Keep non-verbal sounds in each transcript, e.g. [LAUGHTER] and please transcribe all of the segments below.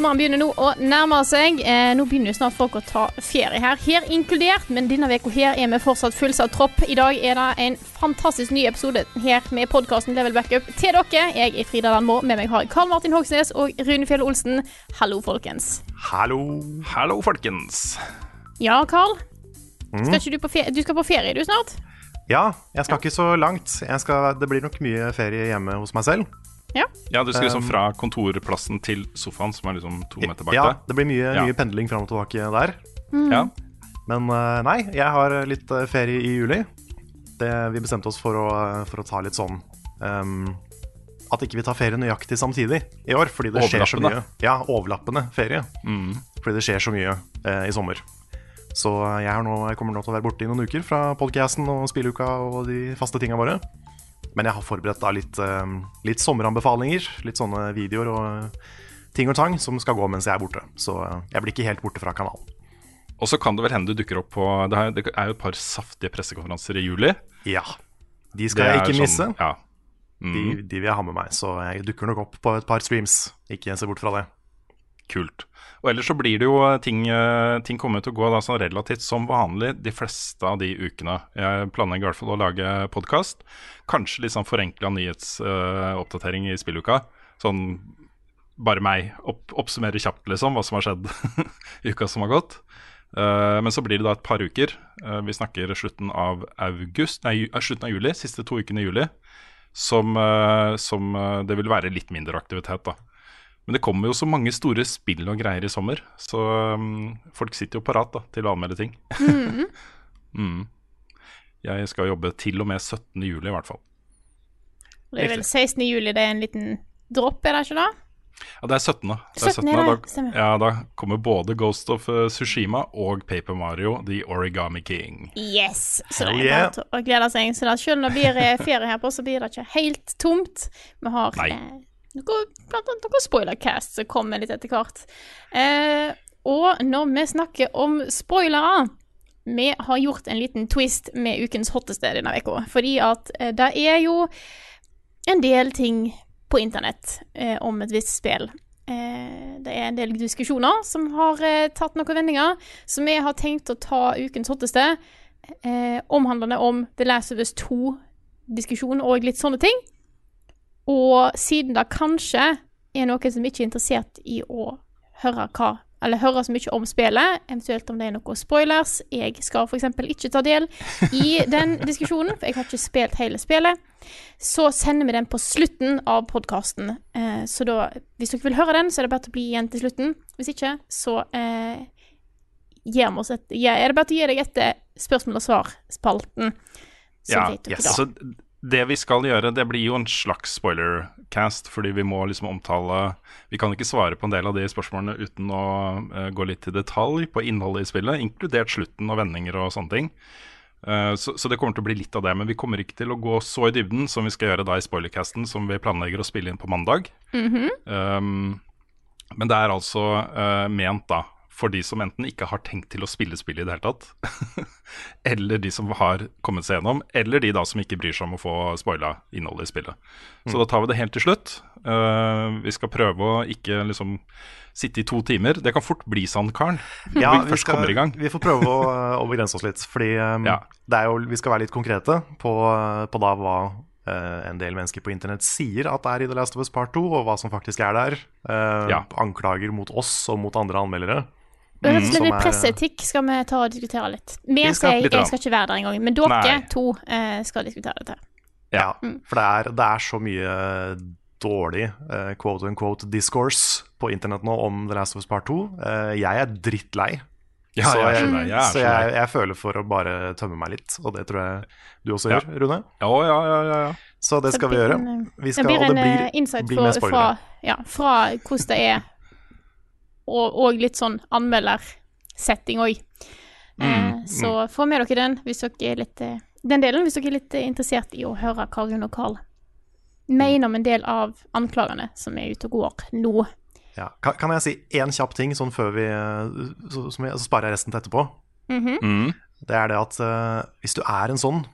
Sommeren begynner nå å nærme seg. Eh, nå begynner jo snart folk å ta ferie her, her inkludert. Men denne uka her er vi fortsatt fullsatt tropp. I dag er det en fantastisk ny episode her med podkasten Level Backup til dere. Jeg er Frida Landmo. Med meg har jeg Karl Martin Hogsnes og Rune Fjell Olsen. Hallo, folkens. Hallo. Hallo, folkens. Ja, Karl. Skal ikke du på ferie? Du skal på ferie du snart? Ja, jeg skal ikke så langt. Jeg skal, det blir nok mye ferie hjemme hos meg selv. Ja. Ja, du skal liksom Um, fra kontorplassen til sofaen, som er liksom to meter bak Ja, deg. det blir mye, Ja. mye pendling fram og tilbake der. Ja. Men eh, nei, jeg har litt eh, ferie i juli. Det, vi bestemte oss for å, eh, for å ta litt sånn um, At ikke vi tar ferie nøyaktig samtidig i år, fordi det skjer så mye. Ja, overlappende ferie. Mm. Fordi det skjer så mye eh, i sommer. Så jeg, har nå, jeg kommer nå til å være borte i noen uker fra podcasten og spilleuka og de faste tinga våre. Men jeg har forberedt da litt, eh, litt sommeranbefalinger. Litt sånne videoer og eh, ting og tang som skal gå mens jeg er borte. Så eh, jeg blir ikke helt borte fra kanalen. Og så kan det vel hende du dukker opp på Det er, jo et par saftige pressekonferanser i juli. Ja. De skal jeg ikke sånn- misse. Ja. De, Mm, de vil jeg ha med meg, så jeg dukker nok opp på et par streams. Ikke se bort fra det. kult. Og ellers så blir det jo eh, ting, eh, ting kommer til å gå da sånn relativt som vanlig de fleste av de ukene. Jeg planlegger i hvert fall å lage podkast. Kanskje litt sånn forenkla nyhetsoppdatering i spilluka. Sånn bare meg. Opp, oppsummere kjapt, liksom, hva som har skjedd [LAUGHS] i uka som har gått. Uh, men så blir det da et par uker. Uh, vi snakker slutten av august, nei, eh, slutten av juli, siste to ukene i juli. Som, eh, som eh, det vil være litt mindre aktivitet, da. Men det kommer jo så mange store spill og greier i sommer, så um, folk sitter jo parat da, til å anmelde ting. [LAUGHS] mm. Jeg skal jobbe til og med 17. juli i hvert fall. Det er vel 16. juli det er en liten dropp, er det ikke da? Ja, det er 17. da. Det 17. er 17. ja, Da, det stemmer. ja, da kommer både Ghost of Sushima Tsushima og Paper Mario The Origami King. Yes! Så det er yeah. bare å glede seg. Så da, selv om det blir eh, ferie her på, så blir det ikke helt tomt. Vi har eh, noe, blant annet noen spoilercast som kommer litt etter hvert. Eh, og når vi snakker om spoilere Vi har gjort en liten twist med ukens hotteste denne uka. Fordi at eh, det er jo en del ting på internett eh, om et visst spill. Eh, det er en del diskusjoner som har eh, tatt noen vendinger, så vi har tenkt å ta ukens hotteste, eh, omhandlende om The Last of Us 2-diskusjon og litt sånne ting. Og siden det kanskje er noen som ikke er interessert i å høre hva eller høre så mye om spillet, eventuelt om det er noen spoilers. Jeg skal f.eks. ikke ta del i [LAUGHS] den diskusjonen, for jeg har ikke spilt hele spillet. Så sender vi den på slutten av podkasten. Eh, så da, hvis dere vil høre den, så er det bare til å bli igjen til slutten. Hvis ikke, så eh, gir vi oss et, ja, er det bare til å gi deg etter spørsmål og svar-spalten. Så Ja, vet dere yes. da. Det vi skal gjøre, det blir jo en slags spoilercast, fordi vi må liksom omtale Vi kan ikke svare på en del av de spørsmålene uten å uh, gå litt i detalj på innholdet i spillet, inkludert slutten og vendinger og sånne ting. Uh, så, så det kommer til å bli litt av det, men vi kommer ikke til å gå så i dybden som vi skal gjøre da i spoilercasten, som vi planlegger å spille inn på mandag. um, men det er altså uh, ment da for de som enten ikke har tenkt til å spille spillet i det hele tatt, [LAUGHS] eller de som har kommet seg gjennom, eller de da som ikke bryr seg om å få spoila innholdet i spillet. Så da tar vi det helt til slutt. Uh, vi skal prøve å ikke liksom sitte i to timer. Det kan fort bli sånn, Karen. [LAUGHS] Ja, vi først kommer i gang. vi får prøve å, [LAUGHS] å begrense oss litt. Fordi um, Ja. det er jo, vi skal være litt konkrete på, på da hva Uh, en del mennesker på internett sier at det er i The Last of Us Part 2, og hva som faktisk er der. Uh, Ja. Anklager mot oss og mot andre anmeldere. Rett og slett litt presseetikk skal vi ta og diskutere litt. Vi skal jeg, jeg skal ikke være der engang, men dere Nei. to eh, skal diskutere dette. Ja, Ja, for det er, det er så mye dårlig eh, quote unquote discourse på internett nå om The Last of Us Part 2. Eh, jeg er drittlei. Ja, så jeg jeg, jeg er så så jeg, jeg føler for å bare tømme meg litt, og det tror jeg du også Ja. gjør, Rune. Ja, ja, ja, ja, ja. Så det Så skal det vi gjøre. eh, Vi skal, det blir og en det blir, eh, insight blir fra, fra, ja, fra hvordan det er, og, og litt sånn anmeldersetting òg. Mm, så få med dere den hvis dere er litt eh, den delen hvis dere er litt eh, interessert i å høre hva Rune og Carl mener om en del av anklagene som er ute og går nå. Ja. Kan, kan jeg si én kjapp ting sånn før vi eh, så, som jeg, så sparer jeg resten til etterpå? Mm. Det er det at uh, hvis du er en sånn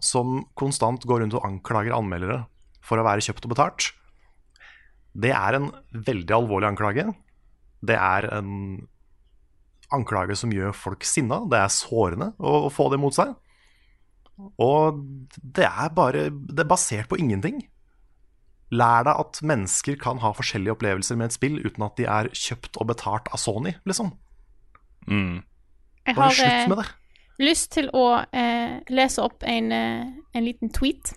som konstant går rundt og anklager anmeldere for å være kjøpt og betalt, det er en veldig alvorlig anklage. Det er en anklage som gjør folk sinna. Det er sårende å, å få det mot seg. Og det er bare Det er basert på ingenting. Lær deg at mennesker kan ha forskjellige opplevelser med et spill uten at de er kjøpt og betalt av Sony, liksom. Mm. Jeg har slutt eh, med det. lyst til å eh, lese opp en, eh, en liten tweet.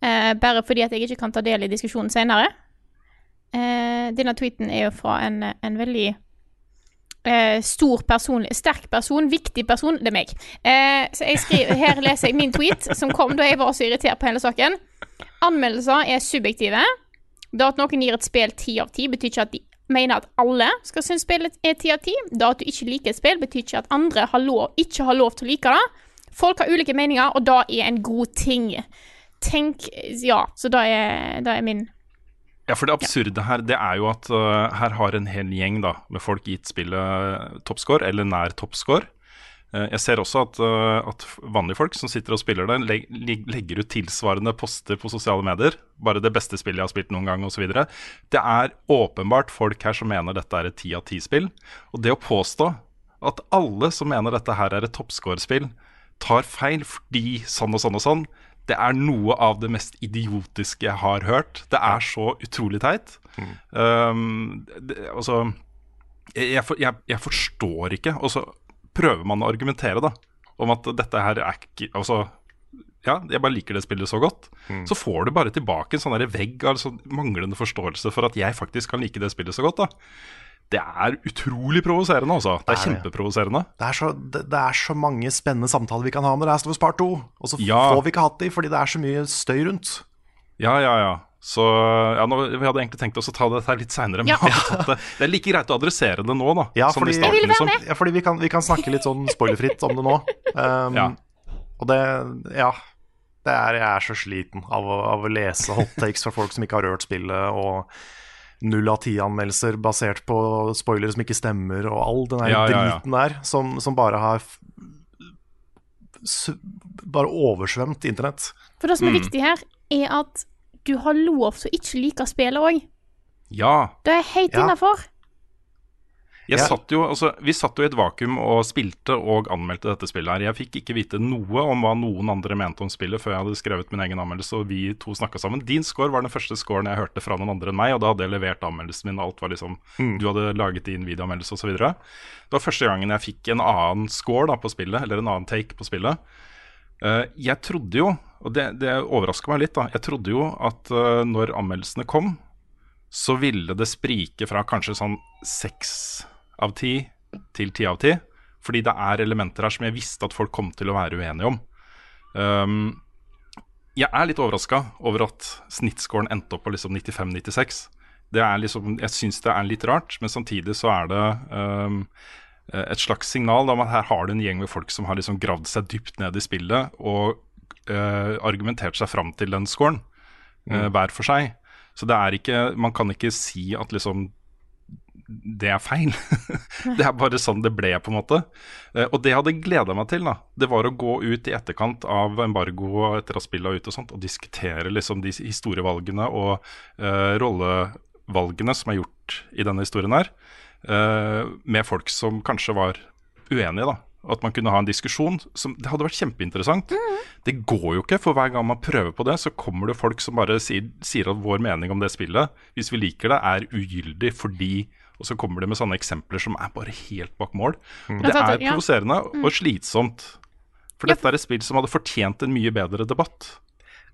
Eh, bare fordi at jeg ikke kan ta del i diskusjonen senere. Eh, denne tweeten er jo fra en, en veldig eh, stor person, sterk person, viktig person. Det er meg. Eh, så jeg skriver, her leser jeg min tweet, som kom da jeg var så irritert på hele saken. Anmeldelser er subjektive. Det at noen gir et spill ti av ti, betyr ikke at de mener at alle skal synes spillet er ti av ti. Det at du ikke liker et spill, betyr ikke at andre har lov, ikke har lov til å like det. Folk har ulike meninger, og det er en god ting. Tenk Ja, så det er, er min Ja, for det absurde her, det er jo at uh, her har en hel gjeng da, med folk gitt spillet toppscore, eller nær toppscore. Uh, jeg ser også at, uh, at vanlige folk som sitter og spiller det, leg leg- legger ut tilsvarende poster på sosiale medier. Bare det beste spillet jeg har spilt noen gang, osv. Det er åpenbart folk her som mener dette er et ti av ti-spill. Og det å påstå at alle som mener dette her er et toppscore-spill, tar feil fordi sånn og sånn og sånn, det er noe av det mest idiotiske jeg har hørt. Det er så utrolig teit. Um, det, altså jeg, jeg, jeg, forstår ikke. Og så prøver man å argumentere da om at dette her er ikke Altså, ja, jeg bare liker det spillet så godt. Så får du bare tilbake en sånn vegg av altså, manglende forståelse for at jeg faktisk kan like det spillet så godt. da Det er utrolig provoserende, altså. Det er Det er det. kjempeprovoserende. Det er, så, det, det er så mange spennende samtaler vi kan ha når det er Us Part 2, og så Ja. får vi ikke hatt de fordi det er så mye støy rundt. Ja, ja, ja. Så ja, nå, Vi hadde egentlig tenkt oss å ta dette her litt seinere, men Ja. [LAUGHS] det. det er like greit å adressere det nå, da. Ja, som i fordi- starten, liksom. Ja, fordi vi kan, vi kan snakke litt sånn spoilerfritt om det nå. Um, Ja. Og det Ja. Det er, jeg er så sliten av å, av å lese hot takes fra folk som ikke har rørt spillet, og null av ti-anmeldelser basert på spoilere som ikke stemmer, og all den der Ja, ja, ja. driten der som, som bare har s- Bare oversvømt internett. For det som er Mm. viktig her, er at du har lov til å ikke like spillet òg. Ja. Det er helt Ja. innafor. Jeg Ja. satt jo, altså, vi satt jo i et vakuum og spilte og anmeldte dette spillet. her Jeg fikk ikke vite noe om hva noen andre mente om spillet før jeg hadde skrevet min egen anmeldelse og vi to snakka sammen. Din score var den første scoren jeg hørte fra noen andre enn meg, og da hadde jeg levert anmeldelsen min. og Alt var liksom, Du hadde laget din videoanmeldelse osv. Det var første gangen jeg fikk en annen score da, på spillet, eller en annen take på spillet. Uh, jeg trodde jo, og det, det overraska meg litt, da, jeg trodde jo at uh, når anmeldelsene kom, så ville det sprike fra kanskje sånn seks av ti til ti av ti. Fordi det er elementer her som jeg visste at folk kom til å være uenige om. Um, jeg er litt overraska over at snittscoren endte opp på liksom 95-96. Er liksom, Jeg syns det er litt rart, men samtidig så er det um, et slags signal om at her har du en gjeng med folk som har liksom gravd seg dypt ned i spillet og uh, argumentert seg fram til den scoren, eh, hver for seg. Så det er ikke Man kan ikke si at liksom det er feil. [LAUGHS] det er bare sånn det ble, på en måte. Eh, og det jeg hadde gleda meg til, da, det var å gå ut i etterkant av embargo etter at spillet var ute og sånt, og diskutere liksom de historievalgene og uh, rollevalgene som er gjort i denne historien her, uh, med folk som kanskje var uenige, da. At man kunne ha en diskusjon. Som, det hadde vært kjempeinteressant. Det går jo ikke, for hver gang man prøver på det, så kommer det folk som bare sier, sier at vår mening om det spillet, hvis vi liker det, er ugyldig fordi Og så kommer de med sånne eksempler som er bare helt bak mål. Det er provoserende og slitsomt. For dette er et spill som hadde fortjent en mye bedre debatt.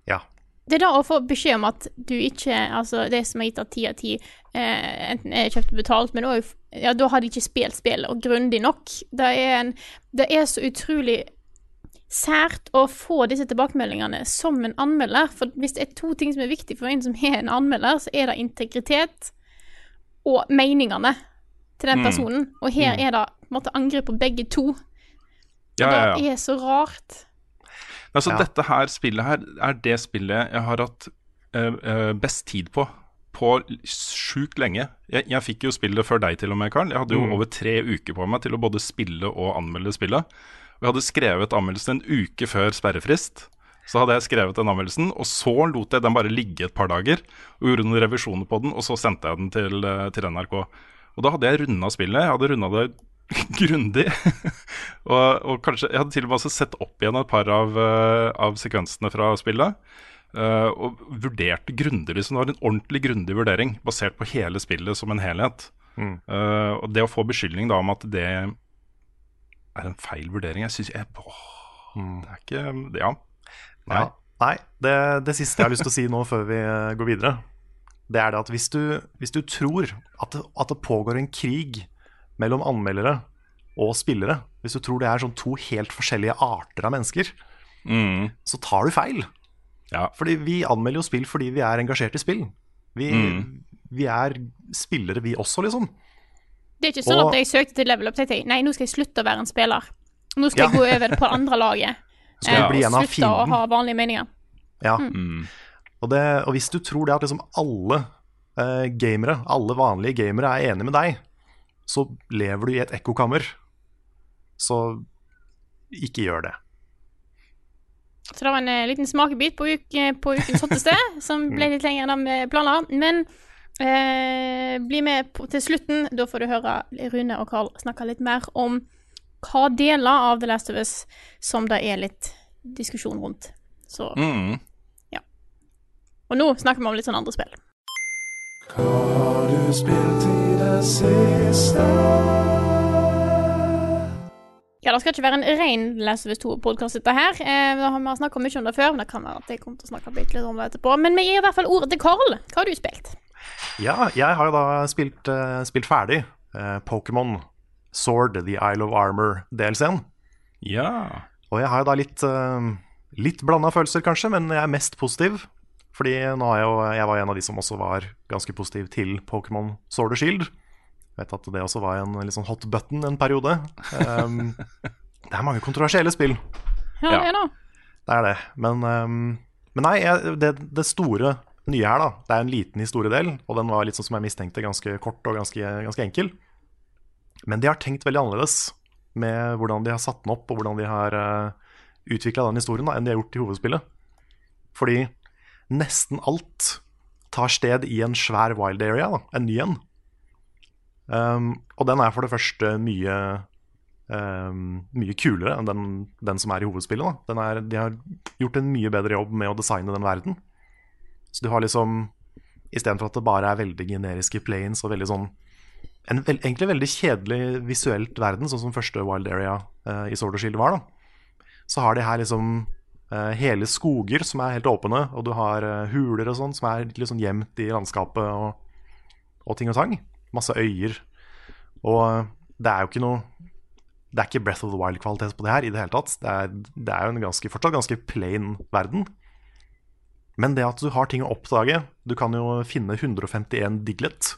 Ja. Det er da å få beskjed om at du ikke Altså, det som er gitt av ti av ti, eh, enten er kjøpt og betalt, men òg Ja, da har de ikke spilt spillet og grundig nok. Det er, en, det er så utrolig sært å få disse tilbakemeldingene som en anmelder. For hvis det er to ting som er viktig for en som er en anmelder, så er det integritet og meningene til den Mm. personen. Og her er det på en måte angrep på begge to. Og Ja, ja, ja. det er så rart. Altså, Ja. dette her spillet her er det spillet jeg har hatt eh, eh, best tid på. På sjukt lenge. Jeg, jeg fikk jo spillet før deg, til og med, Karl. Jeg hadde jo Mm. over tre uker på meg til å både spille og anmelde spillet. Og jeg hadde skrevet anmeldelsen en uke før sperrefrist. Så hadde jeg skrevet den anmeldelsen, og så lot jeg den bare ligge et par dager. Og gjorde noen revisjoner på den, og så sendte jeg den til, eh, til NRK. Og da hadde jeg runda spillet. Jeg hadde runda det [LAUGHS] grundig. [LAUGHS] og, og kanskje Jeg hadde til og med sett opp igjen et par av, eh, av sekvensene fra spillet. Uh, og vurderte grundig. Liksom. Det var en ordentlig grundig vurdering basert på hele spillet som en helhet. Mm. Uh, og det å få beskyldning da om at det er en feil vurdering Jeg syns Det er ikke Ja. Nei. Ja. Nei, det, det siste jeg har lyst til å si nå før vi eh, går videre, det er det at hvis du, hvis du tror at det, at det pågår en krig mellom anmeldere og spillere, hvis du tror det er sånn to helt forskjellige arter av mennesker, Mm. så tar du feil. Ja. Fordi vi anmelder jo spill fordi vi er engasjert i spill. Vi, Mm. vi er spillere, vi også, liksom. Det er ikke sånn Og- at jeg søkte til level up og tenkte nei, nå skal jeg slutte å være en spiller. Nå skal Ja. jeg gå over på det andre laget. Skal du eh, bli og en av slutte å ha vanlige meninger. Ja. Mm. Og, det, og hvis du tror det at liksom alle eh, gamere, alle vanlige gamere er enige med deg, så lever du i et ekkokammer. Så ikke gjør det. Så det var en eh, liten smakebit på, uke, på ukens hotteste, [LAUGHS] som ble litt lenger enn vi planla. Men eh, bli med på, til slutten. Da får du høre Rune og Carl snakke litt mer om hva deler av The Last of Us som det er litt diskusjon rundt. Så Mm. Og nå snakker vi om litt sånn andre spill. Hva har du spilt i det siste? Ja, det skal ikke være en ren Last of Us 2-podkast, dette her. Eh, vi har snakka mye om det før, men det kan være at jeg kommer til å snakke litt om det etterpå. Men vi gir i hvert fall ordet til Carl. Hva har du spilt? Ja, jeg har jo da spilt, uh, spilt ferdig uh, Pokémon Sword, The Isle of Armor-delscenen. Ja. Og jeg har jo da litt, uh, litt blanda følelser, kanskje, men jeg er mest positiv. Fordi nå har jeg, jo, jeg var en av de som også var ganske positiv til Pokémon Sword og Shield. Jeg vet at det også var en litt sånn hot button en periode. Um, [LAUGHS] det er mange kontroversielle spill, Ja, Ja. det er det. det er det. Men, um, men nei, jeg, det, det store nye her, da, det er en liten historiedel, og den var litt sånn som jeg mistenkte, ganske kort og ganske, ganske enkel. Men de har tenkt veldig annerledes med hvordan de har satt den opp, og hvordan de har uh, utvikla den historien, da, enn de har gjort i hovedspillet. Fordi nesten alt tar sted i en svær wild area, da, en ny en. Um, og den er for det første mye um, mye kulere enn den, den som er i hovedspillet. Da. Er, de har gjort en mye bedre jobb med å designe den verden. Så du har liksom Istedenfor at det bare er veldig generiske planes og veldig sånn En vel, egentlig veldig kjedelig visuelt verden, sånn som første Wild Area uh, i Sword of Shield var, da. Så har de her liksom uh, hele skoger som er helt åpne, og du har uh, huler og sånn som er litt sånn gjemt i landskapet og, og ting og tang. Masse øyer. Og det er jo ikke noe Det er ikke Breath of the Wild-kvalitet på det her i det hele tatt. Det er, det er jo en ganske, fortsatt ganske plain verden. Men det at du har ting å oppdage Du kan jo finne 151 Diglett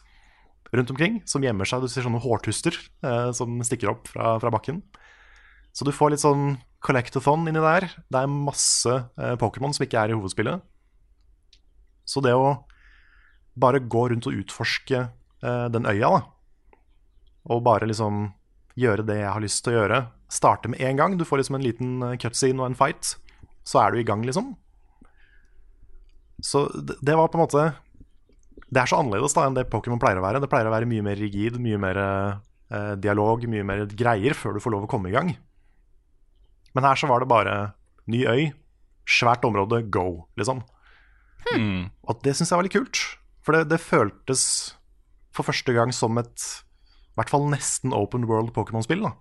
rundt omkring som gjemmer seg. Du ser sånne hårtuster eh, som stikker opp fra, fra bakken. Så du får litt sånn collectathon inni der. Det er masse eh, Pokémon som ikke er i hovedspillet. Så det å bare gå rundt og utforske eh, den øya, da, og bare liksom gjøre det jeg har lyst til å gjøre, starte med en gang Du får liksom en liten eh, cutscene og en fight, så er du i gang, liksom. Så det, det var på en måte Det er så annerledes da enn det Pokémon pleier å være. Det pleier å være mye mer rigid, mye mer eh, dialog, mye mer greier før du får lov å komme i gang. Men her så var det bare ny øy, svært område, go, liksom. Hmm. Og det syns jeg var litt kult. For det, det føltes for første gang som et i hvert fall nesten open world Pokémon-spill. da.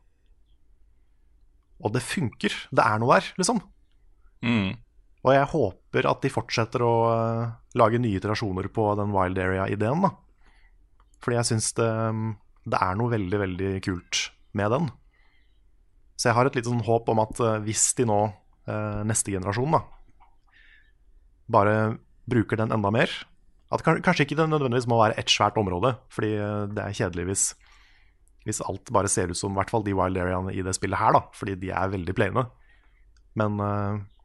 Og det funker. Det er noe der, liksom. Mm. Og jeg håper at de fortsetter å eh, lage nye iterasjoner på den Wild Area-ideen. da. Fordi jeg syns det, det er noe veldig, veldig kult med den. Så jeg har et lite sånn håp om at eh, hvis de nå, eh, neste generasjon, da, bare bruker den enda mer At kanskje ikke det nødvendigvis må være ett svært område, fordi det er kjedelig hvis, hvis alt bare ser ut som i hvert fall de wild areaene i det spillet her, da, fordi de er veldig plaine. Men,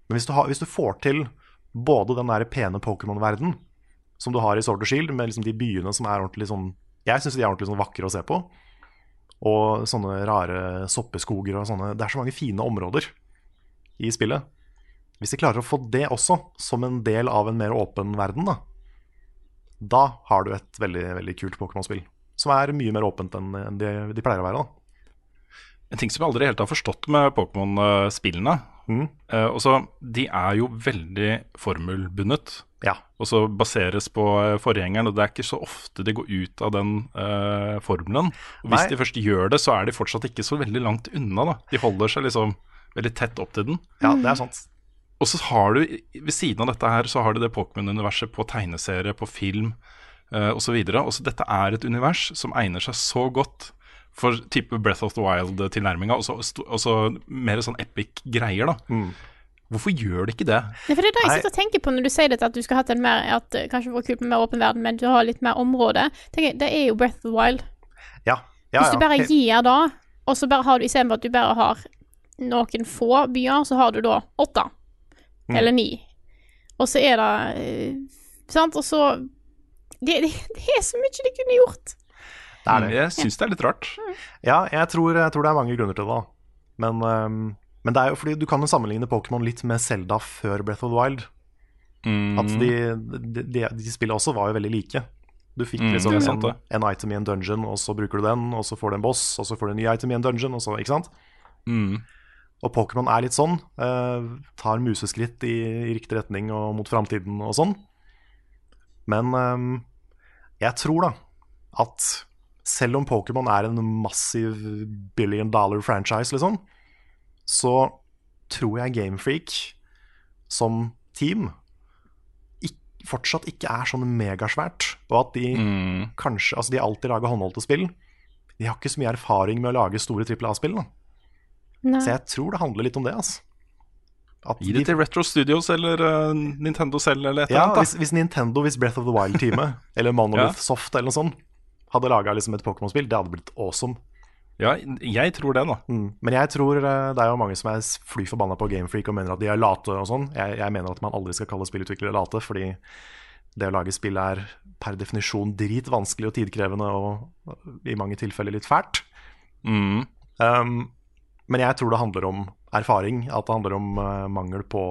men hvis, du har, hvis du får til både den der pene Pokémon-verden som du har i Sword and Shield, med liksom de byene som er ordentlig sånn Jeg syns de er ordentlig sånn vakre å se på. Og sånne rare soppeskoger og sånne Det er så mange fine områder i spillet. Hvis de klarer å få det også, som en del av en mer åpen verden, da, da har du et veldig, veldig kult Pokémon-spill. Som er mye mer åpent enn de, de pleier å være. da. En ting som jeg aldri helt har forstått med Pokémon-spillene Mhm. og så, De er jo veldig formelbundet. Ja. Og så baseres på eh, forgjengeren, og det er ikke så ofte de går ut av den uh, formelen. Og hvis Nei. de først gjør det, så er de fortsatt ikke så veldig langt unna. da. De holder seg liksom veldig tett opp til den. ja, det er sant. Og så har du, ved siden av dette her, så har du det Pokémon-universet på tegneserie, på film uh, osv. Dette er et univers som egner seg så godt for type Breath of the Wild-tilnærminga, og så- og så mer sånn epic greier, da. Hvorfor gjør det ikke det? Nei, for det er det jeg sitter og tenker på når du sier dette, at du skal hatt en mer At kanskje var kult med mer åpen verden, men du har litt mer område. Jeg, Det er jo Breath of the Wild. Ja, ja, Hvis du bare ja. gir da, og så bare har du istedenfor at du bare har noen få byer, så har du da åtte. Mm. Eller ni. Og så er det eh, Sant? Og så det, det, det er så mye de kunne gjort. Det er det. Jeg syns det er litt rart. Ja, jeg tror, jeg tror det er mange grunner til det. da. Men, um, men det er jo fordi du kan jo sammenligne Pokémon litt med Zelda før Breath of the Wild. Mm. At de, de, de, de spillene også var jo veldig like. Du fikk Mm, liksom mm, sant, en, en item i en dungeon, og så bruker du den, og så får du en boss, og så får du en ny item i en dungeon, og så, ikke sant? Mm. Og Pokémon er litt sånn. Uh, tar museskritt i, i riktig retning og mot framtiden og sånn. Men um, jeg tror da at selv om Pokémon er en massiv billion dollar franchise, liksom, så tror jeg Gamefreak som team fortsatt ikke er sånn megasvært. Og at de Mm. kanskje Altså, de alltid lager håndholdte spill. De har ikke så mye erfaring med å lage store trippel A-spill. så jeg tror det handler litt om det. altså. At Gi de- det til Retro Studios eller uh, Nintendo selv eller et eller annet. hvis, hvis Nintendo, hvis Breath of the Wild-teamet, eller Monolith Ja. Soft eller noe sånt, hadde laga liksom et Pokémon-spill, det hadde blitt awesome. Ja, jeg tror det, da. Mm. Men jeg tror eh, det er jo mange som er fly forbanna på Gamefreak og mener at de er late og sånn. Jeg, jeg mener at man aldri skal kalle spillutviklere late, fordi det å lage spill er per definisjon dritvanskelig og tidkrevende og i mange tilfeller litt fælt. Mm. Um, men jeg tror det handler om erfaring. At det handler om uh, mangel på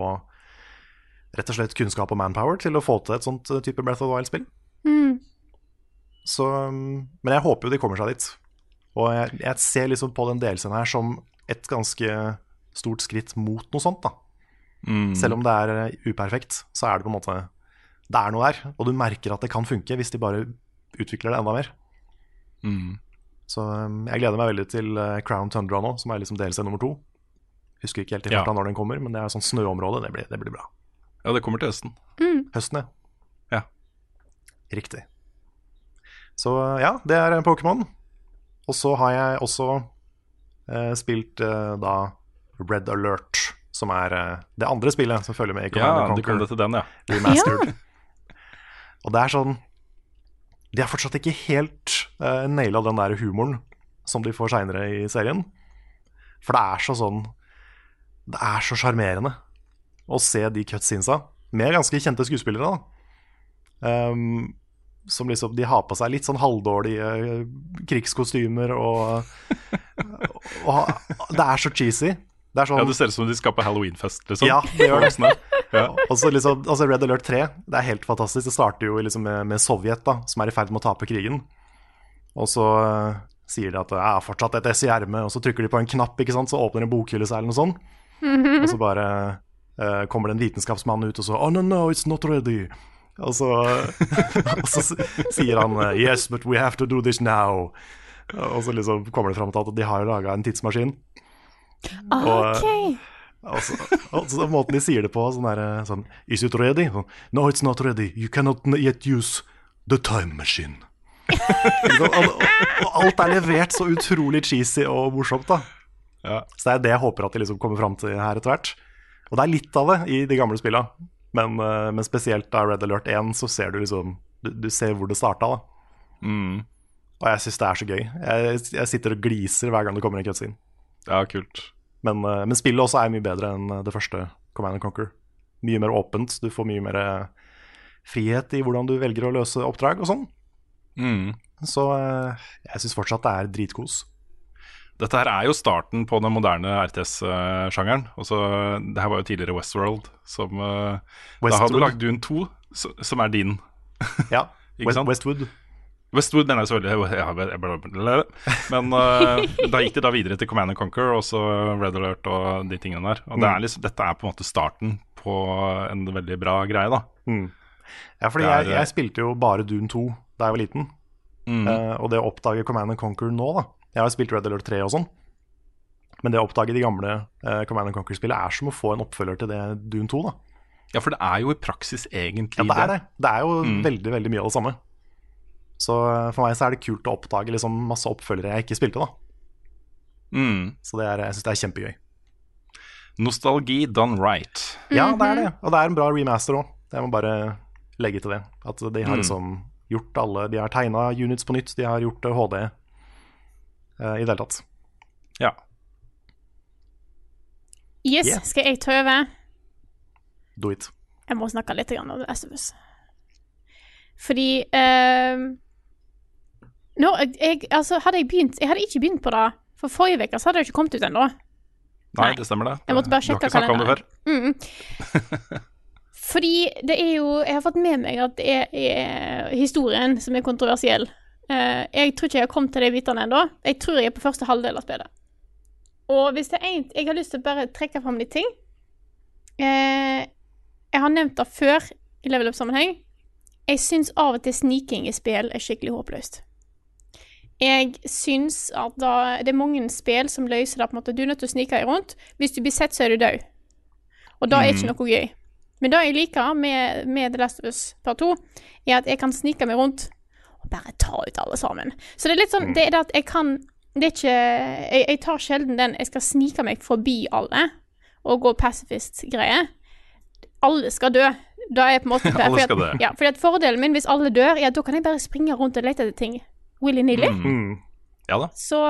rett og slett kunnskap og manpower til å få til et sånt eh, type Breath of the Wild-spill. Mm. Så, um, men jeg håper jo de kommer seg dit. Og jeg, jeg ser liksom på den delscenen her som et ganske stort skritt mot noe sånt. da. Mm. Selv om det er eh, uperfekt, så er det på en måte Det er noe der. Og du merker at det kan funke hvis de bare utvikler det enda mer. Mm. Så um, jeg gleder meg veldig til eh, Crown Tundra nå, som er liksom DLC nummer to. Husker ikke helt i Ja. farta når den kommer, men det er sånn snøområde. Det blir, det blir bra. Ja, det kommer til høsten. Høsten, ja. Ja. Riktig. Så ja, det er Pokémon. Og så har jeg også eh, spilt eh, da Red Alert, som er eh, det andre spillet som følger med i Ja, Command du kom det Conquer til den, ja. Remastered. [LAUGHS] Og det er sånn De har fortsatt ikke helt eh, naila den der humoren som de får seinere i serien. For det er så sånn Det er så sjarmerende å se de cutscenesa med ganske kjente skuespillere. da um, Som liksom De har på seg litt sånn halvdårlige eh, krigskostymer og, [LAUGHS] og Det er så cheesy. Det er sånn Ja, Det ser ut som de skal på halloweenfest, liksom. Ja, det gjør det. Ja. og så liksom, altså Red Alert 3, det er helt fantastisk. Det starter jo liksom med, med Sovjet, da, som er i ferd med å tape krigen. Og så uh, sier de at det er fortsatt et S i ermet, og så trykker de på en knapp, ikke sant, så åpner en bokhylle seg eller noe sånt. [LAUGHS] Og så bare uh, kommer det en vitenskapsmann ut og så Oh no, no, it's not ready. Og så, og så sier han eh, Yes, but we have to do this now. Og så liksom kommer det fram til at de har laga en tidsmaskin. Og, OK. og, så, måten de sier det på, sånn der, sånn Is it ready? Sånn, no, it's not ready. You cannot yet use the time machine. og, og, og alt er levert så utrolig cheesy og morsomt, da. Ja. Så det er det jeg håper at de liksom kommer fram til her etter hvert. Og det er litt av det i de gamle spilla, men, eh, men spesielt da Red Alert 1 så ser du liksom Du, du ser hvor det starta, da. Mm. Og jeg syns det er så gøy. Jeg, jeg sitter og gliser hver gang det kommer en cutscene. ja, kult. Men, eh, men spillet også er mye bedre enn eh, det første Command and Conquer. Mye mer åpent. Du får mye mer frihet i hvordan du velger å løse oppdrag og sånn. Mm. Så jeg syns fortsatt det er dritkos. Dette her er jo starten på den moderne RTS-sjangeren. Det her var jo tidligere Westworld, som eh, Da hadde du Westwood. lagd Dune 2, som er din. Ja? [LAUGHS] Westwood. Westwood mener jeg selvfølgelig ja, jeg ble, Men uh, da gikk de da videre til Command and Conquer og så Red Alert og de tingene der. Og det er liksom, dette er på en måte starten på en veldig bra greie, da. Ja, fordi er, jeg, jeg spilte jo bare Dune 2 da jeg var liten. Mm. Uh, og det å oppdage Command and Conquer nå, da Jeg har spilt Red Alert 3 og sånn. Men det å oppdage de gamle uh, Command and Conquer-spillene er som å få en oppfølger til det Dune 2, da. Ja, for det er jo i praksis egentlig Ja, det er det. Det er jo Mm. veldig, veldig mye av det samme. Så eh, for meg så er det kult å oppdage liksom masse oppfølgere jeg ikke spilte, da. Mm. Så det er, jeg syns det er kjempegøy. Nostalgi done right. Ja, det er det. Og det er en bra remaster òg. Jeg må bare legge til det. At de har Mm. liksom gjort alle De har tegna units på nytt, de har gjort HD i det hele tatt. Ja. Yes, Yeah. skal jeg ta over? Do it. Jeg må snakke litt om of Fordi eh, Nå, jeg, altså, hadde jeg begynt Jeg hadde ikke begynt på det for forrige uke, så hadde det ikke kommet ut ennå. Nei, det stemmer det. Jeg måtte bare Du har sjekke ikke snakka om det før. Mm. [LAUGHS] Fordi det er jo Jeg har fått med meg at det er, er historien som er kontroversiell. Eh, jeg tror ikke jeg har kommet til de bitene ennå. Jeg tror jeg er på første halvdel av spillet. Og hvis det er en Jeg har lyst til å bare trekke fram litt ting. Eh, jeg har nevnt det før i level up-sammenheng. Jeg syns av og til sniking i spill er skikkelig håpløst. Jeg syns at da, det er mange spill som løser det på en måte. Du er nødt til å snike deg rundt. Hvis du blir sett, så er du død. Og da er ikke noe gøy. Men det jeg liker med, med The Last of Us Part 2, er at jeg kan snike meg rundt bare ta ut alle sammen. Så det er litt sånn Det er det at jeg kan Det er ikke Jeg, jeg tar sjelden den jeg skal snike meg forbi alle og gå pacifist-greie. Alle skal dø. Da er jeg på en måte [LAUGHS] Alle skal dø. Ja, fordi at fordelen min hvis alle dør, ja, da kan jeg bare springe rundt og lete etter ting willy-nilly. Mm. Ja da. Så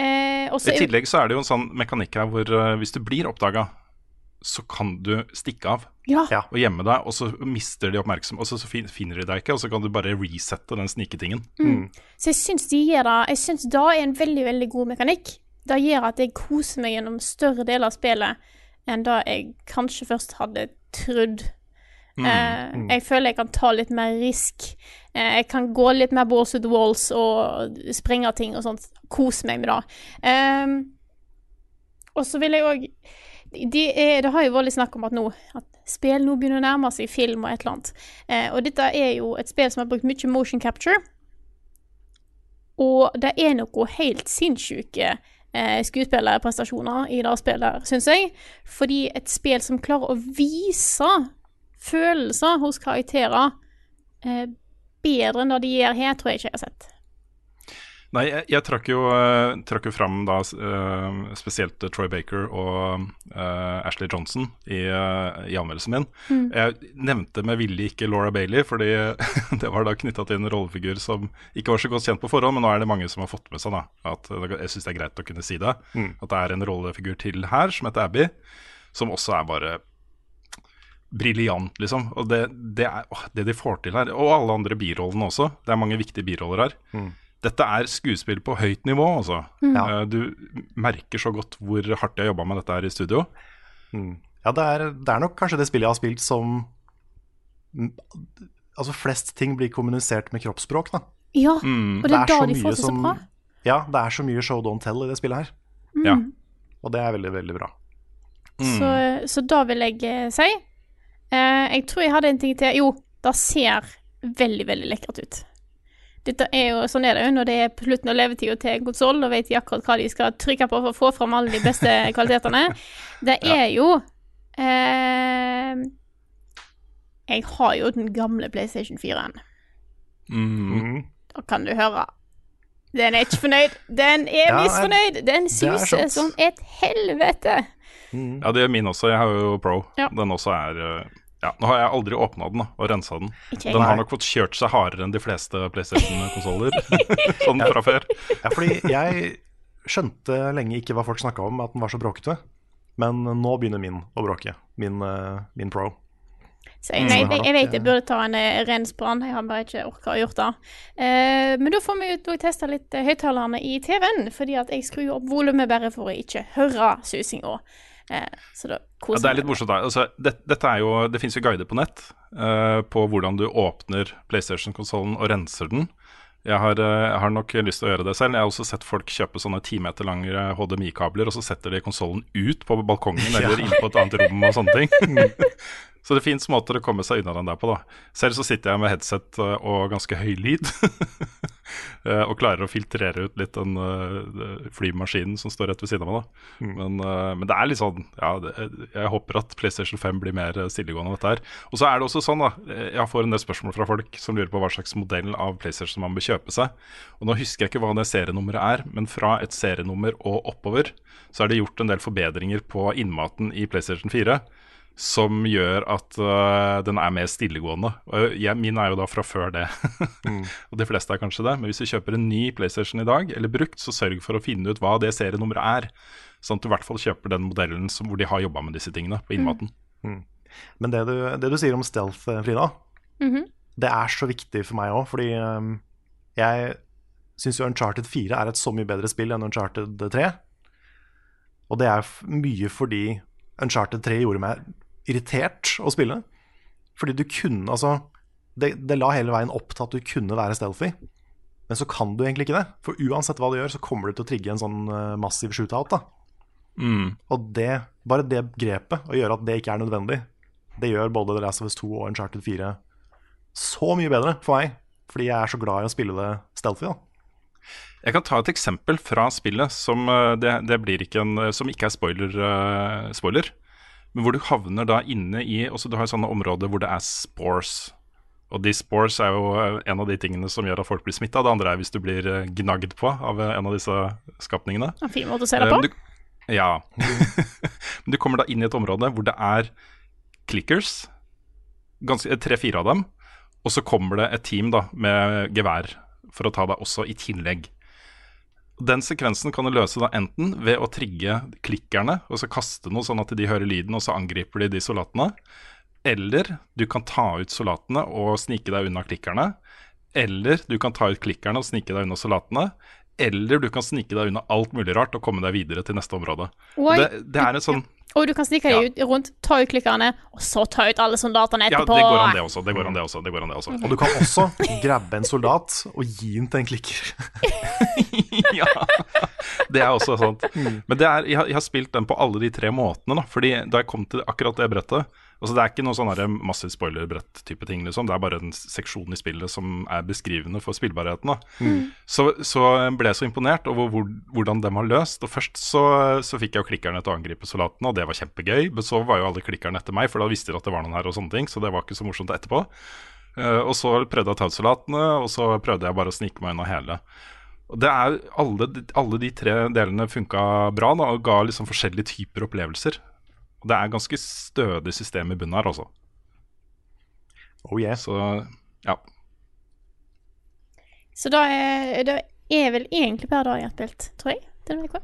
eh, og I tillegg så er det jo en sånn mekanikk her hvor uh, hvis du blir oppdaga, så kan du stikke av Ja. Og gjemme deg, og så mister de oppmerksomhet, og så, så finner de deg ikke, og så kan du bare resette den sniketingen. Så jeg syns de gjør det Jeg syns det er en veldig, veldig god mekanikk. Det gjør at jeg koser meg gjennom større deler av spillet enn det jeg kanskje først hadde trodd. Eh, jeg føler jeg kan ta litt mer risk. Eh, jeg kan gå litt mer balls to the walls og sprenge ting og sånt. Kose meg med det. Ehm, og så vil jeg òg de er, Det har jo vært litt snakk om at nå at spill nå begynner å nærme seg film og et eller annet. Eh, og dette er jo et spill som har brukt mye motion capture. Og det er noe helt sinnssyke eh, skuespillerprestasjoner i det spillet, syns jeg. Fordi et spill som klarer å vise følelser hos karakterer eh, bedre enn det de gjør her, tror jeg ikke jeg har sett. Nei, jeg, jeg trakk, jo, eh, trakk jo fram da uh, spesielt Troy Baker og uh, Ashley Johnson i, i anmeldelsen min. Jeg nevnte med vilje ikke Laura Bailey, fordi [LAUGHS] det var da knytta til en rollefigur som ikke var så godt kjent på forhånd, men nå er det mange som har fått med seg da, at jeg syns det er greit å kunne si det. At det er en rollefigur til her som heter Abby, som også er bare briljant, liksom. Og det, det er å, det de får til her. Og alle andre birollene også. Det er mange viktige biroller her. Dette er skuespill på høyt nivå, altså. Ja. Eh, Du merker så godt hvor hardt jeg har jobba med dette her i studio. Ja, det er, det er nok kanskje det spillet jeg har spilt som mm, Altså, flest ting blir kommunisert med kroppsspråk, da. Ja, Mm. og det er, Det er da de får det så som- bra. Ja, det er så mye show don't tell i det spillet her. Ja. Og det er veldig, veldig bra. Så, så da vil jeg eh, si eh, Jeg tror jeg hadde en ting til. Jo, det ser veldig, veldig lekkert ut. Dette er jo, sånn er det jo når det er på slutten av levetida til en konsoll, og vet de akkurat hva de skal trykke på for å få fram alle de beste [LAUGHS] kvalitetene. Det er jo eh, Jeg har jo den gamle PlayStation 4-en. Mm. Da kan du høre. Den er ikke fornøyd. Den er Ja, misfornøyd. Den er suser som et helvete. Ja, det er min også. Jeg har jo Pro. Ja. Den også er eh, Ja, nå har jeg aldri åpna den da, og rensa den. Den har nok fått kjørt seg hardere enn de fleste PlayStation-konsoller. [LAUGHS] sånn fra før. Ja, fordi jeg skjønte lenge ikke hva folk snakka om, at den var så bråkete. Men nå begynner min å bråke. Min, eh, min Pro. Så jeg, nei, Mm. jeg, jeg vet jeg burde ta en eh, rens brann, jeg har bare ikke orka å gjøre det. Eh, men da får vi ut og teste litt eh, høyttalerne i TV-en, fordi at jeg skrur opp volumet bare for å ikke høre susinga. Eh, så da Ja, det er litt morsomt. Altså, det, dette er jo, det fins jo guider på nett uh, på hvordan du åpner PlayStation-konsollen og renser den. Jeg har, eh, jeg har nok lyst til å gjøre det selv. Jeg har også sett folk kjøpe sånne ti meter lange HDMI-kabler, og så setter de konsollen ut på balkongen [LAUGHS] eller inn på et annet rom og sånne ting. [LAUGHS] Så det fins måter å komme seg unna den der på, da. Selv så sitter jeg med headset og ganske høy lyd. [LAUGHS] [LAUGHS] eh, og klarer å filtrere ut litt den eh, flymaskinen som står rett ved siden av meg, da. Men, eh, men det er litt sånn Ja, det, jeg håper at PlayStation 5 blir mer stillegående av dette her. Og så er det også sånn, da. Jeg får en del spørsmål fra folk som lurer på hva slags modell av PlayStation man bør kjøpe seg. Og nå husker jeg ikke hva det serienummeret er, men fra et serienummer og oppover så er det gjort en del forbedringer på innmaten i PlayStation 4 som gjør at uh, den er mer stillegående. Og jeg, min er jo da fra før det. [LAUGHS] og de fleste er kanskje det. Men hvis du kjøper en ny PlayStation i dag, eller brukt, så sørg for å finne ut hva det serienummeret er. Sånn at du i hvert fall kjøper den modellen som, hvor de har jobba med disse tingene på innmaten. Men det du, det du sier om stealth, eh, Frida, -hmm. det er så viktig for meg òg, fordi um, jeg syns jo Uncharted 4 er et så mye bedre spill enn Uncharted 3. Og det er mye fordi Uncharted 3 gjorde meg irritert å spille. Fordi du kunne Altså, det, det la hele veien opp til at du kunne være stealthy. Men så kan du egentlig ikke det. For uansett hva du gjør, så kommer du til å trigge en sånn eh, massiv shootout. da Mm. og det, bare det grepet, å gjøre at det ikke er nødvendig, det gjør både The Last of Us 2 og Uncharted 4 så mye bedre for meg. Fordi jeg er så glad i å spille det stealthy. da Jeg kan ta et eksempel fra spillet som, øh, det, det blir ikke en, som ikke er spoiler, spoiler. Men hvor du havner da inne i også Du har sånne områder hvor det er spores. Og de spores er jo øh, en av de tingene som gjør at folk blir smitta. Det andre er hvis du blir øh, gnagd på av øh, en av disse skapningene. En fin måte å se Eh, på. Du, ja. [LAUGHS] Men du kommer da inn i et område hvor det er clickers, tre-fire av dem, og så kommer det et team da med gevær for å ta deg også i tillegg. Den sekvensen kan du løse da enten ved å trigge klikkerne, og så kaste noe sånn at de hører lyden, og så angriper de de soldatene. Eller du kan ta ut soldatene og snike deg unna klikkerne. Eller du kan ta ut klikkerne og snike deg unna soldatene. Eller du kan snike deg unna alt mulig rart og komme deg videre til neste område. Det, det er en sånn Og du kan snike deg ja. rundt, ta ut klikkerne, og så ta ut alle soldatene Ja, etterpå. det går an det også. Det går an det også. Det går an det også. Og du kan også grabbe en soldat og gi den til en klikker. [LAUGHS] ja, det er også sant. Men det er, jeg, har, jeg har spilt den på alle de tre måtene. da Fordi da jeg kom til akkurat det brettet Altså Det er ikke noe sånn massiv spoilerbrett-type ting. liksom Det er bare en seksjon i spillet som er beskrivende for spillbarheten. da så, så ble jeg så imponert over hvor, hvordan de har løst. Og Først så, så fikk jeg jo klikkerne til å angripe soldatene, og det var kjempegøy. Men så var jo alle klikkerne etter meg, for da visste de at det var noen her, og sånne ting Så det var ikke så morsomt etterpå. Uh, og så prøvde jeg å ta ut soldatene, og så prøvde jeg bare å snike meg unna hele. Og det er alle, alle de tre delene funka bra da, og ga liksom forskjellige typer opplevelser. Og det er ganske stødig system i bunnen her, altså. Oh yes. Så ja. Så da er, da er vel egentlig bare da jeg har spilt, tror jeg. Denne uka.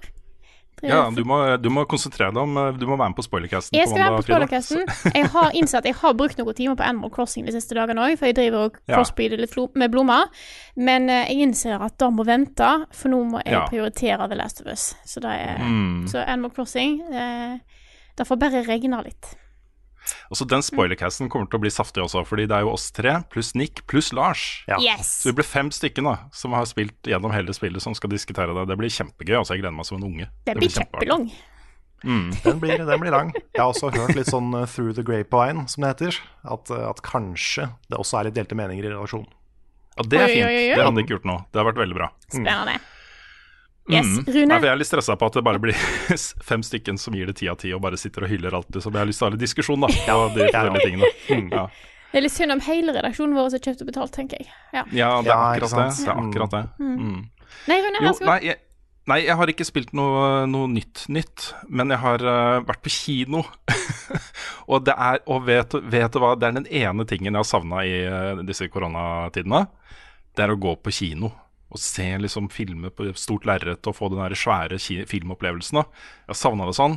Tre- ja du, må, du må konsentrere deg om Du må være med på spoilercasten Jeg på skal være med på spoilercasten. [LAUGHS] Jeg har innsett at jeg har brukt noen timer på Animal Crossing de siste dagene òg, for jeg driver og crossbreeder litt med blomster. Men eh, jeg innser at det må vente, for nå må jeg Ja. prioritere The Last of Us. Så, er, Mm. så Animal Crossing eh, Det får bare regne litt. Og så Den spoilercasten kommer til å bli saftig også, fordi det er jo oss tre pluss Nick pluss Lars. Ja. Yes! Så vi blir fem stykker da, som har spilt gjennom hele spillet, som skal diskutere det. Det blir kjempegøy. altså Jeg gleder meg som en unge. Det blir kjempeartig. kjempelang. Mm. Den blir, den blir lang. Jeg har også hørt litt sånn uh, through the grapevine, som det heter. At, uh, at kanskje det også er litt delte meninger i relasjonen. Ja, det er fint. oi, oi, oi. Det hadde ikke gjort noe. Det har vært veldig bra. Spennende. Yes, Mm. Rune? Nei, for jeg er litt stressa på at det bare blir [LAUGHS] fem stykken som gir det ti av ti og bare sitter og hyller alltid. Så jeg har lyst til å ha litt diskusjon, da. Ja, det, forskjellige. Mm. Ja. Det er litt synd om hele redaksjonen vår som kjøpt og betalt, tenker jeg. Ja. ja, det er Ja, akkurat det. Det er akkurat det. Mm. Nei, Rune, vær så god. nei, jeg, nei, jeg har ikke spilt noe, noe nytt nytt, men jeg har uh, vært på kino. [LAUGHS] og det er, og vet, du- vet du hva, det er den ene tingen jeg har savna i uh, disse koronatidene. Det er å gå på kino og se liksom filmer på stort lerret og få den der svære filmopplevelsen. da. Jeg savna det sånn.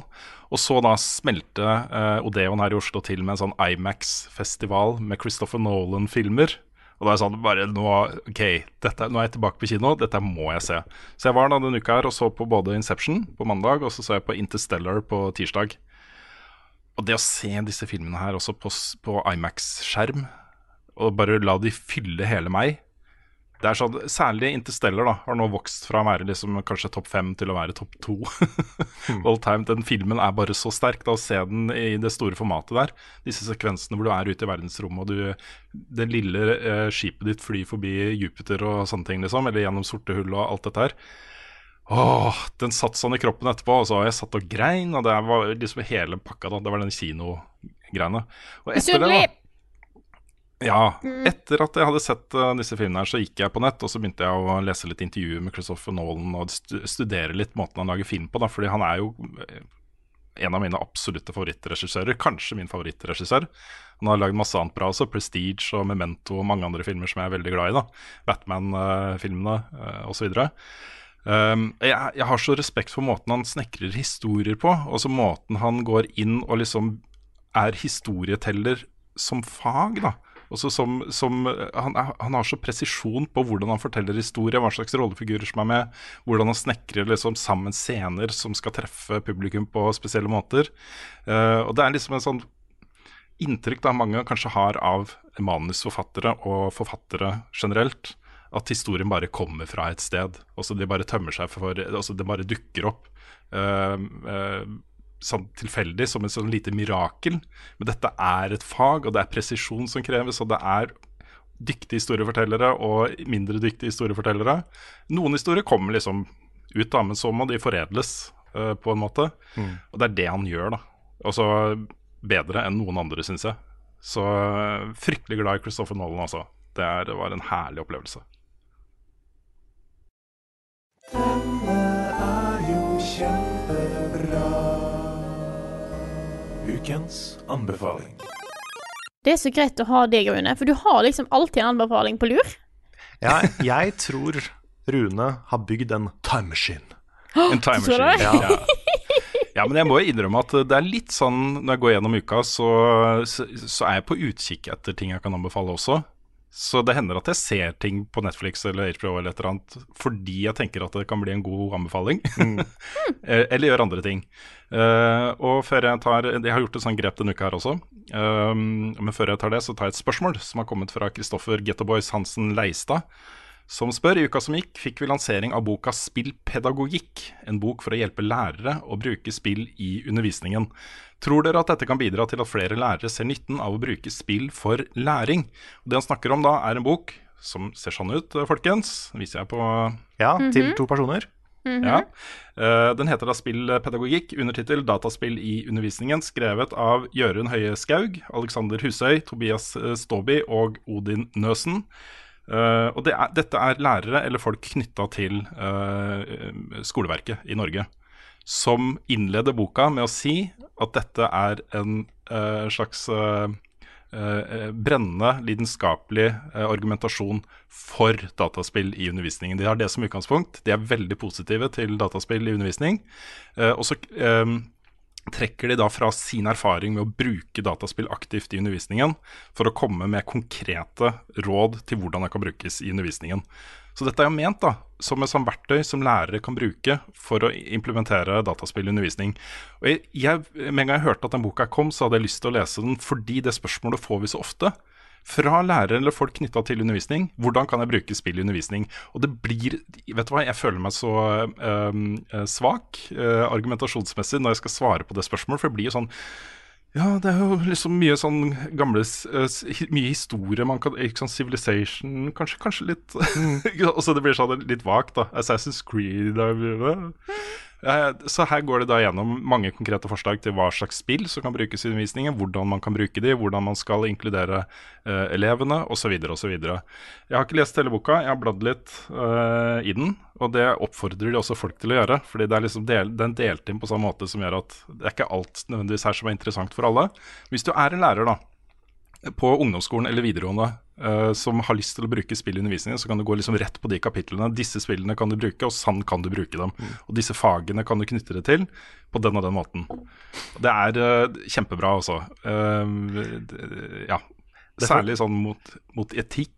Og så da smelte eh, Odeon her i Oslo til med en sånn Imax-festival med Christopher Nolan-filmer. Og da er jeg sånn bare nå, ok, dette, nå er jeg tilbake på kino, dette må jeg se. Så jeg var da denne uka her og så på både Inception på mandag, og så så jeg på Interstellar på tirsdag. Og det å se disse filmene her også på, på IMAX-skjerm, og bare la de fylle hele meg det er sånn, Særlig Interstellar da, har nå vokst fra å være liksom kanskje topp fem til å være topp to. [LAUGHS] All time. Den filmen er bare så sterk. da Å se den i det store formatet der. Disse sekvensene hvor du er ute i verdensrommet og du, det lille eh, skipet ditt flyr forbi Jupiter og sånne ting, liksom. Eller gjennom sorte hull og alt dette her. Åh, den satt sånn i kroppen etterpå, og så har jeg satt og grein. Og det var liksom hele pakka, da. Det var den kinogreiene. Og etter det, da! Ja, etter at jeg hadde sett uh, disse filmene her, så gikk jeg på nett og så begynte jeg å lese litt intervjuer med Christopher Nolan og studere litt måten han lager film på. da, fordi han er jo eh, en av mine absolutte favorittregissører. Kanskje min favorittregissør. Han har lagd masse annet bra også. Prestige og Memento og mange andre filmer som jeg er veldig glad i. da, Batman-filmene uh, osv. Um, jeg, jeg har så respekt for måten han snekrer historier på. og så måten han går inn og liksom er historieteller som fag, da. Også som, som han, er, han har så presisjon på hvordan han forteller historie, hva slags rollefigurer som er med, hvordan han snekrer liksom sammen scener som skal treffe publikum på spesielle måter. Uh, og det er liksom en sånn inntrykk da mange kanskje har av manusforfattere og forfattere generelt, at historien bare kommer fra et sted. Også de bare tømmer seg for altså Det bare dukker opp. Uh, eh, sånn tilfeldig, som et sånn lite mirakel. Men dette er et fag, og det er presisjon som kreves, og det er dyktige historiefortellere og mindre dyktige historiefortellere. Noen historier kommer liksom ut, da, men så må de foredles uh, på en måte. Og det er det han gjør, da. Altså bedre enn noen andre, syns jeg. Så eh, fryktelig glad i Christopher Nolan, altså. Det, er, det var en herlig opplevelse. Ukens anbefaling. Det er så greit å ha deg, Rune, for du har liksom alltid en anbefaling på lur. Ja, jeg tror Rune har bygd en time machine. En time machine. Ja. ja, men jeg må jo innrømme at det er litt sånn når jeg går gjennom uka, så, så, så er jeg på utkikk etter ting jeg kan anbefale også. Så det hender at jeg ser ting på Netflix eller HBO eller et eller annet fordi jeg tenker at det kan bli en god anbefaling. [LAUGHS] Eh, eller gjør andre ting. Uh, og før jeg tar Jeg har gjort et sånt grep denne uka her også. Eh, men før jeg tar det, så tar jeg et spørsmål som har kommet fra Kristoffer Gettoboys Hansen Leistad. Som spør i uka som gikk, fikk vi lansering av boka Spillpedagogikk. En bok for å hjelpe lærere å bruke spill i undervisningen. Tror dere at dette kan bidra til at flere lærere ser nytten av å bruke spill for læring? Og Det han snakker om da, er en bok som ser sånn ut, folkens. Viser jeg på Ja, til to personer. ja. uh, den heter da Spillpedagogikk, undertittel 'Dataspill i undervisningen', skrevet av Jørund Høie Skaug, Alexander Husøy, Tobias Staaby Ståby og Odin Nøsen. Eh, og det er, dette er lærere eller folk knytta til uh, skoleverket i Norge. Som innleder boka med å si at dette er en uh, slags brennende, lidenskapelig argumentasjon for dataspill i undervisningen. De har det som utgangspunkt. De er veldig positive til dataspill i undervisning. Og så eh, trekker de da fra sin erfaring med å bruke dataspill aktivt i undervisningen, for å komme med konkrete råd til hvordan det kan brukes i undervisningen. Så dette er jo ment da, som et sånt verktøy som lærere kan bruke for å implementere dataspill i undervisning. Og jeg, jeg, Med en gang jeg hørte at den boka kom, så hadde jeg lyst til å lese den, fordi det spørsmålet får vi så ofte. Fra lærere eller folk knytta til undervisning. Hvordan kan jeg bruke spill i undervisning? Og det blir Vet du hva, jeg føler meg så eh, svak eh, argumentasjonsmessig når jeg skal svare på det spørsmålet, for det blir jo sånn Ja, det er jo liksom mye sånn gamle eh, Mye historie man kan Ikke sånn Civilization Kanskje, kanskje litt [LAUGHS] så det blir sånn litt vagt, da. Assassin's Creed eh, eh, Så her går det da gjennom mange konkrete forslag til hva slags spill som kan brukes i undervisningen, hvordan man kan bruke de, hvordan man skal inkludere uh, elevene, osv., osv. Jeg har ikke lest hele boka, jeg har bladd litt uh, i den, og det oppfordrer de også folk til å gjøre. Fordi det er liksom del, den delt inn på samme måte som gjør at det er ikke alt nødvendigvis her som er interessant for alle. Hvis du er en lærer, da, på ungdomsskolen eller videregående eh, som har lyst til å bruke spill i undervisningen, så kan du gå liksom rett på de kapitlene. Disse spillene kan du bruke, og sånn kan du bruke dem. Og disse fagene kan du knytte det til på den og den måten. Det er uh, kjempebra, altså. Eh, ja. Særlig sånn mot, mot etikk,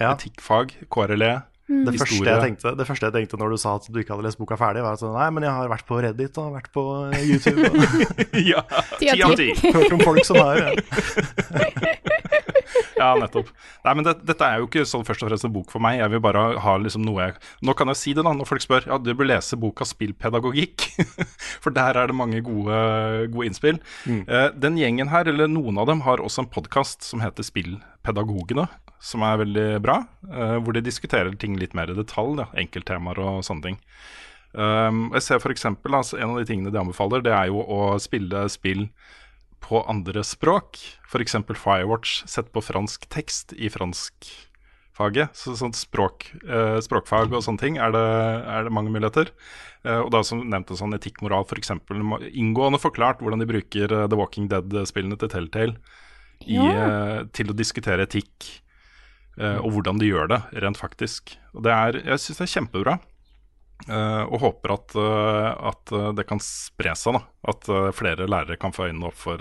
Ja. etikkfag, KRLE. Det første, jeg tenkte, det første jeg tenkte når du sa at du ikke hadde lest boka ferdig, var at sånn, nei, men jeg har vært på Reddit og vært på YouTube og [LAUGHS] ja, Ti av ti. hørt om folk som har Ja, [LAUGHS] nettopp. Nei, men det, Dette er jo ikke sånn først og fremst en bok for meg. Jeg vil bare ha liksom noe jeg Nå kan jeg si det, da, når folk spør. Ja, du bør lese boka 'Spillpedagogikk'. [LAUGHS] For der er det mange gode, gode innspill. Eh, den gjengen her, eller noen av dem, har også en podkast som heter 'Spillpedagogene'. Som er veldig bra. eh, hvor de diskuterer ting litt mer i detalj. Da, enkelttemaer og sånne ting. Um, jeg ser for eksempel, altså, En av de tingene de anbefaler, det er jo å spille spill på andre språk. F.eks. Firewatch sett på fransk tekst i franskfaget. Så sånt språk, eh, språkfag og sånne ting er det, er det mange muligheter. Eh, og da som nevnte sånn etikk, moral, For inngående forklart hvordan de bruker eh, The Walking Dead-spillene til Telltale i, eh, til å diskutere etikk. eh, og hvordan de gjør det, rent faktisk. Og det er, jeg syns det er kjempebra. Eh, og håper at, eh, at eh, det kan spre seg. da At flere lærere kan få øynene opp for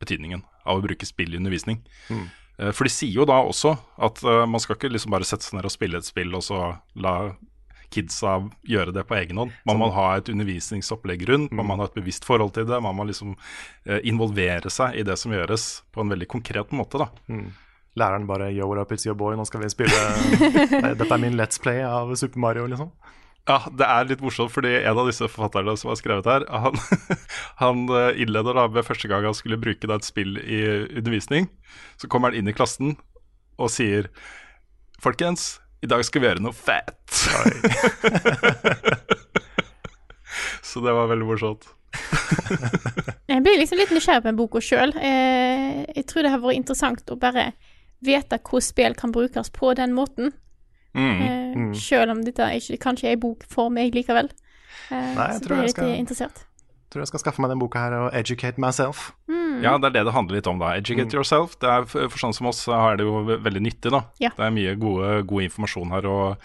betydningen av å bruke spill i undervisning. Eh, for de sier jo da også at man skal ikke liksom bare sette seg ned og spille et spill, og så la kidsa gjøre det på egen hånd. Man må ha et undervisningsopplegg rundt, man må ha et bevisst forhold til det. Man må liksom involvere seg i det som gjøres, på en veldig konkret måte. da Læreren bare Yo, what up, it's your boy, nå skal vi spille [LAUGHS] Dette er min Let's Play av Super Mario, liksom. Ja, det er litt morsomt, fordi en av disse forfatterne som har skrevet her, han, [LAUGHS] han eh, innleder da med første gang han skulle bruke da et spill i undervisning. Så kommer han inn i klassen og sier Folkens, i dag skal vi gjøre noe fett. [LAUGHS] Så det var veldig morsomt. [LAUGHS] Jeg blir liksom litt nysgjerrig på den boka sjøl. Eh, jeg tror det har vært interessant å bare vite hvordan spill kan brukes på den måten. Mm. Eh, Selv om dette ikke, kanskje er en bok for meg likevel. Eh, Nei, jeg så tror det er jeg litt skal- interessert. Tror jeg skal skaffe meg den boka her og educate myself. Ja, det er det det handler litt om, da. Educate yourself. Det er For for sånne som oss er det jo veldig nyttig, da. Ja. Det er mye gode, god informasjon her, og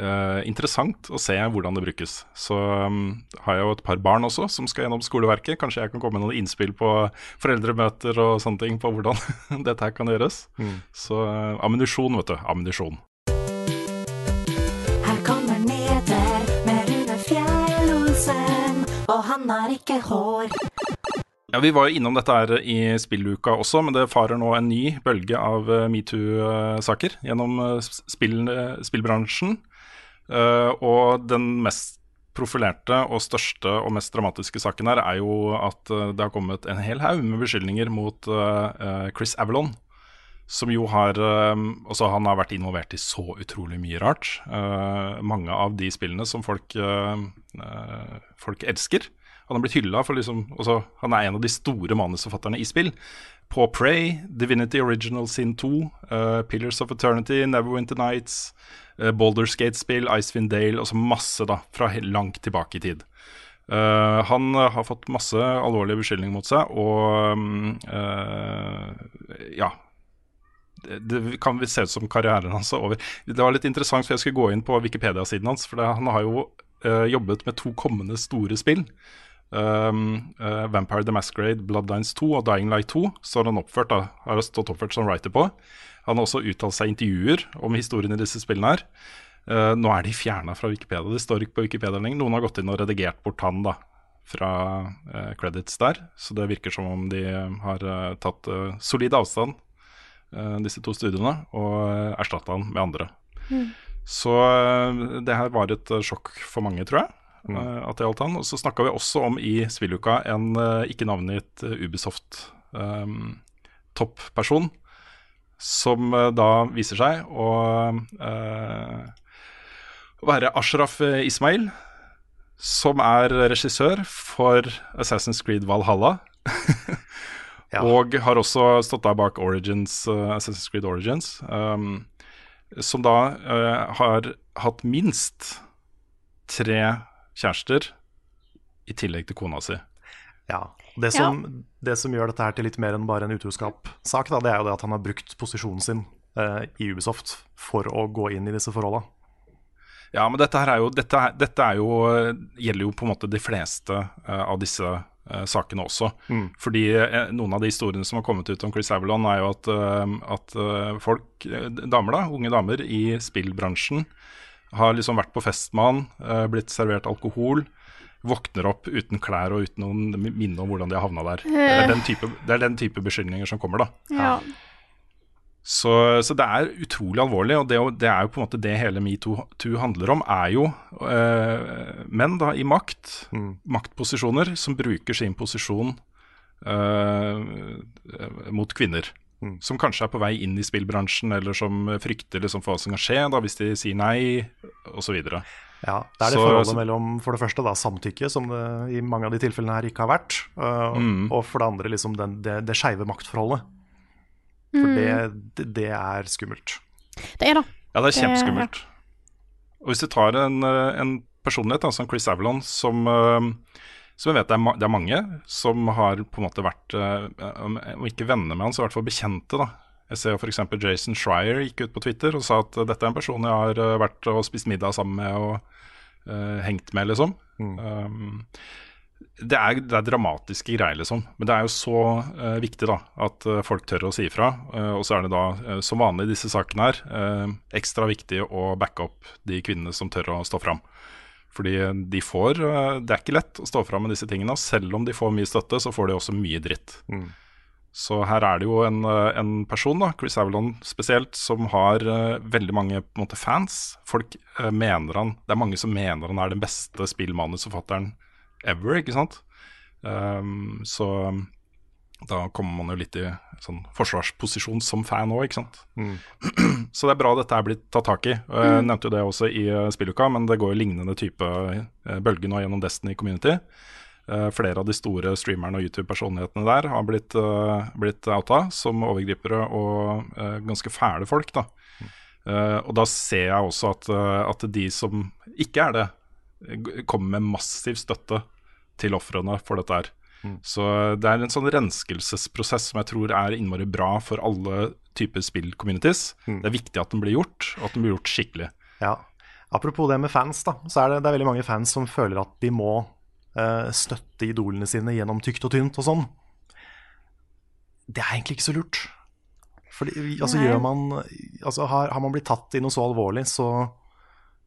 uh, interessant å se hvordan det brukes. Så um, har jeg jo et par barn også som skal gjennom skoleverket. Kanskje jeg kan komme med noen innspill på foreldremøter og sånne ting, på hvordan [LAUGHS] dette her kan gjøres. Så uh, ammunisjon, vet du. Ammunisjon. Har ikke hår. Ja, Vi var jo innom dette her i spilluka også, men det farer nå en ny bølge av eh, metoo-saker gjennom eh, spill, eh, spillbransjen. Og den mest profilerte og største og mest dramatiske saken her er jo at det har kommet en hel haug med beskyldninger mot Chris Avalon. Som jo har også Han har vært involvert i så utrolig mye rart. Mange av de spillene som folk, folk elsker. Han har blitt hylla for liksom også, Han er en av de store manusforfatterne i spill. På Prey, Divinity Original Sin 2, uh, Pillars of Eternity, Neverwinter Nights, uh, Baldur's Gate-spill, Icewind Dale, og så masse da, fra langt tilbake i tid. Uh, han eh, har fått masse alvorlige beskyldninger mot seg, og um, uh, ja det, kan se ut som karrieren hans er over. Det var litt interessant, for jeg skulle gå inn på Wikipedia-siden hans. For det, han har jo uh, jobbet med to kommende store spill. Um, uh, Vampire the Masquerade, Bloodlines 2 og Dying Light 2 står han oppført da, har stått oppført som writer på. Han har også uttalt seg i intervjuer om historien i disse spillene her. Uh, nå er de fjerna fra Wikipedia. De står ikke på Wikipedia lenger. Noen har gått inn og redigert bort han da, fra uh, credits der. Så det virker som om de har tatt solid avstand, disse to studiene, og uh, erstatta han med andre. Så eh, det her var et sjokk for mange, tror jeg. Eh, at det gjaldt han. Og så snakka vi også om i spilluka en eh, ikke navngitt eh, Ubisoft-topperson. toppperson, som da viser seg å uh, være Ashraf Ismail, som er regissør for Assassin's Creed Valhalla. [LAUGHS] Og har også stått der bak Origins, uh, Assassin's Creed Origins. Um, som da uh, har hatt minst tre kjærester i tillegg til kona si. Ja. Det som, det som gjør dette her til litt mer enn bare en utroskapssak, det er jo det at han har brukt posisjonen sin eh, i Ubisoft for å gå inn i disse forholda. Ja, men dette her er jo, dette, dette er jo, gjelder jo på en måte de fleste eh, av disse eh, sakene også. Mm. Fordi eh, noen av de historiene som har kommet ut om Chris Avalon, er jo at, eh, at eh, folk, eh, damer da, unge damer i spillbransjen, har liksom vært på fest med han, uh, blitt servert alkohol, våkner opp uten klær og uten noen minne om hvordan de har havna der. Det er den type, det er den type beskyldninger som kommer, da. Ja. Så, så det er utrolig alvorlig, og det, det er jo på en måte det hele metoo handler om, er jo eh, menn da i makt, maktposisjoner, som bruker sin posisjon eh, mot kvinner. Som kanskje er på vei inn i spillbransjen, eller som frykter liksom for hva som kan skje da, hvis de sier nei, osv. Ja, Det er det Så- forholdet så- mellom for det første da, samtykke, som det i mange av de tilfellene her ikke har vært, øh, Mm. og for det andre liksom den, det, det skeive maktforholdet. For det, det, det er skummelt. Det er det. Ja, det er kjempeskummelt. Og hvis du tar en, eh, en personlighet da, som Chris Avalon, som, eh, som jeg vet det er, det er mange som har på en måte vært, eh, om om ikke venner med han, så i hvert fall bekjente. da. Jeg ser f.eks. Jason Schreier gikk ut på Twitter og sa at eh, dette er en person jeg har eh, vært og spist middag sammen med og uh, hengt med, liksom. Um, det, er, det er dramatiske greier, liksom. Men det er jo så uh, viktig da, at eh, folk tør å si ifra. Uh, og så er det da, eh, som vanlig i disse sakene her, eh, ekstra viktig å backe opp de kvinnene som tør å stå fram. Fordi de får eh, Det er ikke lett å stå fram med disse tingene. Selv om de får mye støtte, så får de også mye dritt. Så her er det jo en, eh, en person, da, Chris Avalon spesielt, som har eh, veldig mange på en måte, fans. Folk mener han Det er mange som mener han er den beste spillmanusforfatteren ever, ikke sant? Um, så da kommer man jo litt i sånn forsvarsposisjon som fan òg, ikke sant. [CLEARS THROAT] Så det er bra dette er blitt tatt tak i. Jeg Mm. nevnte jo det også i uh, spilluka, men det går jo lignende type uh, bølge nå gjennom Destiny Community. Flere av de store streamerne og YouTube-personlighetene der har blitt, blitt outa som overgripere og ganske fæle folk. da. Uh, og da ser jeg også at, at de som ikke er det, kommer med massiv støtte til ofrene for dette her. Så det er en sånn renskelsesprosess som jeg tror er innmari bra for alle typer spill-communities. Det er viktig at den blir gjort, og at den blir gjort skikkelig. Ja. Apropos det med fans, da, så er det, det er veldig mange fans som føler at de må eh, støtte idolene sine gjennom tykt og tynt og sånn. Det er egentlig ikke så lurt. Fordi, altså, gjør man, altså, har, har man blitt tatt i noe så alvorlig, så,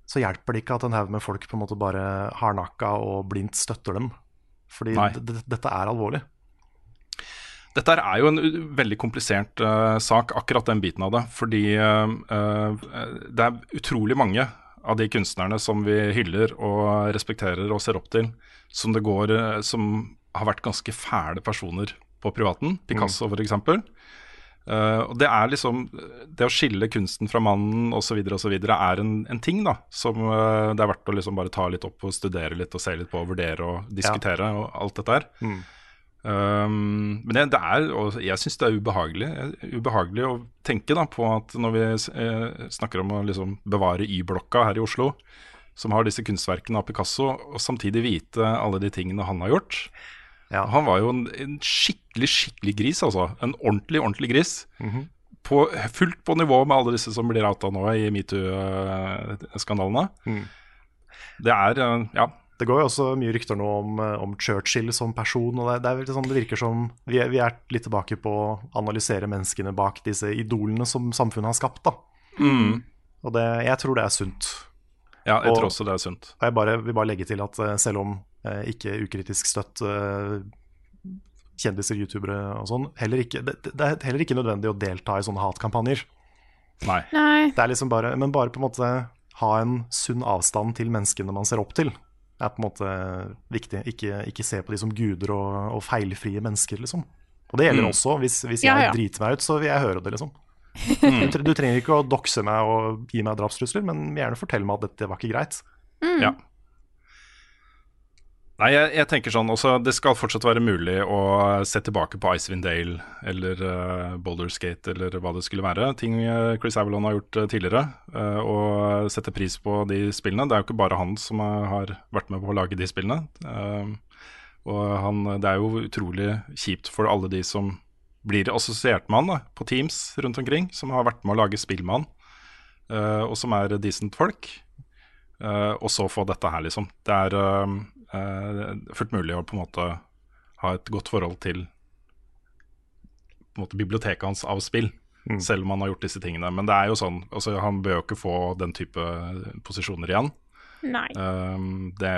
så hjelper det ikke at en haug med folk på en måte bare hardnakka og blindt støtter dem. Fordi dette er alvorlig. Dette er jo en veldig komplisert uh, sak, akkurat den biten av det. Fordi uh, det er utrolig mange av de kunstnerne som vi hyller og respekterer og ser opp til, som det går Som har vært ganske fæle personer på privaten. Picasso, for f.eks. Uh, og det er liksom Det å skille kunsten fra mannen osv. er en, en ting da som uh, det er verdt å liksom bare ta litt opp og studere litt og se litt på og vurdere og diskutere og alt dette her. Um, men det, det er, og jeg syns det er ubehagelig, ubehagelig å tenke da på at når vi eh, snakker om å liksom bevare Y-blokka her i Oslo, som har disse kunstverkene av Picasso, og samtidig vite alle de tingene han har gjort. Han var jo en, en skikkelig, skikkelig gris, altså. En ordentlig, ordentlig gris. på, fullt på nivå med alle disse som blir outa nå i metoo-skandalene. Det er, eh, ja Det går jo også mye rykter nå om, eh, om Churchill som person. og Det, det, er vel sånn, det virker som vi er, vi er litt tilbake på å analysere menneskene bak disse idolene som samfunnet har skapt. da. Mm. Og det, jeg tror det er sunt. Ja, jeg Og- tror også det er sunt. Og jeg bare, vil bare legge til at eh, selv om ikke ukritisk støtt eh, kjendiser, youtubere og sånn, heller ikke, det, det er heller ikke nødvendig å delta i sånne hatkampanjer. Nei. Nei. Det er liksom bare, men bare på en måte ha en sunn avstand til menneskene man ser opp til. er på en måte viktig. Ikke, ikke se på de som guder og, og feilfrie mennesker, liksom. Og det gjelder Mm. også. Hvis, hvis jeg ja. driter meg ut, så vil jeg høre det, liksom. Du, du trenger ikke å dokse meg og gi meg drapstrusler, men gjerne fortell meg at dette var ikke greit. Ja. Nei, jeg, jeg tenker sånn også, Det skal fortsatt være mulig å se tilbake på Icewind Dale eller uh, Boulders Gate eller hva det skulle være. Ting eh, Chris Avalon har gjort eh, tidligere. Uh, og sette pris på de spillene. Det er jo ikke bare han som eh, har vært med på å lage de spillene. Uh, og han, det er jo utrolig kjipt for alle de som blir assosiert med han da, på Teams rundt omkring, som har vært med å lage spill med han, uh, og som er decent folk. Eh, og så få dette her, liksom. Det er eh, eh, fullt mulig å på en måte ha et godt forhold til på en måte biblioteket hans av spill, selv om han har gjort disse tingene. Men det er jo sånn, altså, han bør jo ikke få den type posisjoner igjen. Nei. Um, det,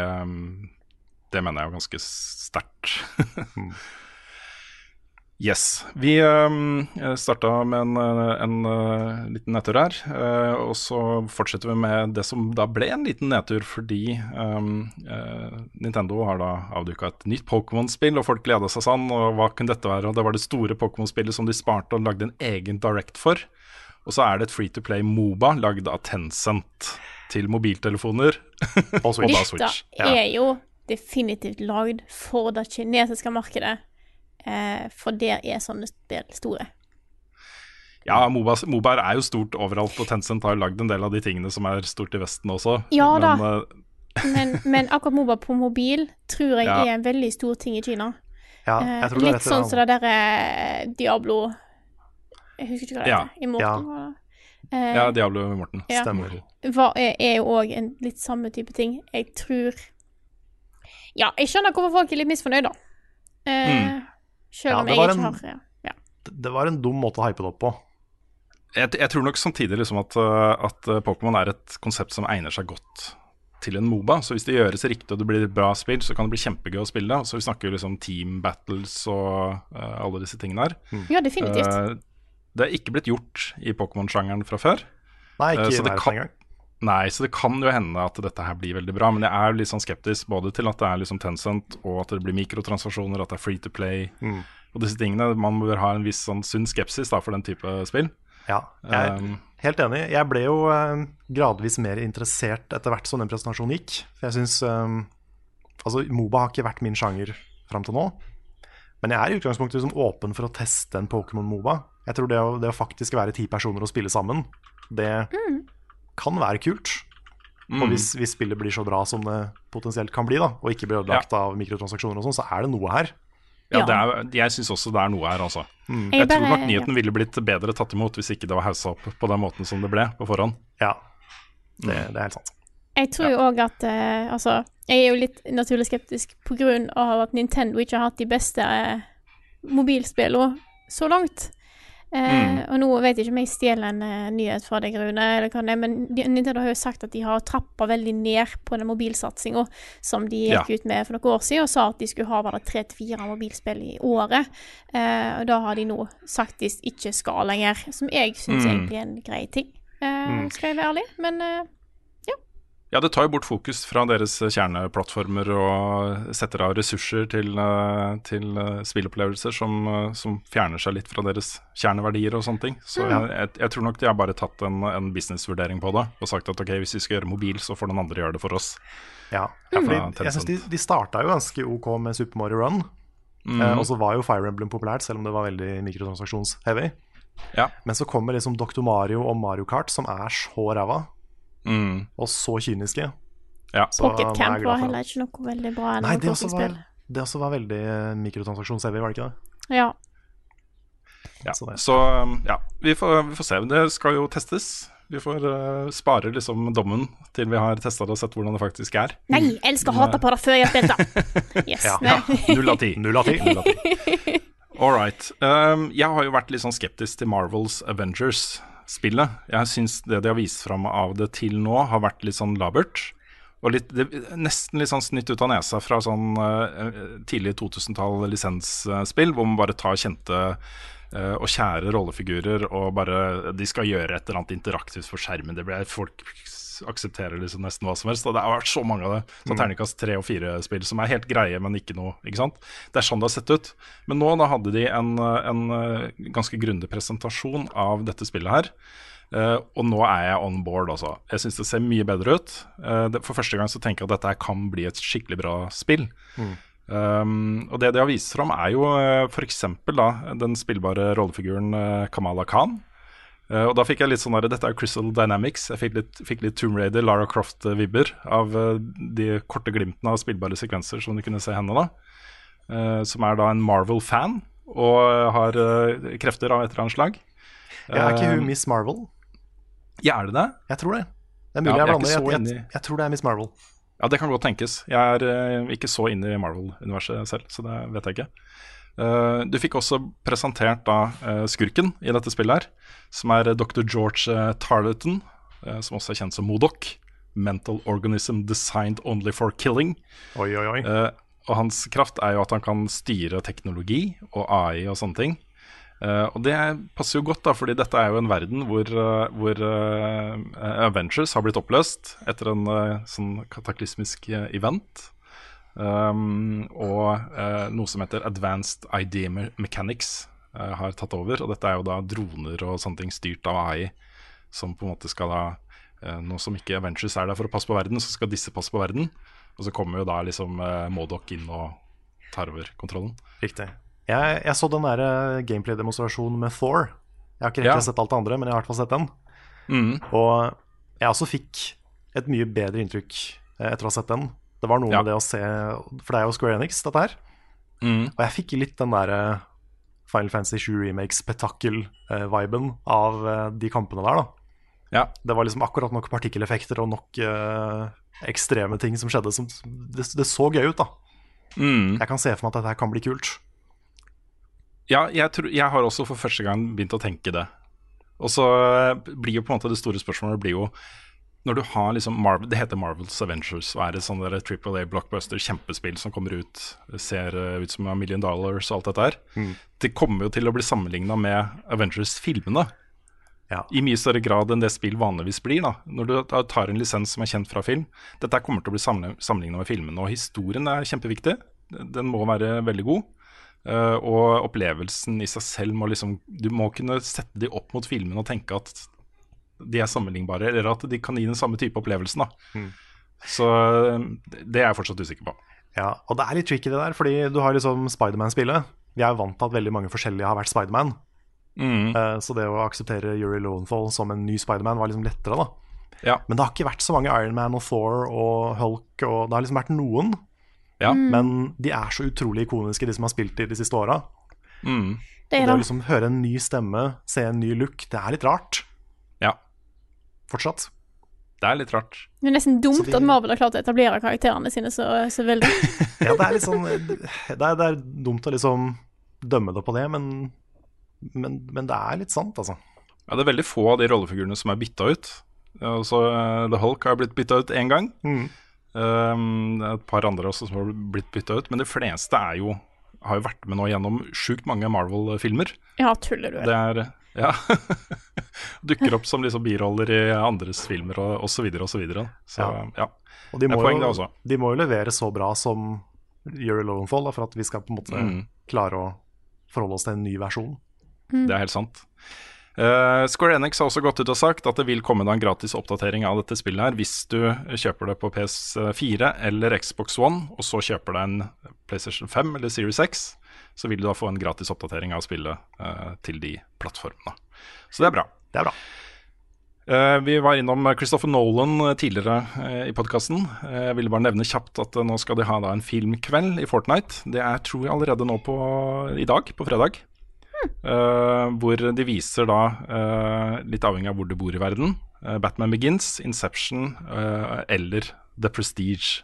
det mener jeg jo ganske sterkt. [LAUGHS] Yes. Vi um, starta med en, eh, en eh, liten nedtur her. eh, og så fortsetter vi med det som da ble en liten nedtur, fordi um, uh, Nintendo har da avduka et nytt Pokémon-spill, og folk gleda seg sånn. Og hva kunne dette være? Og det var det store Pokémon-spillet som de sparte og lagde en egen direct for. Og så er det et free to play Moba lagd av Tencent til mobiltelefoner. [LAUGHS] Og Og da Dette Switch. er jo definitivt lagd for det kinesiske markedet. Eh, for der er sånne spill store. Ja, Moba, Moba er jo stort overalt, og Tencent har jo lagd en del av de tingene som er stort i Vesten også. Ja da. Men, eh, Men, men akkurat Moba på mobil tror jeg Ja. er en veldig stor ting i Kina. Ja, Eh, jeg tror det er litt sånn som det derre Diablo Jeg husker ikke hva det Ja. heter. Immortal, var det? Eh, ja, Diablo Morten. Ja. Stemmer. Hva er, er jo òg en litt samme type ting. Jeg tror Ja, jeg skjønner hvorfor folk er litt misfornøyd, da. Eh, Selv Ja, om det jeg var ikke en- har ja. ja. Det var en dum måte å hype det opp på. Jeg, jeg tror nok samtidig liksom at, uh, at uh, Pokémon er et konsept som egner seg godt til en Moba. Så hvis det gjøres riktig og det blir et bra spill, så kan det bli kjempegøy å spille. Så vi snakker jo liksom team battles og uh, alle disse tingene her. ja, definitivt. Uh, det er ikke blitt gjort i Pokémon-sjangeren fra før. Nei, Eh, ikke så i det kan- engang. Nei, så det kan jo hende at dette her blir veldig bra, men jeg er litt sånn skeptisk både til at det er liksom Tencent, og at det blir mikrotransaksjoner, at det er free to play, Mm. og disse tingene. Man bør ha en viss sånn sunn skepsis da, for den type spill. Ja, jeg er Um, helt enig. Jeg ble jo eh, gradvis mer interessert etter hvert som den presentasjonen gikk. For jeg syns um, Altså, Moba har ikke vært min sjanger fram til nå. Men jeg er i utgangspunktet liksom åpen for å teste en Pokémon Moba. Jeg tror det å, det å faktisk være ti personer og spille sammen, det kan være kult. mm. Og hvis, hvis spillet blir så bra som det potensielt kan bli, da, og ikke blir ødelagt av mikrotransaksjoner og sånn, så er det noe her. Ja, Ja. det er, jeg syns også det er noe her, altså. Mm. Jeg tror bare- nok nyheten ville blitt bedre tatt imot hvis ikke det var haussa opp på den måten som det ble på forhånd. Ja, det, det er helt sant. Jeg tror jo òg at uh, Altså, jeg er jo litt naturlig skeptisk på grunn av at Nintendo ikke har hatt de beste uh, mobilspillene så langt. Eh, Og nå vet jeg ikke om jeg stjeler en uh, nyhet fra deg, Rune, eller hva det er, men Nintendo har jo sagt at de har trappa veldig ned på den mobilsatsinga som de Ja. gikk ut med for noen år siden, og sa at de skulle ha bare tre til fire mobilspill i året. Eh, og da har de nå sagt de ikke skal lenger, som jeg syns Mm. egentlig er en grei ting, eh, skal jeg være ærlig. Men eh, Ja, det tar jo bort fokus fra deres kjerneplattformer og setter av ressurser til, eh, til eh, spillopplevelser som, eh, som fjerner seg litt fra deres kjerneverdier og sånne ting. Så jeg, jeg, jeg tror nok de har bare tatt en, en businessvurdering på det og sagt at ok, hvis vi skal gjøre mobil, så får noen andre gjøre det for oss. Ja, Ja, fordi jeg synes de, de starta jo ganske OK med Super Mario Run. Eh, og så var jo Fire Emblem populært, selv om det var veldig mikrotransaksjonsheavy. Ja. Men så kommer liksom Dr. Mario og Mario Kart, som er så ræva Mm. og så kyniske. Ja. Så Pocket er Camp var heller ikke noe veldig bra. Nei, det også, var, det også var veldig eh, mikrotransaksjonsheavy, var det ikke det? Ja. Ja. Så det- Så um, ja, vi får, vi får se. Det skal jo testes. Vi får uh, spare liksom dommen til vi har testa det og sett hvordan det faktisk er. Nei, jeg elsker å hate på det før jeg har spilt det. [LAUGHS] Yes. Ja. [LAUGHS] Null av ti. Null av ti. All right. Um, jeg har jo vært litt sånn skeptisk til Marvels Avengers-spillet. Jeg syns det de har vist fram av det til nå, har vært litt sånn labert. Og litt, det, nesten litt sånn snytt ut av nesa fra sånn uh, tidlig 2000-tall lisensspill, hvor man bare tar kjente uh, og kjære rollefigurer, og bare de skal gjøre et eller annet interaktivt for skjermen. Det blir Folk aksepterer liksom nesten hva som helst. Og det har vært så mange av det. Så Mm. terningkast tre og fire-spill som er helt greie, men ikke noe. ikke sant? Det er sånn det har sett ut. Men nå da hadde de en, en eh, ganske grundig presentasjon av dette spillet her. Uh, og nå er jeg on board, altså. Jeg syns det ser mye bedre ut. Uh, det, for første gang så tenker jeg at dette kan bli et skikkelig bra spill. Um, og det de har vist fram, er jo uh, f.eks. den spillbare rollefiguren uh, Kamala Khan. Eh, og da fikk jeg litt sånn der, Dette er Crystal Dynamics. Jeg fikk litt, fikk litt Tomb Raider, Lara Croft-vibber av eh, de korte glimtene av spillbare sekvenser som du kunne se henne da. Eh, som er da en Marvel-fan og har krefter av et eller annet slag. Ja, er ikke hun Miss Marvel? Ja, er det det? Jeg tror det. Det er mulig Ja, jeg er blander. Jeg, jeg, jeg, tror det er Miss Marvel. Ja, det kan godt tenkes. Jeg er ikke så inne i Marvel-universet selv, så det vet jeg ikke. Eh, du fikk også presentert da eh, skurken i dette spillet her, som er eh, Dr. George uh, Tarleton, eh, som også er kjent som Modok. Mental organism designed only for killing. Oi, oi, oi. Eh, og hans kraft er jo at han kan styre teknologi og AI og sånne ting. Uh, og det passer jo godt, da, fordi dette er jo en verden hvor, uh, hvor uh, Avengers har blitt oppløst etter en eh, sånn kataklysmisk eh, event. Um, og uh, noe som heter Advanced ID Mechanics uh, har tatt over. Og dette er jo da droner og sånne ting styrt av AI, som på en måte skal da uh, Nå som ikke Avengers er der for å passe på verden, så skal disse passe på verden. Og så kommer jo da liksom eh, Modok inn og tar over kontrollen. Riktig. Jeg, jeg så den der eh, gameplay-demonstrasjonen med Thor. Jeg har ikke Ja. riktig sett alt det andre, men jeg har i hvert fall sett den. Mm. Og jeg også fikk et mye bedre inntrykk eh, etter å ha sett den. Det var noe Ja. med det å se For det er jo Square Enix, dette her. Mm. Og jeg fikk litt den derre Final Fantasy 7 Remake-spetakkel-viben av eh, de kampene der, da. Ja. Det var liksom akkurat nok partikkeleffekter og nok eh, ekstreme ting som skjedde. Som, det, det så gøy ut, da. Mm. Jeg kan se for meg at dette her kan bli kult. Ja, jeg, tror, jeg har også for første gang begynt å tenke det. Og så eh, blir jo på en måte det store spørsmålet blir jo Når du har liksom Marvel, Det heter Marvels Avengers og er et sånn Triple A blockbuster kjempespill som kommer ut, ser eh, ut som en million dollars og alt dette her. Det kommer jo til å bli sammenligna med Avengers-filmene. Ja. I mye større grad enn det spill vanligvis blir. da Når du tar en lisens som er kjent fra film. Dette kommer til å bli sammenligna med filmene. Og historien er kjempeviktig. Den må være veldig god. Eh, og opplevelsen i seg selv må liksom Du må kunne sette de opp mot filmene og tenke at de er sammenlignbare, eller at de kan gi den samme type opplevelsen. da Så eh, det er jeg fortsatt usikker på. Ja, og det er litt tricky det der, fordi du har liksom Spiderman-spillet. Vi er vant til at veldig mange forskjellige har vært Spiderman. Mm. Eh, så det å akseptere Yuri Lowenthal som en ny Spiderman var liksom lettere, da. Ja. Men det har ikke vært så mange Iron Man og Thor og Hulk, og det har liksom vært noen. Ja. Men de er så utrolig ikoniske, de som har spilt de de siste åra. Mm. Det Det å liksom høre en ny stemme, se en ny look, det er litt rart. Fortsatt. Det er litt rart. Det er nesten dumt de- at Marvel har klart å etablere karakterene sine så, så veldig. [LAUGHS] Ja, det er litt sånn Det er, det er dumt å liksom dømme det på det, men, men, men det er litt sant, altså. Ja, Det er veldig få av de rollefigurene som er bytta ut. Også, så, eh, The Hulk har blitt bytta ut én gang. Mm. Um, et par andre også som har blitt bytta ut. Men de fleste er jo, har jo vært med nå gjennom sjukt mange Marvel-filmer. Ja, tuller du? Det er ja. [LAUGHS] Dukker opp som liksom biroller i andres filmer og osv. og Så, videre. så Ja. ja. Og de Det er må, poeng, det jo, også. de må jo levere så bra som Yuri Lowenthal for at vi skal på en måte Mm. klare å forholde oss til en ny versjon. Det er helt sant. Uh, Square Enix har også gått ut og sagt at det vil komme da en gratis oppdatering av dette spillet her hvis du kjøper det på PS4 eller Xbox One, og så kjøper deg en PlayStation 5 eller Series X, så vil du da få en gratis oppdatering av spillet eh, til de plattformene. Så det er bra. Det er bra. Eh, vi var innom Christopher Nolan tidligere eh, i podkasten. jeg ville bare nevne kjapt at eh, nå skal de ha da en filmkveld i Fortnite. Det er tror jeg allerede nå på i dag, på fredag. Uh, hvor de viser da, uh, litt avhengig av hvor du bor i verden, uh, Batman Begins, Inception eh, eller The Prestige.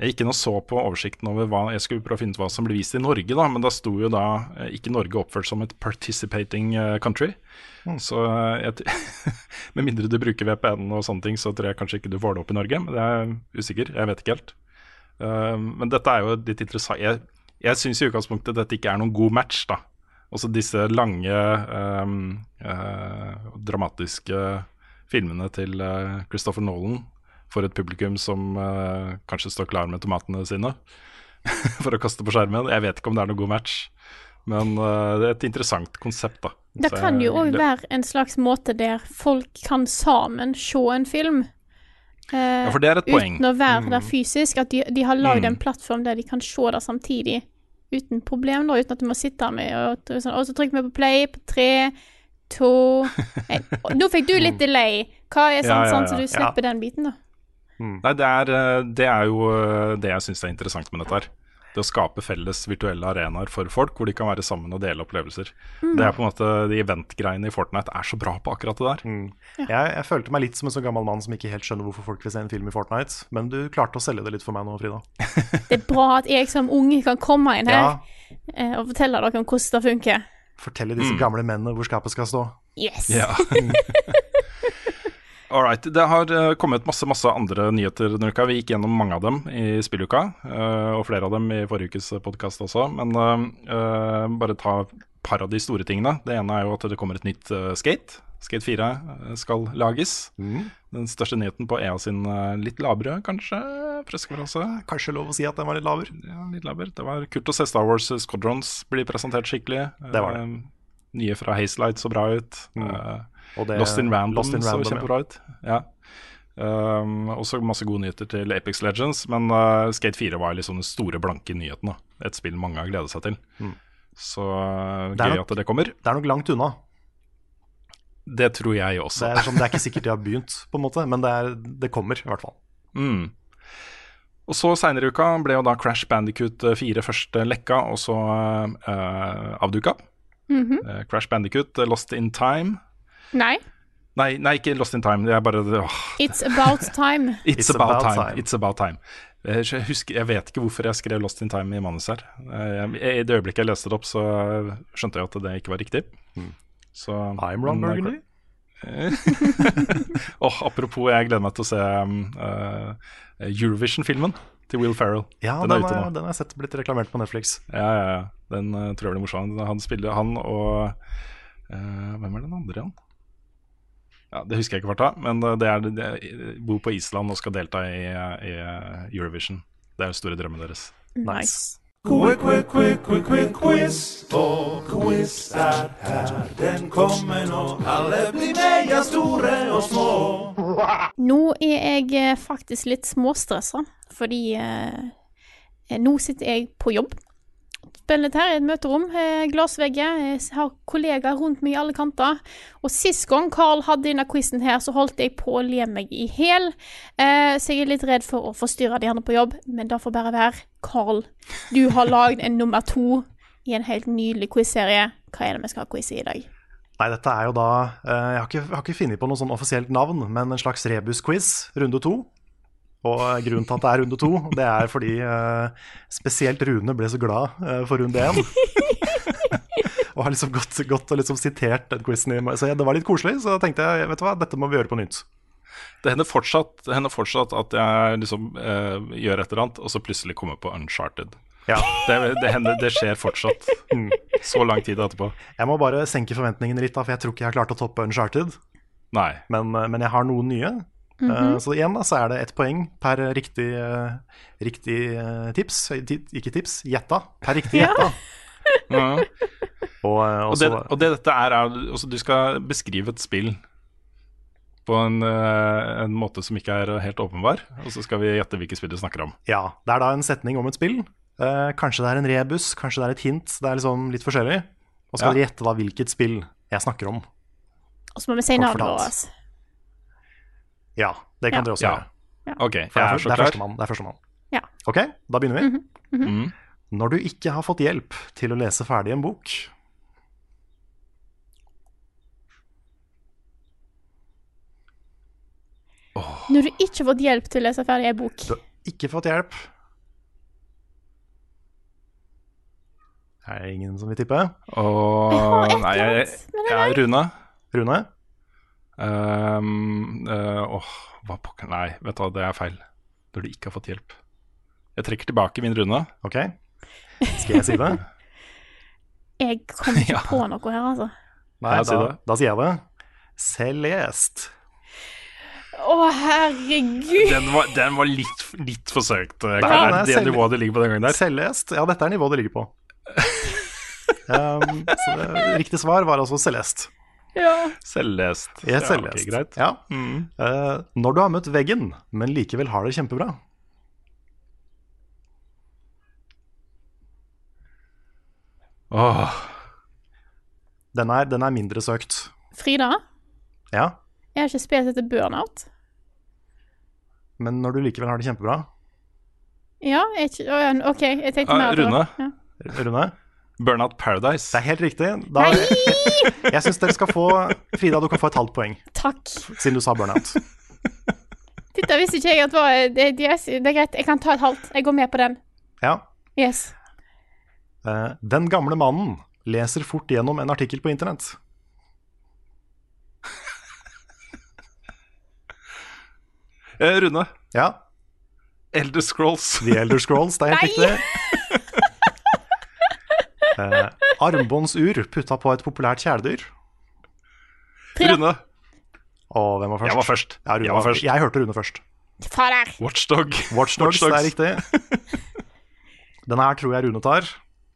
Jeg gikk inn og så på oversikten over hva jeg skulle prøve å finne ut hva som ble vist i Norge, da, men da sto jo da eh, ikke Norge oppført som et participating country'. country. Så eh, jeg, [LAUGHS] med mindre du bruker VPN og sånne ting, så tror jeg kanskje ikke du får det opp i Norge. Men det er usikker, jeg vet ikke helt. Uh, men dette er jo litt interessant. Jeg, jeg syns i utgangspunktet dette ikke er noen god match, da. Også disse lange, um, uh, dramatiske filmene til eh, Christopher Nolan for et publikum som uh, kanskje står klar med tomatene sine [LAUGHS] for å kaste på skjermen. Jeg vet ikke om det er noe god match, men uh, det er et interessant konsept, da. Det kan jo òg være en slags måte der folk kan sammen se en film. Uh, Ja, for det er et poeng. Uten å være Mm. der fysisk. At de, de har lagd Mm. en plattform der de kan se det samtidig. Uten problem, da. Uten at du må sitte med og, og sånn, og så trykker vi på play på tre, to. [LAUGHS] Nå fikk du litt delay. Hva er sånn, Ja, ja, sånn, så du slipper den biten, da? Nei, det er, eh, det er jo eh, det jeg syns er interessant med dette her. Det å skape felles virtuelle arenaer for folk, hvor de kan være sammen og dele opplevelser. Mm. Det er på en måte De event-greiene i Fortnite er så bra på akkurat det der. Jeg, jeg følte meg litt som en sånn gammel mann som ikke helt skjønner hvorfor folk vil se en film i Fortnite, men du klarte å selge det litt for meg nå, Frida. [LAUGHS] Det er bra at jeg som unge kan komme inn her Ja. eh, og fortelle dere om hvordan det funker. Fortelle disse Mm. gamle mennene hvor skapet skal stå. Yes! Ja. [LAUGHS] [LAUGHS] All right. Det har eh, kommet masse masse andre nyheter denne uka. Vi gikk gjennom mange av dem i spilluka, eh, og flere av dem i forrige ukes podkast også. Men eh, eh, bare ta et par av de store tingene. Det ene er jo at det kommer et nytt eh, Skate. Skate 4 eh, skal lages. Den største nyheten på EA sin eh, litt lavere, kanskje, pressekonferanse. Kanskje lov å si at den var litt laber. Ja, litt laber. Det var kult å se Star Wars Squadrons bli presentert skikkelig. Det var det. Eh, nye fra Hazelight så bra ut. Mm. Og det- Lost in Random, Lost in så Random, så kjempebra ut. Ja. Um, også masse gode nyheter til Apex Legends, men uh, Skate 4 var liksom den store, blanke nyheten. da. Et spill mange har gledet seg til. Mm. Så uh, gøy nok- at det kommer. Det er nok langt unna. Det tror jeg også. Det er, sånn, det er ikke sikkert de har begynt, på en måte, men det, er, det kommer i hvert fall. Mm. Og så Seinere i uka ble jo da Crash Bandicoot 4 først eh, lekka, og så uh, avduka. Mhm. Eh, Crash Bandicoot eh, Lost in Time. Nei. Nei, nei, ikke Lost in Time. Det er bare åh, It's about time. [LAUGHS] It's, about, time. It's about time. Jeg, jeg husker, jeg vet ikke hvorfor jeg skrev Lost in Time i manus her. Eh, jeg- I det øyeblikket jeg leste det opp, så skjønte jeg at det ikke var riktig. Så, I'm Ron eh, Burgundy. oh, [LAUGHS] apropos, jeg gleder meg til å se um, eh, Eurovision-filmen til Will Ferrell. Ja, den, den, er ute er, nå. den har jeg sett blitt reklamert på Netflix. Ja, ja, ja. Den uh, tror jeg blir morsom. Han spiller han og uh, Hvem er den andre igjen? Ja, Det husker jeg ikke farta, men eh, det er, det er, bor på Island og skal delta i, i Eurovision. Det er den store drømmen deres. Nice. Quick, quick, quick, quick, quick, quiz. Og quiz er her, den kommer nå. Alle blir meia store og små. Nå er jeg eh, faktisk litt småstressa, fordi eh, nå sitter jeg på jobb. Litt her i et møterom, eh, glassvegger, jeg har kollegaer rundt meg i alle kanter. Og sist gang Carl hadde denne quizen her, så holdt jeg på å le meg i hæl. Eh, så jeg er litt redd for å forstyrre de andre på jobb, men det får bare være. Carl, du har lagd en nummer to i en helt nydelig quiz-serie. Hva er det vi skal ha quiz i i dag? Nei, dette er jo da eh, Jeg har ikke, jeg ikke funnet på noe sånn offisielt navn, men en slags rebus-quiz, runde to. Og grunnen til at det er runde to, det er fordi eh, spesielt Rune ble så glad eh, for runde én. [LAUGHS] og har liksom gått, gått og liksom sitert den quizen i Så det var litt koselig, så tenkte jeg vet du hva, dette må vi gjøre på nytt. Det hender fortsatt, det hender fortsatt at jeg liksom eh, gjør et eller annet, og så plutselig kommer på Uncharted. Ja. Det, det, hender, det skjer fortsatt. Så lang tid etterpå. Jeg må bare senke forventningene litt, da, for jeg tror ikke jeg har klart å toppe Uncharted. Nei. Men, eh, men jeg har noen nye. Eh, -hmm. Så igjen da, så er det ett poeng per riktig, eh, riktig eh, tips. Ikke tips, gjetta. Per riktig gjetta. [LAUGHS] Ja. Og, Og det, og det dette er, er altså, Du skal beskrive et spill på en, en måte som ikke er helt åpenbar, og så skal vi gjette hvilket spill du snakker om. Ja, det er da en setning om et spill. Eh, kanskje det er en rebus, kanskje det er et hint. Det er liksom litt forskjellig. Og så skal Ja. dere gjette da hvilket spill jeg snakker om. Og så må vi si navnet vårt. Ja, det kan Ja. dere også Ja. gjøre. OK, For jeg det er, er så klar. førstemann. Det er førstemann. Ja. Ok, da begynner vi. Mm. Når du ikke har fått hjelp til å lese ferdig en bok, Når du ikke har fått hjelp til å lese ferdig en bok. du har ikke fått hjelp Det Er ingen som vil tippe? Åh, Jeg har et Nei, jeg, eller annet, men jeg er Rune. Um, eh, åh, hva pokker Nei, vet du hva, det er feil. Når du ikke har fått hjelp. Jeg trekker tilbake min runde. Ok, skal jeg si det? [LAUGHS] Jeg kommer ikke [LAUGHS] på noe her, altså. Nei, Ja, si da, da sier jeg det. Celeste. Å, herregud! Den var, den var litt, litt forsøkt. eh, Nei, nei, Er det selv- nivået det ligger på den gangen der? Celeste. Ja, dette er nivået det ligger på. um, [LAUGHS] så det, riktig svar var altså Celeste. [LAUGHS] Ja. Selvlest. Jeg er Ja, okay. Ja. Eh, når du har møtt veggen, men likevel har det kjempebra. Åh, Den er, den er mindre søkt. Frida, Ja, jeg har ikke spilt etter burnout. men når du likevel har det kjempebra Ja, jeg, OK, jeg tenkte Ah, mer på Rune? Ja. Rune? Burnout Paradise. Det er helt riktig. Da, [LAUGHS] jeg syns dere skal få Frida, du kan få et halvt poeng, Takk. siden du sa burnout. [LAUGHS] Dette visste ikke jeg at var det, yes, det er greit, jeg kan ta et halvt. Jeg går med på den. Ja. Yes. Eh, den gamle mannen leser fort gjennom en artikkel på internett. Eh, Rune. Ja, Elder Scrolls. The Elder Scrolls, det er helt riktig. [LAUGHS] Eh, armbåndsur putta på et populært kjæledyr. Rune. Og hvem var først? Jeg var først. Ja, Rune Jeg var først. Jeg hørte Rune først. Fader. Watchdog. Watchdogs, det er riktig. Denne her tror jeg Rune tar.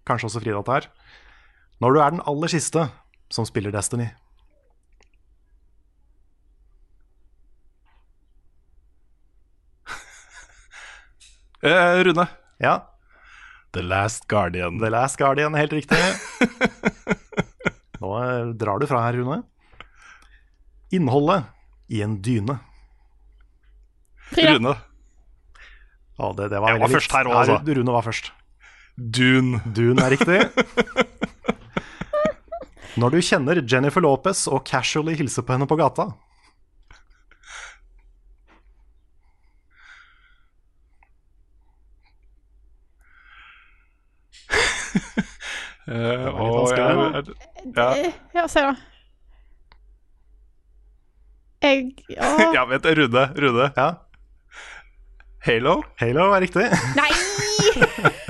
Kanskje også Frida tar. Når du er den aller siste som spiller Destiny. Eh, Rune. Ja, The Last Guardian. The Last Guardian, helt riktig. [LAUGHS] Nå eh, drar du fra her, Rune. Innholdet i en dyne. Frida. Rune. Å, det, det var Jeg var litt. først her òg, altså. Rune var først. Dune. Dune er riktig. [LAUGHS] Når du kjenner Jennifer Lopez og casually hilser på henne på gata. Eh, litt og jeg, ja. Eh, Ja, se da. Jeg Å, [LAUGHS] ja, vent. Rune. Rune. Ja, Halo. Halo er riktig. nei! [LAUGHS]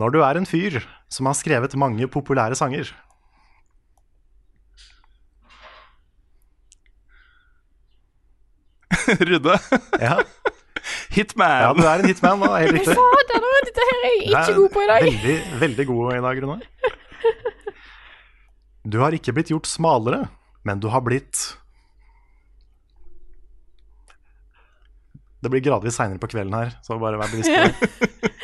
Når du er en fyr som har skrevet mange populære sanger. Rune. Ja, Hitman. ja du er en hitman, da. Helt riktig. Fader, nå, dette her er jeg ikke er god på i dag. Veldig, veldig god i dag, Runar. Du har ikke blitt gjort smalere, men du har blitt Det blir gradvis seinere på kvelden her, så bare vær bevisst på det. [LAUGHS]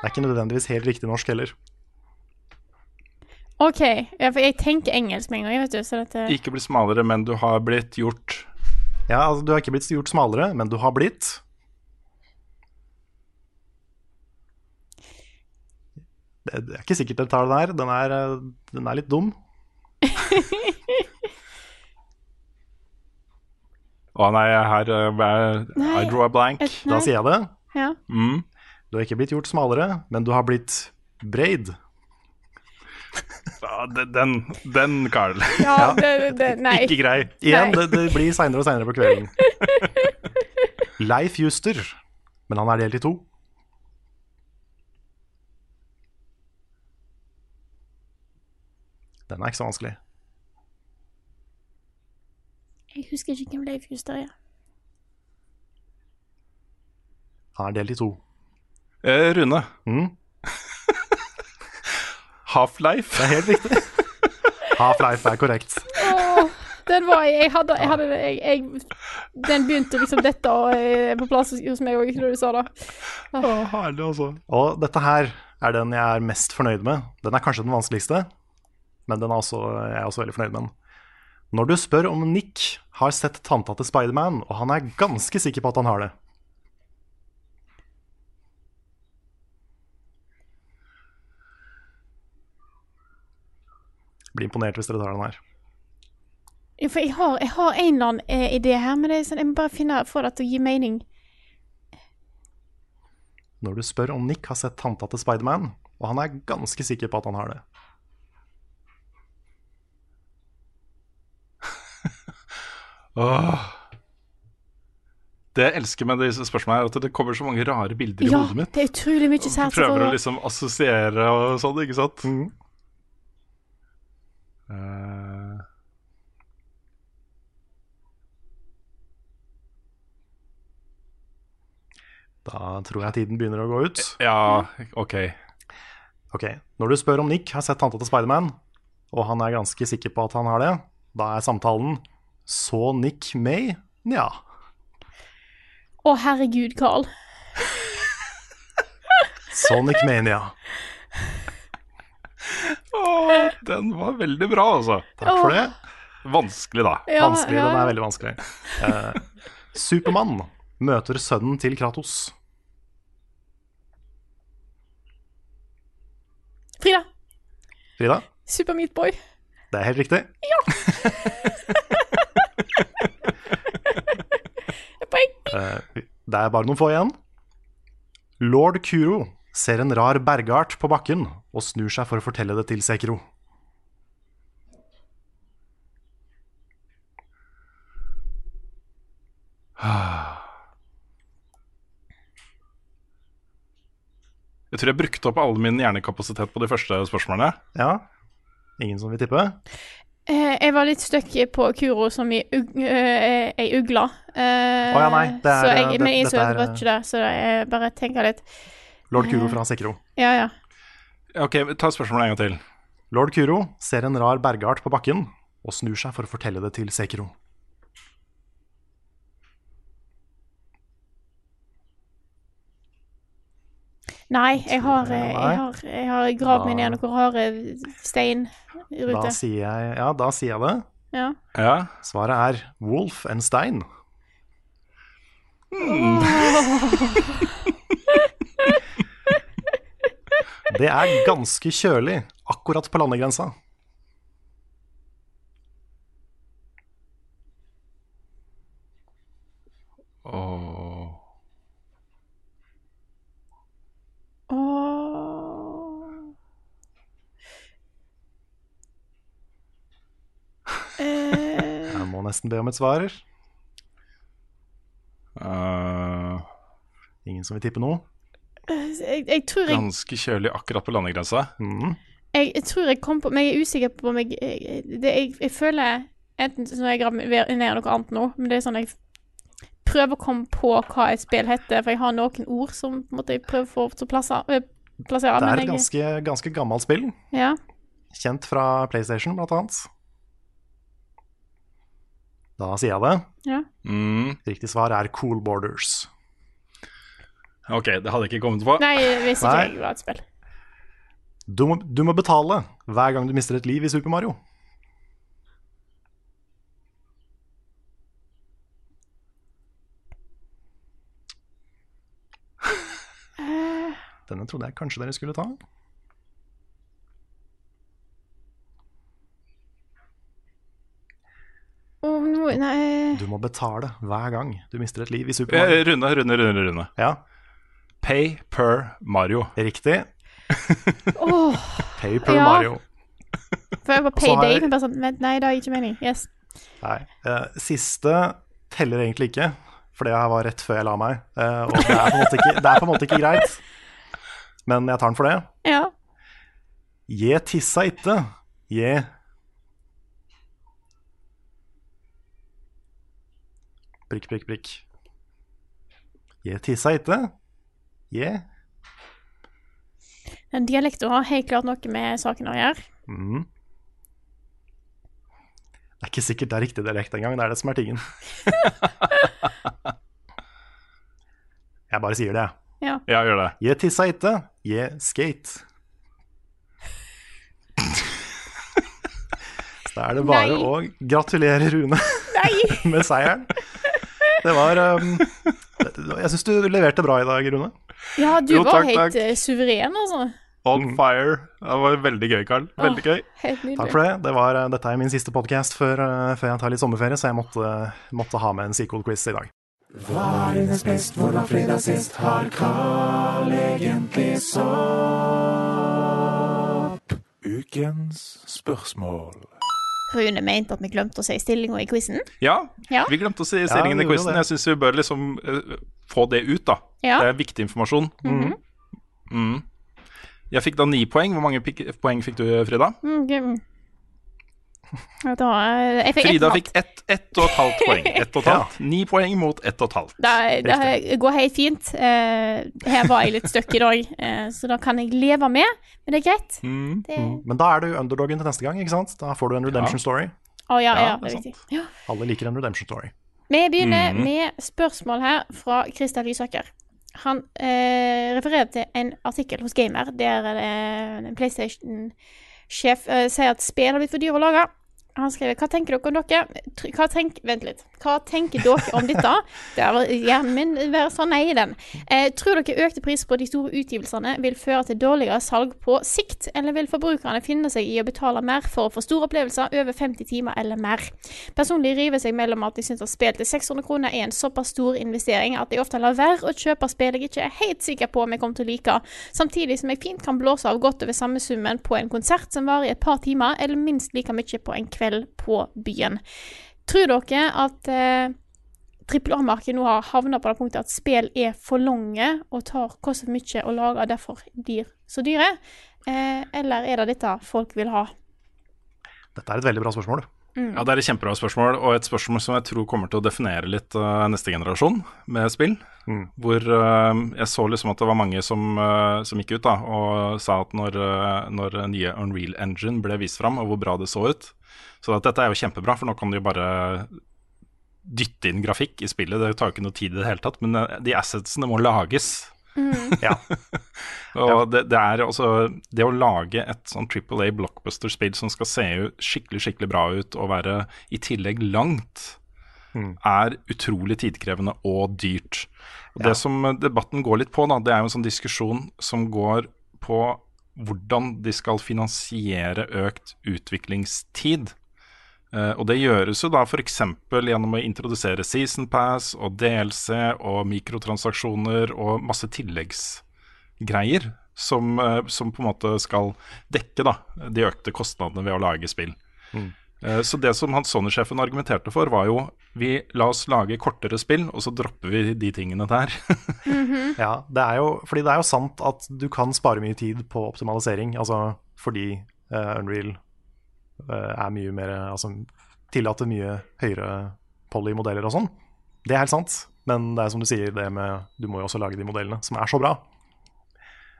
Det er ikke nødvendigvis helt riktig norsk heller. OK, ja, for jeg tenker engelsk med en gang, vet du, så dette Ikke bli smalere, men du har blitt gjort Ja, altså, du har ikke blitt gjort smalere, men du har blitt Det det er ikke sikkert jeg tar den her. Den er, eh, den er litt dum. [LAUGHS] Å nei, her eh, er- I draw a blank. Da sier jeg det. Ja. Mm. Du har ikke blitt gjort smalere, men du har blitt braid. Ja, den- den, Carl. Ja, det, det, nei. Ikke grei. Igjen, Nei. det, det blir seinere og seinere på kvelden. [LAUGHS] Leif Juster, men han er delt i to. Den er ikke så vanskelig. Jeg husker ikke hvem Leif Juster er. Han er delt i to. Eh, Rune. Mm, [LAUGHS] Half-Life. det er helt riktig. Half-Life er korrekt. Oh, den var jeg hadde, jeg hadde jeg, jeg, Den begynte liksom dette og på plass hos meg òg, når du sa det. Å, herlig, altså. Og dette her er den jeg er mest fornøyd med. Den er kanskje den vanskeligste, men den er også, jeg er også veldig fornøyd med den. Når du spør om Nick har sett tanta til Spiderman, og han er ganske sikker på at han har det. Blir imponert hvis dere tar den her. Ja, For jeg har, jeg har en eller annen eh, idé her, men det er sånn, jeg må bare finne, få det til å gi mening. Når du spør om Nick har sett tanta til Spiderman, og han er ganske sikker på at han har det. [LAUGHS] Åh. Det jeg elsker med disse spørsmålene, er at det kommer så mange rare bilder i hodet mitt. Ja, det er utrolig mye sært. prøver å liksom assosiere og sånn, ikke sant? Eh, Da tror jeg tiden begynner å gå ut. ja, ok. Ok, Når du spør om Nick har sett tanta til Spiderman, og han er ganske sikker på at han har det, da er samtalen Så Nick May? Nja. Å, herregud, Carl. [LAUGHS] Sonic Mania. Den var veldig bra, altså. Takk for det. Vanskelig, da. Ja, Vanskelig, ja. den er veldig vanskelig. Eh, Supermann møter sønnen til Kratos. Frida. Frida, Super Meat Boy. det er helt riktig. [LAUGHS] Poeng. Eh, det er bare noen få igjen. Lord Kuro ser en rar bergart på bakken og snur seg for å fortelle det til Sekiro. Jeg tror jeg brukte opp all min hjernekapasitet på de første spørsmålene. Ja, ingen som vil tippe? Eh, jeg var litt stuck på Kuro som i ug eh, ei ugle. Uh, oh, ja, nei, det er- så jeg, det- men jeg så det er- ikke det, så jeg bare tenker litt Lord Kuro fra Sekiro. Ja, ja. Ok, ta spørsmålet en gang til. Lord Kuro ser en rar bergart på bakken og snur seg for å fortelle det til Sekiro. Nei, jeg har, eh, jeg har, jeg har gravd meg ned noen rare stein i Da sier jeg, ja, da sier jeg det. Ja. Ja. Svaret er Wolf and Stein. [LAUGHS] Det er ganske kjølig, akkurat på landegrensa. Åh. Åh. Eh, Jeg må nesten be om et svar. Uh. Ingen som vil tippe noe? Jeg, jeg tror jeg ganske kjølig akkurat på landegrensa. Mm. jeg, jeg tror jeg kom på Men jeg er usikker på om jeg jeg, det, jeg, jeg føler Enten så jeg gravd ned noe annet nå, men det er sånn jeg prøver å komme på hva et spill heter, for jeg har noen ord som måtte jeg prøve å få plassere. øh, plassere Det er et ganske, ganske gammelt spill, Ja. kjent fra PlayStation blant annet. Da sier jeg det. ja. Mm, Riktig svar er Cool Borders. Ok, det hadde jeg ikke kommet på. Nei, hvis ikke Nei. det var et spill. Du må, du må betale hver gang du mister et liv i Super Mario. [LAUGHS] Denne trodde jeg kanskje dere skulle ta. Oh, no, Nei Du må betale hver gang du mister et liv i Super Mario. Runde, runde, runde. Rune. Ja, Pay per Mario. riktig. Pay Paper Ja. Mario. For jeg var payday, jeg- men bare sånn Nei, det har ikke mening. Yes. Nei. eh, siste teller egentlig ikke, for det her var rett før jeg la meg. eh, og det er, på en måte ikke, det er på en måte ikke greit, men jeg tar den for det. Ja. Je tissa itte. Je Prikk, prikk, prikk. Je tissa itte. Je Den dialekten har helt klart noe med saken å gjøre. Mm. Det er ikke sikkert det er riktig dialekt engang, det er det som er tingen. [LAUGHS] jeg bare sier det, jeg. Ja. Ja, gjør det. Je tissa itte, je skate. Så da er det bare Nei. å gratulere Rune [LAUGHS] med seieren. Det var um, Jeg syns du leverte bra i dag, Rune. Ja, du Jo, var takk, helt takk. eh, suveren, altså. On fire. Det var veldig gøy, Karl. Veldig gøy. Helt. Takk for det. det var, uh, dette er min siste podkast før, uh, før jeg tar litt sommerferie, så jeg måtte, måtte ha med en sequel-quiz i dag. Hva er dines best, hvor var fredag sist? Har Carl egentlig sopp? Ukens spørsmål. Rune mente at vi glemte å si stillinga i quizen. Ja, Ja. vi glemte å si stillingen ja, i quizen. Jeg syns vi bør liksom uh, få det ut, da. Ja. Det er viktig informasjon. Mhm. Mm. Jeg fikk da ni poeng. Hvor mange poeng fikk du, Frida? Mm, ok. Ja, Da, eh, jeg fikk ett Frida et fikk ett ett og et halvt poeng. [LAUGHS] Ett og et halvt. Ni poeng mot ett og et halvt. Det, det går helt fint. Eh, her var jeg litt støkk i dag, eh, så da kan jeg leve med. Men det er greit. Mm. Det, Mm. Men da er du underdogen til neste gang, ikke sant? Da får du en redemption Ja. story. Å ja, Ja, ja, det er viktig. Ja. Alle liker en redemption story. Vi begynner mm. med spørsmål her fra Kristian Lysaker. Han eh, refererer til en artikkel hos Gamer der eh, en PlayStation-sjef eh, sier at spill har blitt for dyre å lage. Han skriver Hva tenker dere om dere? Hva tenk, vent litt. Hva tenker dere om dette? Der var hjernen min være sånn nei i den. Eh, tror dere økte priser på de store utgivelsene vil føre til dårligere salg på sikt, eller vil forbrukerne finne seg i å betale mer for å få store opplevelser over 50 timer eller mer? Personlig river seg mellom at de syns at spill til 600 kroner er en såpass stor investering at jeg ofte lar være å kjøpe spill jeg ikke er helt sikker på om jeg kommer til å like, samtidig som jeg fint kan blåse av godt over samme summen på en konsert som varer i et par timer, eller minst like mye på en kveld på byen. Tror dere at eh, trippel A-markedet nå har havna på det punktet at spill er for lange og tar koster for mye å lage derfor blir så dyre? Eh, eller er det dette folk vil ha? Dette er et veldig bra spørsmål. Ja, Det er et kjempebra spørsmål, og et spørsmål som jeg tror kommer til å definere litt uh, neste generasjon med spill. Hvor uh, jeg så liksom at det var mange som, uh, som gikk ut da, og sa at når, uh, når nye Unreal Engine ble vist fram, og hvor bra det så ut Så at dette er jo kjempebra, for nå kan du jo bare dytte inn grafikk i spillet. Det tar jo ikke noe tid i det hele tatt, men eh, de assetsene må lages. Ja. [LAUGHS] Og det, det er også Det å lage et sånn Triple A blockbuster-spill som skal se skikkelig skikkelig bra ut og være i tillegg langt, er utrolig tidkrevende og dyrt. Og Det som debatten går litt på, da, det er jo en sånn diskusjon som går på hvordan de skal finansiere økt utviklingstid. Eh, og det gjøres jo da f.eks. gjennom å introdusere season pass og DLC og mikrotransaksjoner og masse tilleggsgreier som, eh, som på en måte skal dekke da, de økte kostnadene ved å lage spill. Eh, Så det som Hans Sony-sjefen argumenterte for, var jo vi la oss lage kortere spill, og så dropper vi de tingene der. [LAUGHS] Ja, det er jo, fordi det er jo sant at du kan spare mye tid på optimalisering, altså fordi uh, Unreal er mye mer Altså tillater mye høyere poly-modeller og sånn. Det er helt sant, men det er som du sier, det med Du må jo også lage de modellene som er så bra.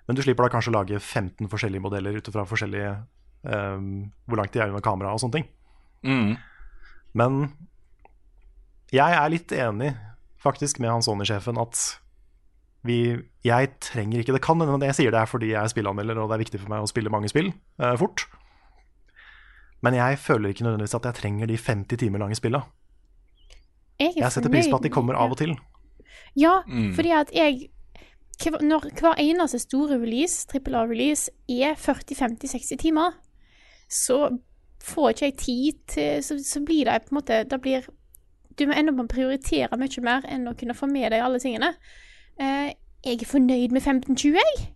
Men du slipper da kanskje å lage 15 forskjellige modeller ut fra forskjellige um, Hvor langt de er under kamera og sånne ting. Mm. Men jeg er litt enig faktisk med han Sony-sjefen at vi, jeg trenger ikke Det kan hende jeg sier det er fordi jeg er spillanmelder og det er viktig for meg å spille mange spill eh, fort. Men jeg føler ikke nødvendigvis at jeg trenger de 50 timer lange spilla. Jeg, Jeg setter pris på at de kommer av og til. Ja, Mm. fordi at jeg Når hver eneste store release, trippel A-release, er 40-50-60 timer, så får ikke jeg tid til Så, så blir det på en måte Da blir Du må ende opp med å prioritere mye mer enn å kunne få med deg alle tingene. Eh, jeg er fornøyd med 15-20, jeg.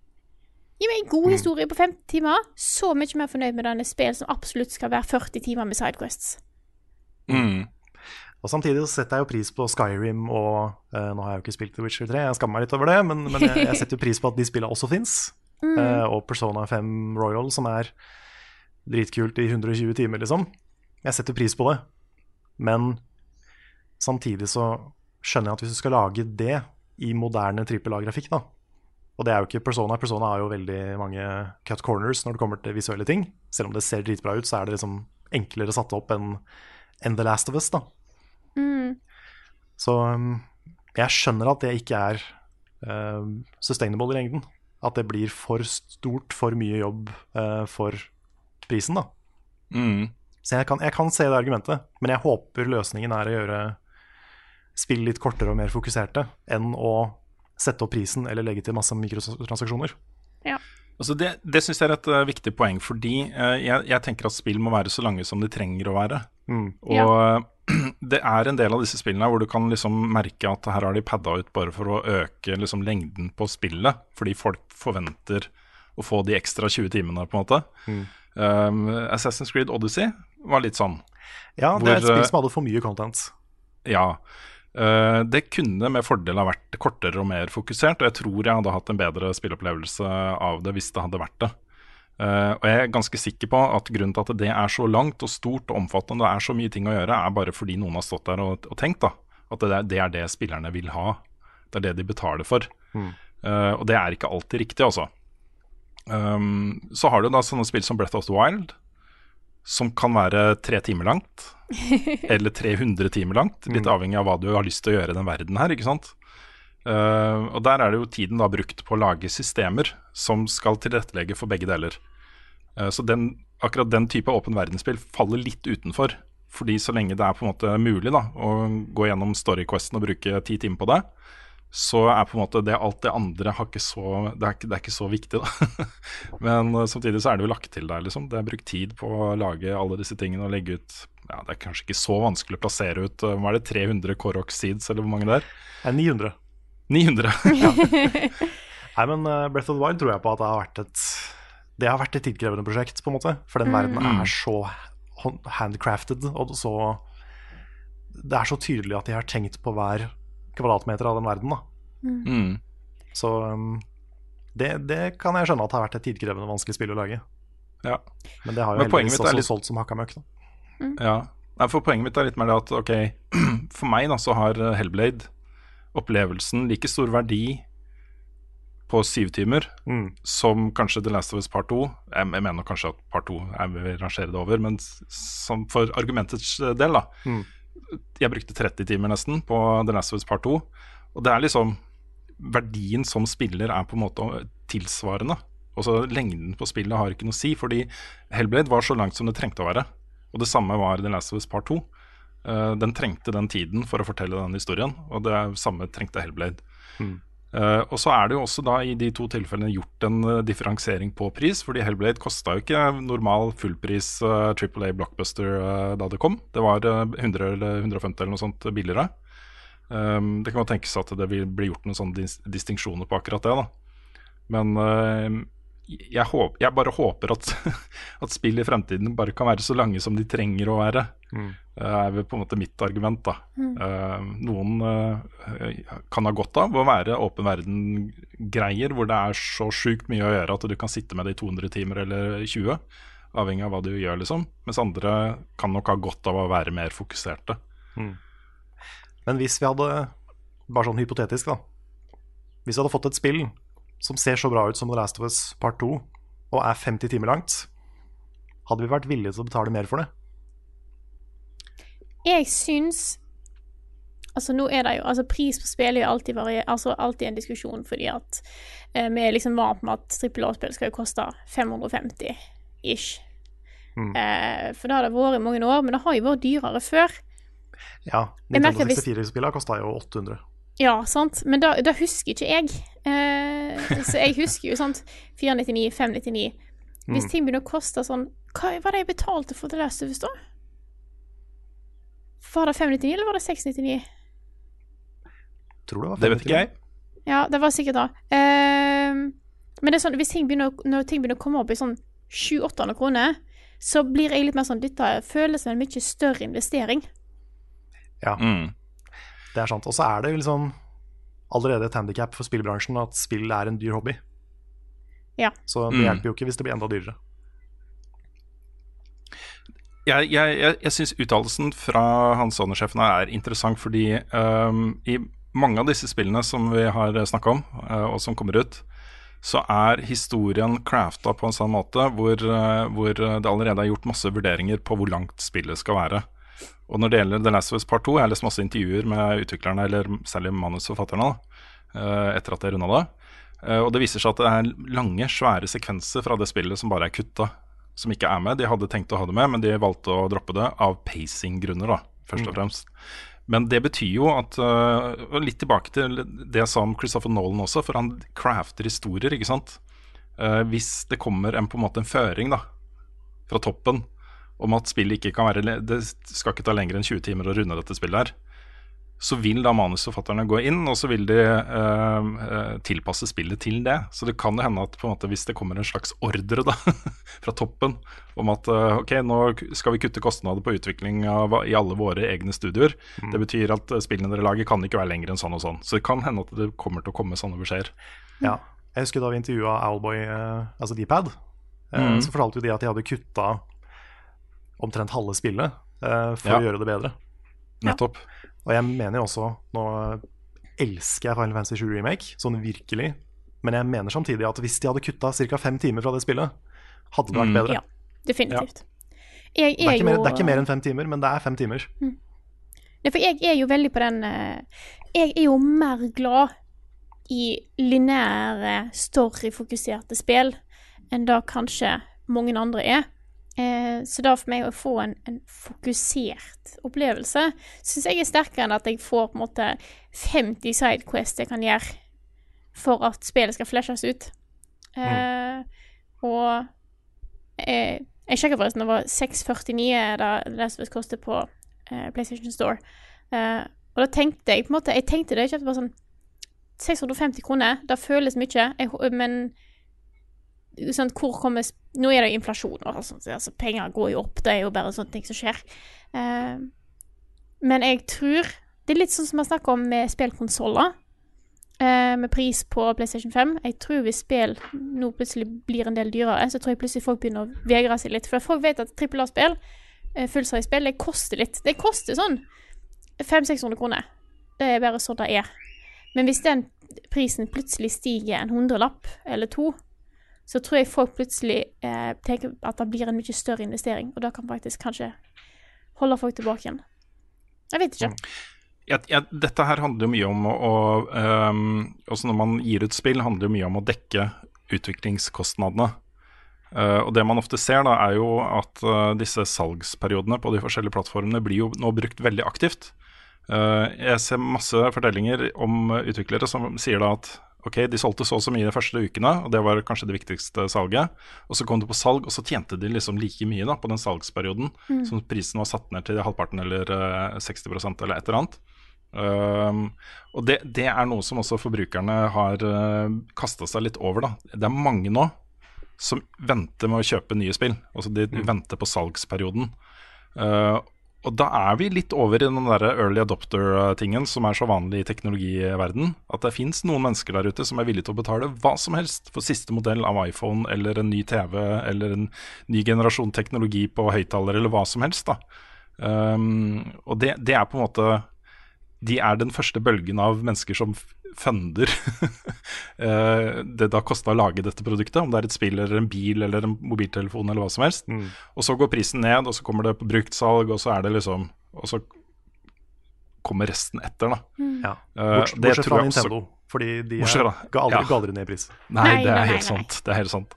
Gi meg en god historie på 50 timer. Så mye mer fornøyd med denne spill som absolutt skal være 40 timer med sidequests. Mm. Og Samtidig så setter jeg jo pris på Skyrim og uh, Nå har jeg jo ikke spilt The Witcher 3, jeg skammer meg litt over det, men, men jeg, jeg setter jo pris på at de spillene også fins. [LAUGHS] Mm. og Persona 5 Royal, som er dritkult i 120 timer, liksom. Jeg setter pris på det. Men samtidig så skjønner jeg at hvis du skal lage det i moderne trippel A-grafikk, da Og det er jo ikke Persona. Persona har jo veldig mange cut corners når det kommer til visuelle ting. Selv om det ser dritbra ut, så er det liksom enklere satt opp enn en The Last of Us, da. Mm. Så um, jeg skjønner at det ikke er uh, sustainable i lengden. At det blir for stort, for mye jobb uh, for prisen, da. Mm. Så jeg kan, jeg kan se det argumentet, men jeg håper løsningen er å gjøre spill litt kortere og mer fokuserte enn å sette opp prisen eller legge til masse mikrotransaksjoner. Ja. Altså det det syns jeg er et uh, viktig poeng, fordi uh, jeg, jeg tenker at spill må være så lange som de trenger å være. Mm. Og eh, [CLEARS THROAT] det er en del av disse spillene hvor du kan liksom merke at her har de padda ut bare for å øke liksom lengden på spillet, fordi folk forventer å få de ekstra 20 timene, på en måte. Mm. Um, Assassin's Creed Odyssey var litt sånn. Ja, det er et spill eh, som hadde for mye content. Ja. Eh, det kunne med fordel ha vært kortere og mer fokusert, og jeg tror jeg hadde hatt en bedre spilleopplevelse av det hvis det hadde vært det. Uh, og jeg er ganske sikker på at grunnen til at det er så langt og stort og omfattende, det er så mye ting å gjøre, er bare fordi noen har stått der og, og tenkt da, at det er, det er det spillerne vil ha. Det er det de betaler for. Eh, og det er ikke alltid riktig, altså. Um, så har du da sånne spill som Breath of the Wild, som kan være tre timer langt. [LAUGHS] eller 300 timer langt, litt avhengig av hva du har lyst til å gjøre i den verden her. ikke sant? Uh, og der er det jo tiden da brukt på å lage systemer som skal tilrettelegge for begge deler. Uh, så den, akkurat den type åpen verdensspill faller litt utenfor. Fordi så lenge det er på en måte mulig da, å gå gjennom storyquesten og bruke ti timer på det, så er på en måte det alt det andre har ikke så, det, er ikke, det er ikke så viktig. da. [LAUGHS] Men eh, samtidig så er det jo lagt til der. liksom. Det er brukt tid på å lage alle disse tingene og legge ut ja, Det er kanskje ikke så vanskelig å plassere ut eh, hva er det, 300 Korok Seeds, eller hvor mange det er? Det er 900. 900. Nei, men eh, Breath of the Wild tror jeg på at det har vært et Det har vært et tidkrevende prosjekt, på en måte. For den verden Mm. er så handcrafted, og så Det er så tydelig at de har tenkt på hver kvadratmeter av den verden, da. Mm. Så um, det, det kan jeg skjønne at har vært et tidkrevende, vanskelig spill å lage. Ja. Men det har jo Men heldigvis også litt- solgt som hakka møkk, Mm. Ja. Nei, for Poenget mitt er litt mer det at ok, [CLEARS THROAT] for meg da så har eh, Hellblade opplevelsen like stor verdi på syv timer Mm. som kanskje The Last of Us Part 2. Jeg, jeg mener kanskje at Part 2 jeg vil rangere det over, men som for argumentets del, da. Mm. Jeg brukte 30 timer nesten på The Last of Us Part 2. Og det er liksom Verdien som spiller er på en måte tilsvarende. Også Lengden på spillet har ikke noe å si, fordi Hellblade var så langt som det trengte å være. Og det samme var The Last of Us Part 2. Eh, den trengte den tiden for å fortelle den historien, og det samme trengte Hellblade. Mm. Eh, og så er det jo også da i de to tilfellene gjort en uh, differensiering på pris, fordi Hellblade kosta jo ikke normal fullpris uh, A blockbuster da det kom. Det var eh, 100 eller 150 eller noe sånt billigere. Um, det kan jo tenkes at det vil bli gjort noen sånne dis distinksjoner på akkurat det. da Men jeg, håper, jeg bare håper at, [LAUGHS] at spill i fremtiden bare kan være så lange som de trenger å være. Mm. Det er vel på en måte mitt argument. da Mm. Uh, Noen uh, kan ha godt av å være åpen verden-greier hvor det er så sjukt mye å gjøre at du kan sitte med det i 200 timer eller 20, avhengig av hva du gjør, liksom. Mens andre kan nok ha godt av å være mer fokuserte. Mm. Men hvis vi hadde, bare sånn hypotetisk da Hvis vi hadde fått et spill som ser så bra ut som The Last of Us Part 2, og er 50 timer langt, hadde vi vært villige til å betale mer for det? Jeg syns Altså nå er det jo Altså pris på spill er jo alltid, varier, altså alltid en diskusjon, fordi at eh, vi er liksom vant med at trippel A-spill skal jo koste 550 ish. Mm. Eh, for det har det vært i mange år, men det har jo vært dyrere før. Ja, Jeg merker Nintendo hvis- 64-spillene kosta jo 800. Ja, sant, men det husker ikke jeg. Eh, så jeg husker jo sånt 499, 599. Hvis Mm. ting begynner å koste sånn Hva var det jeg betalte for The Last of Us, da? Var det 599, eller var det 699? Tror det var Det vet ikke jeg. Ja, det var sikkert da. Ehm, men det er sånn, hvis ting begynner, når ting begynner å komme opp i sånn 700-800 kroner, så blir jeg litt mer sånn Dette føles som en mye større investering. Ja, Mm. det er sant. Og så er det jo liksom allerede et handikap for spillbransjen at spill er en dyr hobby. Ja. Så det Mm. hjelper jo ikke hvis det blir enda dyrere. Jeg, jeg, jeg, jeg syns uttalelsen fra Hans Sonner-sjefen er interessant fordi um, i mange av disse spillene som vi har snakka om, uh, og som kommer ut, så er historien crafta på en sånn måte hvor, uh, hvor det allerede er gjort masse vurderinger på hvor langt spillet skal være. Og når det gjelder The Last of Us Part 2, jeg har lest masse intervjuer med utviklerne, eller særlig manusforfatterne, da, eh, etter at jeg runda det. Eh, Og det viser seg at det er lange, svære sekvenser fra det spillet som bare er kutta. Som ikke er med. De hadde tenkt å ha det med, men de valgte å droppe det av pacing-grunner, da, først og fremst. Men det betyr jo at eh, Og litt tilbake til det jeg sa om Christopher Nolan også, for han crafter historier, ikke sant. Hvis det kommer en på en måte en føring da, fra toppen om at spillet ikke kan være Det skal ikke ta lenger enn 20 timer å runde dette spillet her. så vil da manusforfatterne gå inn og så vil de eh, eh, tilpasse spillet til det. Så det kan jo hende at måte, hvis det kommer en slags ordre da, [LAUGHS] fra toppen om at eh, ok, nå skal vi kutte kostnader på utvikling av, i alle våre egne studioer. Det betyr at spillene dere lager kan ikke være lenger enn sånn og sånn. Så det kan hende at det kommer til å komme sånne beskjeder. Ja. Jeg husker da vi intervjua Owlboy, altså Dpad, eh, Mhm. så fortalte jo de at de hadde kutta omtrent halve spillet eh, for Ja. å gjøre det bedre. Nettopp. Og jeg mener jo også Nå elsker jeg Final Fantasy 7 Remake, sånn virkelig. Men jeg mener samtidig at hvis de hadde kutta ca. fem timer fra det spillet, hadde det vært Mm. bedre. Ja, definitivt. Jeg Det er, ikke mer, det er ikke mer enn fem timer, men det er fem timer. Ja, for jeg er jo veldig på den eh, Jeg er jo mer glad i lineære, storyfokuserte spill enn det kanskje mange andre er. Eh, så da for meg å få en, en fokusert opplevelse, syns jeg er sterkere enn at jeg får på en måte 50 sidequests jeg kan gjøre for at spillet skal flashes ut. Eh, Og eh, jeg sjekka forresten, det var 649 da Last of kostet på eh, PlayStation Store. Eh, og da tenkte jeg på en måte Jeg tenkte det, jeg det bare sånn 650 kroner. Det føles mye, jeg, men sånn, hvor kommer Nå er det jo inflasjon, og sånt, altså, penger går jo opp. Det er jo bare sånne ting som skjer. Uh, men jeg tror Det er litt sånn som vi snakker om med spillkonsoller. Eh, med pris på PlayStation 5. Jeg tror hvis spill nå plutselig blir en del dyrere, så tror jeg plutselig folk begynner å vegre seg litt. For folk vet at trippel A-spill, eh, fullseriespill, det koster litt. Det koster sånn 500-600 kroner. Det er bare sånn det er. Men hvis den prisen plutselig stiger en hundrelapp eller to, så tror jeg folk plutselig eh, tenker at det blir en mye større investering, og da kan faktisk kanskje holde folk tilbake igjen. Jeg vet ikke. Ja, ja, dette her handler jo mye om å, å ehm, Også når man gir ut spill, handler jo mye om å dekke utviklingskostnadene. Uh, og det man ofte ser, da, er jo at uh, disse salgsperiodene på de forskjellige plattformene blir jo nå brukt veldig aktivt. Uh, jeg ser masse fortellinger om utviklere som sier da at ok, de solgte så og så mye de første ukene, og det var kanskje det viktigste salget. Og så kom det på salg, og så tjente de liksom like mye da på den salgsperioden Mm. som prisen var satt ned til halvparten eller uh, 60 eller et eller annet. Um, og det, det er noe som også forbrukerne har uh, kasta seg litt over. da. Det er mange nå som venter med å kjøpe nye spill. Altså De venter på salgsperioden. Uh, og da er vi litt over i den der early adopter-tingen som er så vanlig i teknologiverden. At det fins noen mennesker der ute som er villige til å betale hva som helst for siste modell av iPhone eller en ny TV eller en ny generasjon teknologi på høyttaler eller hva som helst. da. Um, og det, det er på en måte De er den første bølgen av mennesker som funder [LAUGHS] eh, det det har kosta å lage dette produktet, om det er et spill eller en bil eller en mobiltelefon eller hva som helst. Og så går prisen ned, og så kommer det på bruktsalg, og så er det liksom Og så kommer resten etter, da. Ja. Eh, Bortsett, det bortsett tror fra jeg også- fordi de er, bortsett, ga, aldri, ja. ga aldri ned i pris. Nei, Nei, det er nei, helt nei, nei. sant. Det er helt sant.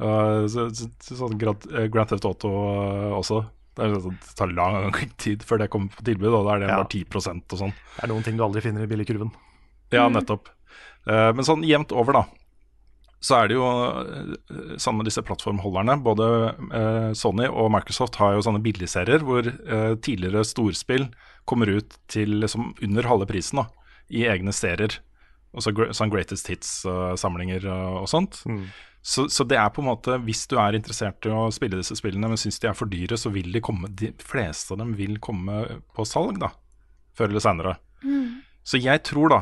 Uh, så, så, så, sånn Grand, Grand Theft Auto uh, også. Det, er, sånn- det tar lang tid før det kommer på tilbud, og da er det Ja. bare 10 og sånn. Det er noen ting du aldri finner i billigkurven. Ja, nettopp. Uh, men sånn jevnt over, da, så er det jo uh, sånn med disse plattformholderne. Både uh, Sony og Microsoft har jo sånne billigserier hvor uh, tidligere storspill kommer ut til liksom under halve prisen da, i egne serier. Og så sånn Greatest Hits-samlinger og sånt. Så, så det er på en måte, hvis du er interessert i å spille disse spillene, men syns de er for dyre, så vil de komme De fleste av dem vil komme på salg, da. Før eller seinere. Så jeg tror da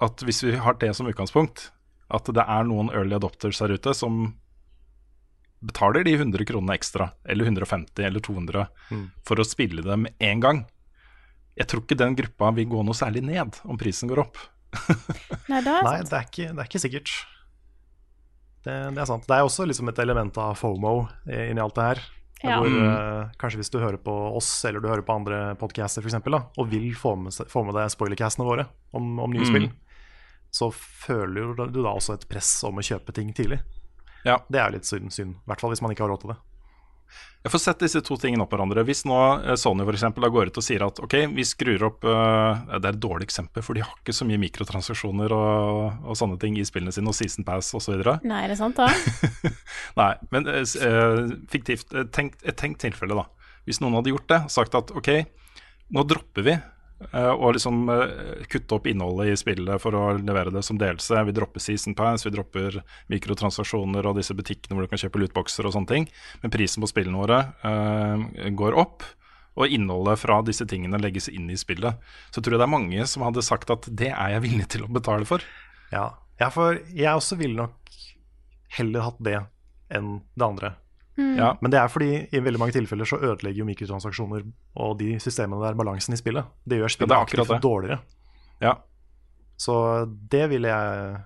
at hvis vi har det som utgangspunkt, at det er noen early adopters her ute som betaler de 100 kronene ekstra, eller 150 eller 200, for å spille det med en gang. Jeg tror ikke den gruppa vil gå noe særlig ned om prisen går opp. Nei, da Nei, det er ikke, det er ikke sikkert. Det, det er sant. Det er også liksom et element av FOMO inni alt det her. Ja. Hvor, Mm. eh, kanskje hvis du hører på oss eller du hører på andre podcaster for eksempel, da, og vil få med, få med deg spoilercastene våre om, om nye Mm. spill, så føler du da også et press om å kjøpe ting tidlig. Ja. Det er jo litt synd, synd. I hvert fall hvis man ikke har råd til det. Jeg får sett disse to tingene opp hverandre. Hvis nå eh, Sony for eksempel, da går ut og sier at ok, vi skrur opp uh, Det er et dårlig eksempel, for de har ikke så mye mikrotransaksjoner og, og sånne ting i spillene sine, og Season Pass osv. Nei, er det sant, da? [LAUGHS] Nei, men uh, fiktivt, tenk, et tenkt tilfelle da. Hvis noen hadde gjort det, sagt at ok, nå dropper vi og liksom eh, kutte opp innholdet i spillet for å levere det som delelse. Vi dropper Season Pass, vi dropper mikrotransaksjoner og disse butikkene hvor du kan kjøpe lootboxer og sånne ting. Men prisen på spillene våre eh, går opp. Og innholdet fra disse tingene legges inn i spillet. Så tror jeg det er mange som hadde sagt at det er jeg villig til å betale for. Ja, ja for jeg også ville nok heller hatt det enn det andre. Ja. Men det er fordi i veldig mange tilfeller så ødelegger jo mikrotransaksjoner og de systemene der balansen i spillet. Det gjør Ja, spillet det er akkurat aktivt det. dårligere. Ja. Så det ville jeg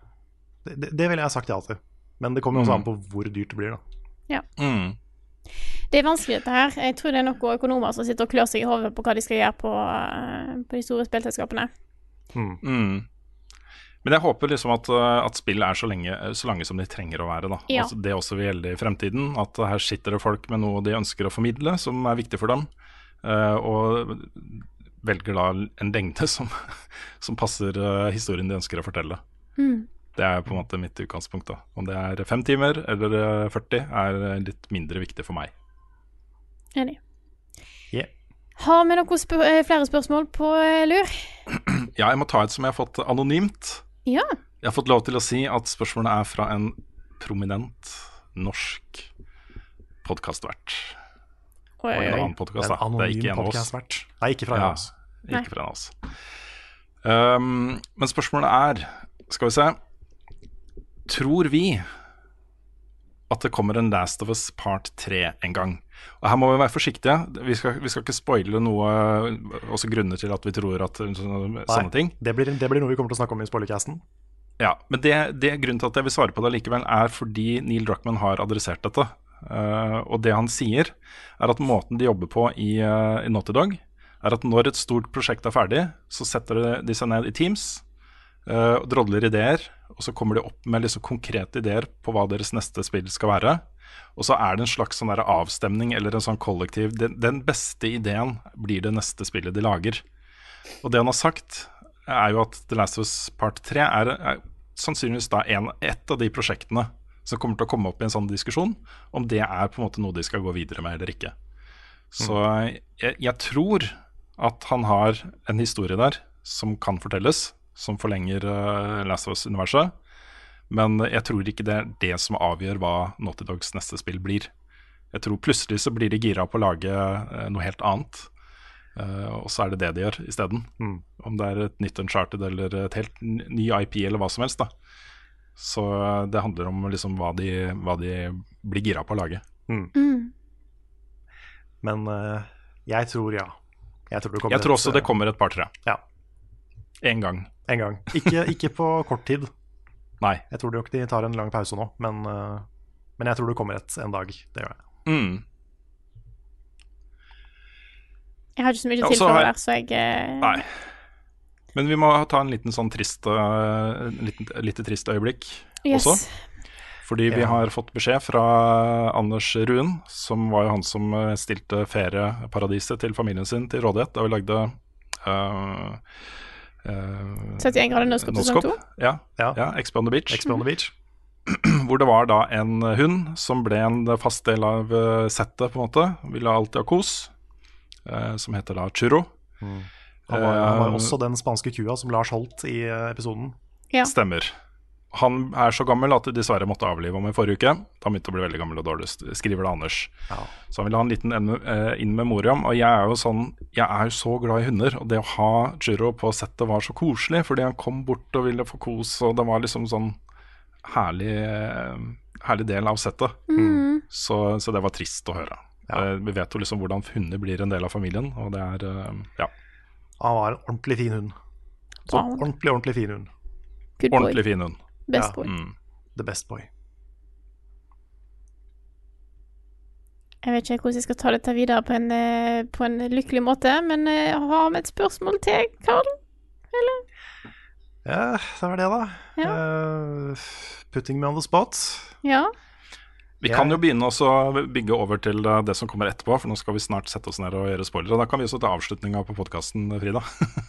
det, det ville jeg sagt ja til. Men det kommer jo også Mm. an på hvor dyrt det blir, da. Mm. Det er vanskelig, dette her. Jeg tror det er noen økonomer som sitter og klør seg i hodet på hva de skal gjøre på, eh, på de store spillselskapene. Mm. Men jeg håper liksom at, uh, at spillet er så, lenge, så lange som de trenger å være. Da. Ja. Altså, det også vil gjelde i fremtiden. At her sitter det folk med noe de ønsker å formidle, som er viktig for dem. uh, og velger da en lengde som, [LAUGHS] som passer uh, historien de ønsker å fortelle. Mm. Det er på en måte mitt utgangspunkt. da Om det er fem timer eller uh, 40, er litt mindre viktig for meg. Enig. Yeah. Har vi noen eh, flere spørsmål på eh, lur? [CLEARS THROAT] Ja, jeg må ta et som jeg har fått anonymt. Ja. Jeg har fått lov til å si at spørsmålet er fra en prominent norsk podkastvert. Og en annen podkast, da. Det er ikke en av oss. Nei, ikke fra en av oss. Ja, Ikke fra en av oss. Um, men spørsmålet er, skal vi se Tror vi at det kommer en Last of Us Part 3 en gang? Og Her må vi være forsiktige. Vi skal, vi skal ikke spoile noe, også grunner til at vi tror at sånne, sånne ting. Det blir, det blir noe vi kommer til å snakke om i spoilercasten. Ja, men det, det grunnen til at jeg vil svare på det likevel, er fordi Neil Druckmann har adressert dette. Uh, og det han sier, er at måten de jobber på i, uh, i Naughty Dog, er at når et stort prosjekt er ferdig, så setter de, de seg ned i Teams uh, og drodler ideer. Og så kommer de opp med liksom konkrete ideer på hva deres neste spill skal være. Og så er det en slags sånn avstemning eller en sånn kollektiv den, den beste ideen blir det neste spillet de lager. Og det han har sagt, er jo at The Last of Us Part 3 er, er sannsynligvis da en, et av de prosjektene som kommer til å komme opp i en sånn diskusjon, om det er på en måte noe de skal gå videre med eller ikke. Så jeg, jeg tror at han har en historie der som kan fortelles, som forlenger uh, Last of Us-universet. Men jeg tror ikke det er det som avgjør hva Naughty Dogs neste spill blir. Jeg tror plutselig så blir de gira på å lage eh, noe helt annet. Eh, og så er det det de gjør isteden. Mm. Om det er et nytt Uncharted eller et helt ny IP eller hva som helst. da Så eh, det handler om liksom hva de, hva de blir gira på å lage. Mm. Men uh, jeg tror ja. Jeg tror, det Jeg tror også et, det kommer et par-tre. Ja. En gang. En gang. Ikke, ikke på kort tid. Nei. Jeg tror nok de tar en lang pause nå, men, eh, men jeg tror det kommer et en dag. Det gjør jeg. Mm. Jeg har ikke så mye Ja, til så for har det jeg- der, så jeg eh, Nei. Men vi må ta en liten sånn trist uh, liten, lite trist øyeblikk Yes. også. Fordi vi har fått beskjed fra Anders Ruen, som var jo han som eh, stilte ferieparadiset til familien sin til rådighet da vi lagde uh, uh, 71 grader nødskap sesong 2? Ja, Ja. ja, Expo on the Beach. Expo on the Beach. [CLEARS THROAT] Hvor det var da en hund som ble en fast del av eh, settet, på en måte. Ville alltid ha kos, Uh, som heter da Churro. Han var, han var Eh, også den spanske kua som Lars holdt i eh, episoden. Ja. Stemmer. Han er så gammel at de dessverre måtte avlive ham i forrige uke. Han begynte å bli veldig gammel og dårlig, skriver det Anders. Ja. Så han ville ha en liten en- eh, in memoriam. Og jeg er jo sånn Jeg er jo så glad i hunder, og det å ha Juro på settet var så koselig, fordi han kom bort og ville få kos, og det var liksom sånn herlig, eh, herlig del av settet. Så, så det var trist å høre. Ja. Eh, Vi vet jo liksom hvordan hunder blir en del av familien, og det er ja, Han var en ordentlig fin hund. Så ordentlig, ordentlig fin hund. Ordentlig fin hund. Best Ja. boy. Mm. The best boy. Jeg vet ikke hvordan jeg skal ta dette videre på en, eh, på en lykkelig måte, men eh, har vi et spørsmål til, Karl? Ja, det var det, da. Eh, putting me on the spot. Ja. Vi kan jo begynne å bygge over til eh, det som kommer etterpå, for nå skal vi snart sette oss ned og gjøre spoilere. Da kan vi også ta avslutninga på podkasten, Frida.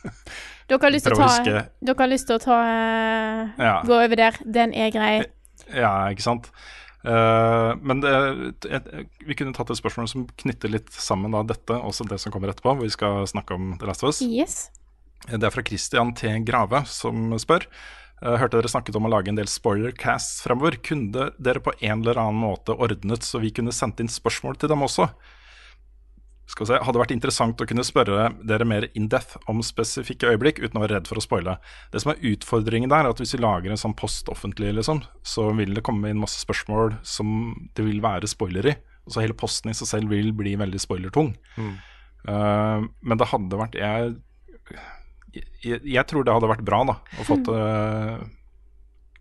[LAUGHS] Dere har lyst til å ta Dere har lyst til å ta eh, Ja. Gå over der. Den er grei. Ja, ikke sant. Uh, men det, vi kunne tatt et spørsmål som knytter litt sammen da dette, og det som kommer etterpå, hvor vi skal snakke om The Last of Us. Yes. Det er fra Christian T. Grave som spør. Eh, Hørte dere snakket om å lage en del spoilercasts fremover. Kunne dere på en eller annen måte ordnet så vi kunne sendt inn spørsmål til dem også? Skal vi se, Hadde vært interessant å kunne spørre dere mer in depth om spesifikke øyeblikk uten å være redd for å spoile. Det som er utfordringen der, er at hvis vi lager en sånn post offentlig, liksom, så vil det komme inn masse spørsmål som det vil være spoiler i. Så hele posten i seg selv vil bli veldig spoilertung. Mm. Uh, men det hadde vært jeg, jeg, jeg tror det hadde vært bra da å fått uh,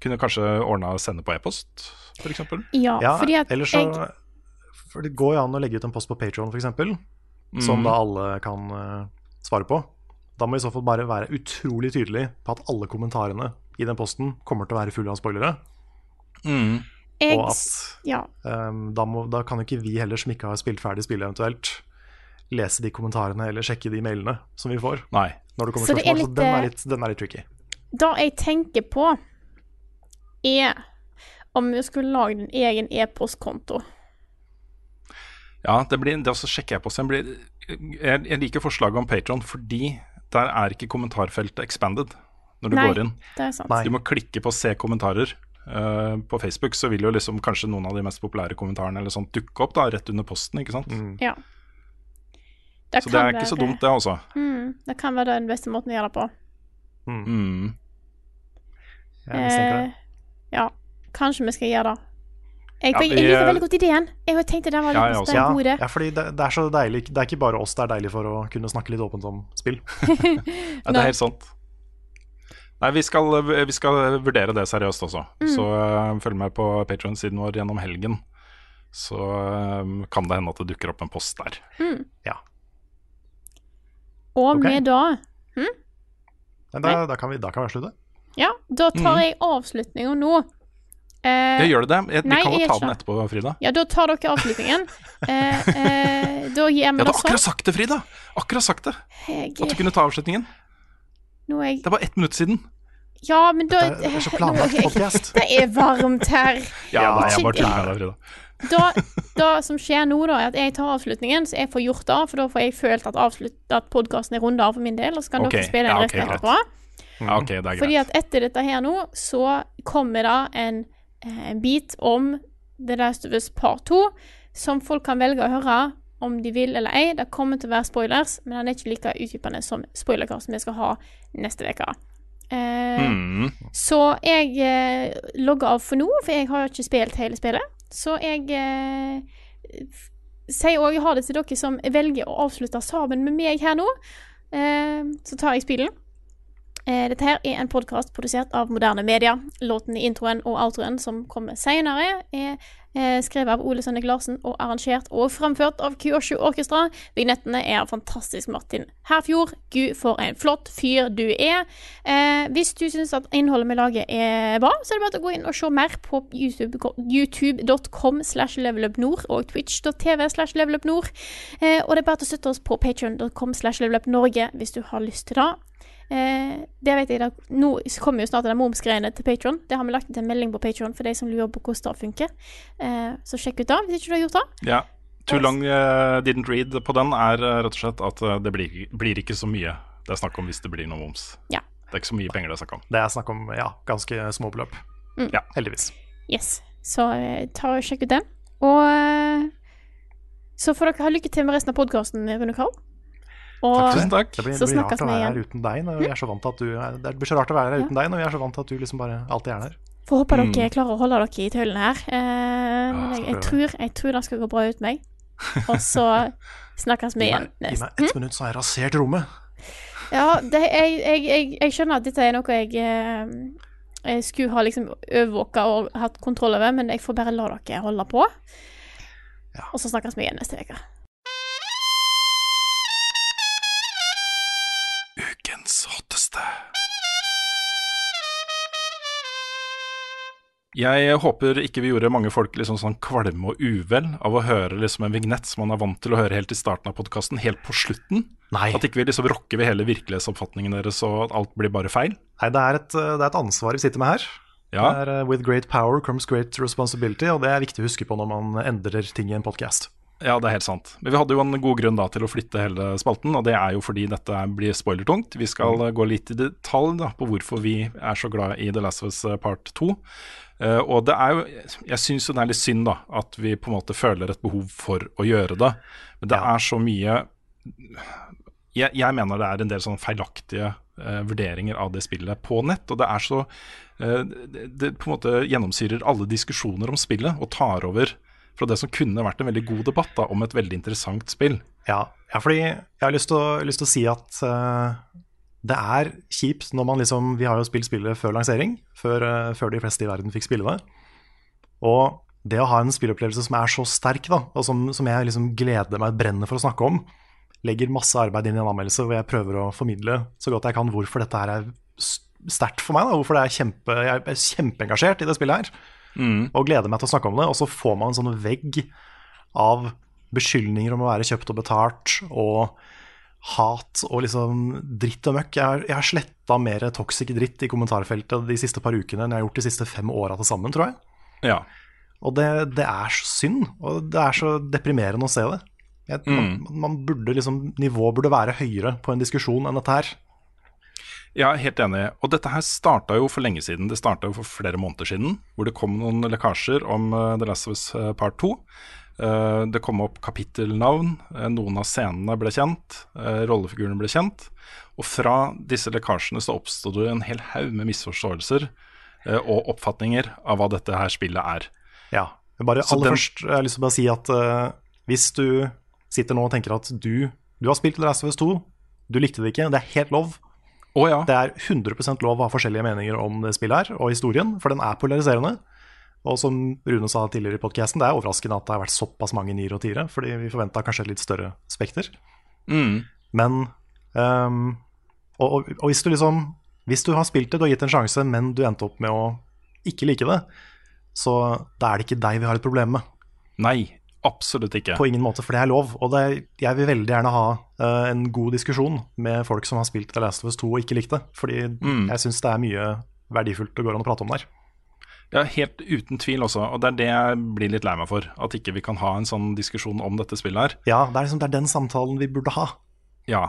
Kunne kanskje ordna å sende på e-post, f.eks. Ja, fordi at Eller så jeg For det går jo an å legge ut en post på Patron, f.eks., som Mm. da alle kan uh, svare på. Da må vi i så fall bare være utrolig tydelig på at alle kommentarene i den posten kommer til å være fulle av spoilere. Mm. og at ja. Um, da, må, da kan jo ikke vi heller, som ikke har spilt ferdig spillet eventuelt, lese de kommentarene eller sjekke de mailene som vi får. Nei. Når det kommer Så det er litt, så den eh, er litt, den er litt tricky. Det jeg tenker på, er om vi skulle lagd en egen e-postkonto. Ja, det blir, det også sjekker jeg på. Så jeg, blir, jeg, jeg liker forslaget om Patron fordi der er ikke kommentarfeltet expanded når du Nei, går inn. det er sant. Nei. Du må klikke på 'se kommentarer'. Uh, på Facebook så vil jo liksom kanskje noen av de mest populære kommentarene eller sånt dukke opp da rett under posten. ikke sant? Ja. Så det er ikke så dumt, det også. Mm, det kan være den beste måten å gjøre det på. Mm. Jeg. Eh, ja, kanskje vi skal gjøre det. Jeg, Ja, jeg, jeg liker eh, veldig godt ideen. Jeg tenkte den var Ja, litt jeg også. god idé. Ja, ja, fordi det, det er så deilig Det er ikke bare oss det er deilig for å kunne snakke litt åpent om spill. [LAUGHS] Ja, det er helt sant. Nei, vi skal, vi skal vurdere det seriøst også. Mm. Så uh, følg med på Patrion-siden vår gjennom helgen. Så uh, kan det hende at det dukker opp en post der. Mm. Ja. Og okay. med da hm? Men da, da, kan vi, da kan vi slutte. Ja, da tar Mm. jeg avslutninga nå. Eh, Ja, gjør det det? Jeg, vi kan jo ta den etterpå, Frida. Ja, da tar dere avslutningen. Eh, eh, da gir vi Ja, du det har akkurat sånn. sagt det, Frida! Akkurat sagt det. Jeg, At du kunne ta avslutningen. nå er jeg Det er bare ett minutt siden. Ja, men da er- det er så planlagt podkast. Det er varmt her. Ja, nei, jeg bare tuller med deg, Frida. Da, det som skjer nå, da, er at jeg tar avslutningen, så jeg får gjort det. For da får jeg følt at, avslutt, at podkasten er runda av for min del, og så kan okay. dere spille ja, okay, etterpå. Ja, okay, det er Fordi at etter dette her nå, så kommer det en, eh, en bit om The Last of Us Part 2, som folk kan velge å høre om de vil eller ei. Det kommer til å være spoilers, men den er ikke like utdypende som spoilerkast vi skal ha neste uke. Eh, Mm. Så jeg eh, logger av for nå, for jeg har ikke spilt hele spillet. Så jeg eh, sier òg ha det til dere som velger å avslutte sammen med meg her nå. Eh, så tar jeg spillen. Eh, dette her er en podkast produsert av moderne media. Låten i introen og outroen som kommer senere, er skrevet av Ole Sønnik Larsen og arrangert og framført av Kyoshu Orkestra. Vignettene er fantastisk Martin Herfjord. Gud, for en flott fyr du er. Eh, hvis du syns at innholdet vi lager er bra, så er det bare å gå inn og se mer på YouTube- youtube.com slash levelupnord og twitch.tv slash levelupnord. Eh, og det er bare å støtte oss på patreon.com slash levelupnorge hvis du har lyst til det. Eh, det vet jeg da, Nå kommer jo snart det momsgreiene til Patron. Det har vi lagt ut en melding på Patron for de som lurer på hvordan det funker. Eh, så sjekk ut det hvis ikke du har gjort det. Ja. Too long uh, didn't read på den er eh, rett og slett at eh, det blir, blir ikke så mye det er snakk om hvis det blir noe moms. Ja. Det er ikke så mye penger det er snakk om. Det er snakk om ja, ganske små beløp. Mm. Ja, heldigvis. Yes. Så uh, ta og sjekk ut den. Og uh, så får dere ha lykke til med resten av podkasten, Rune Karl. Og Det blir, det blir så rart å være her uten deg når vi er så vant til at du Det blir så rart å være her uten deg når vi er så vant til at du liksom bare alltid er der. Får håpe Mm. dere klarer å holde dere i tøylene her. Eh, men jeg, jeg, tror, jeg tror det skal gå bra uten meg. Og så [LAUGHS] snakkes vi igjen gi meg ett minutt, så har jeg rasert rommet. Ja, det, jeg, jeg, jeg, jeg skjønner at dette er noe jeg, eh, jeg skulle ha liksom overvåka og hatt kontroll over, men jeg får bare la dere holde på. Og så snakkes vi igjen neste uke. Jeg håper ikke vi gjorde mange folk liksom sånn kvalme og uvel av å høre liksom en vignett som man er vant til å høre helt i starten av podkasten, helt på slutten. Nei. At ikke vi liksom rokker ved hele virkelighetsoppfatningen deres og at alt blir bare feil. Nei, det er, et, det er et ansvar vi sitter med her. Ja. Det er, uh, with great power comes great responsibility, og det er viktig å huske på når man endrer ting i en podkast. Ja, det er helt sant. Men vi hadde jo en god grunn da til å flytte hele spalten, og det er jo fordi dette blir spoilertungt. Vi skal Mm. gå litt i detalj da, på hvorfor vi er så glad i The Last of Us eh, Part 2. Eh, og det er jo Jeg syns jo det er litt synd da at vi på en måte føler et behov for å gjøre det. Men det er så mye jeg, jeg mener det er en del sånn feilaktige uh, vurderinger av det spillet på nett. Og det er så uh, det, det på en måte gjennomsyrer alle diskusjoner om spillet og tar over fra det som kunne vært en veldig god debatt da, om et veldig interessant spill. Ja, ja fordi jeg har lyst til å, lyst til å si at det er kjipt når man liksom Vi har jo spilt spillet før lansering, før, eh, før de fleste i verden fikk spille det. Og det å ha en spillopplevelse som er så sterk, da, og som, som jeg liksom gleder meg brenner for å snakke om, legger masse arbeid inn i en anmeldelse hvor jeg prøver å formidle så godt jeg kan hvorfor dette her er sterkt for meg. Da, hvorfor det er kjempe, jeg er kjempeengasjert i det spillet her. Og gleder meg til å snakke om det. Og så får man en sånn vegg av beskyldninger om å være kjøpt og betalt, og hat og liksom dritt og møkk. Jeg har, jeg har sletta mer toxic dritt i kommentarfeltet de siste par ukene enn jeg har gjort de siste fem åra til sammen, tror jeg. Ja. Og det, det er så synd, og det er så deprimerende å se det. Jeg, man, man burde liksom, Nivået burde være høyere på en diskusjon enn dette her. Ja, helt enig. Og dette her starta jo for lenge siden. Det starta jo for flere måneder siden, hvor det kom noen lekkasjer om eh, The Last of Us eh, Part 2. Eh, det kom opp kapittelnavn, eh, noen av scenene ble kjent, eh, rollefigurene ble kjent. Og fra disse lekkasjene så oppstod det en hel haug med misforståelser og oppfatninger av hva dette her spillet er. Ja. Bare aller den- først jeg har lyst til å bare si at uh, hvis du sitter nå og tenker at du, du har spilt Last of Us 2, du likte det ikke, det er helt lov. Å ja. Det er 100% lov å ha forskjellige meninger om det spillet her og historien, for den er polariserende. Og som Rune sa tidligere i podkasten, det er overraskende at det har vært såpass mange nier og tiere, fordi vi forventa kanskje et litt større spekter. Mm. Men um, og, og, og hvis du liksom Hvis du har spilt det, du har gitt en sjanse, men du endte opp med å ikke like det, så da er det ikke deg vi har et problem med. Nei, absolutt ikke. På ingen måte, for det er lov. Og det, jeg vil veldig gjerne ha uh, en god diskusjon med folk som har spilt The Last of Us 2 og ikke likte det. Fordi Mm. jeg syns det er mye verdifullt det går an å prate om der. Ja, helt uten tvil også. Og det er det jeg blir litt lei meg for. At ikke vi kan ha en sånn diskusjon om dette spillet her. Ja, det er, liksom, det er den samtalen vi burde ha. Ja,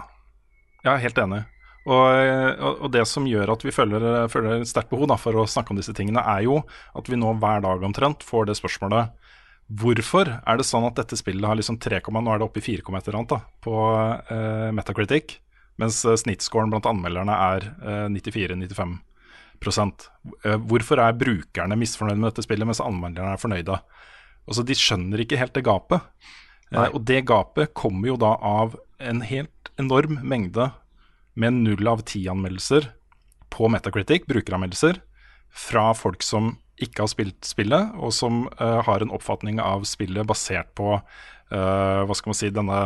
jeg er helt enig. Og, og, det som gjør at vi føler, føler sterkt behov da, for å snakke om disse tingene, er jo at vi nå hver dag omtrent får det spørsmålet Hvorfor er det sånn at dette spillet har liksom 3, nå er det oppe i 4, et eller annet da, på eh, Metacritic, mens eh, snittscoren blant anmelderne er eh, 94-95 Eh, Hvorfor er brukerne misfornøyde med dette spillet, mens anmelderne er fornøyde? Altså, De skjønner ikke helt det gapet. Eh, Nei. og det gapet kommer jo da av en helt enorm mengde med null av ti-anmeldelser på Metacritic, brukeranmeldelser, fra folk som ikke har spilt spillet, og som uh, har en oppfatning av spillet basert på uh, hva skal man si, denne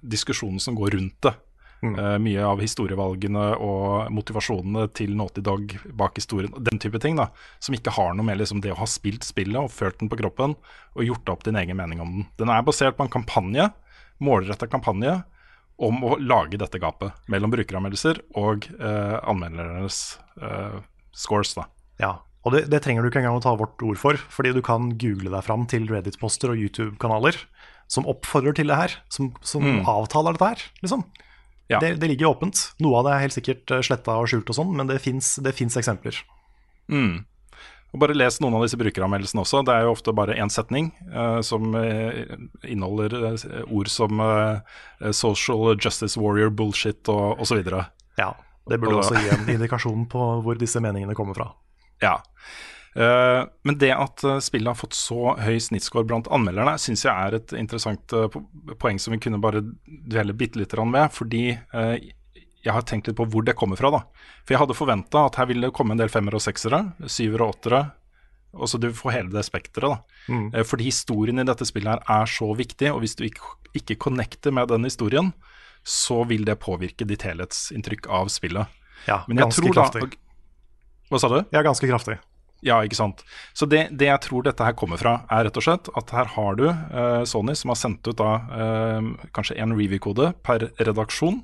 diskusjonen som går rundt det. Eh, mye av historievalgene og motivasjonene til Naughty Dog bak historien, den type ting, da, som ikke har noe med liksom, det å ha spilt spillet og ført den på kroppen og gjort opp din egen mening om den. Den er basert på en kampanje, målretta kampanje, om å lage dette gapet mellom brukeranmeldelser og uh, anmeldernes uh, scores. da. Ja, og det, det trenger du ikke engang å ta vårt ord for, fordi du kan google deg fram til Reddit-poster og YouTube-kanaler som oppfordrer til det her, som, som Mm. avtaler dette her, liksom. Ja. Det, det ligger åpent. Noe av det er helt sikkert sletta og skjult og sånn, men det fins eksempler. Mm. Og Bare les noen av disse brukeranmeldelsene også. Det er jo ofte bare én setning uh, som uh, inneholder uh, ord som eh, social justice warrior bullshit og osv. Ja, det burde Og- også gi en indikasjon på hvor disse meningene kommer fra. Ja. Eh, men det at eh, spillet har fått så høy snittscore blant anmelderne, syns jeg er et interessant eh, poeng som vi kunne bare dvele bitte litt ved. Fordi jeg har tenkt litt på hvor det kommer fra. da. For jeg hadde forventa at her ville det komme en del femmere og seksere, syvere og åttere. Og så du får hele det spekteret. da. Mm. Fordi historien i dette spillet her er så viktig, og hvis du ikke, ikke connecter med den historien, så vil det påvirke ditt helhetsinntrykk av spillet. Ja, Men jeg ganske tror da- kraftig. Hva sa du? Ja, ganske kraftig. Ja, ikke sant. Så det, det jeg tror dette her kommer fra, er rett og slett at her har du eh, Sony som har sendt ut da eh, kanskje en review-kode per redaksjon.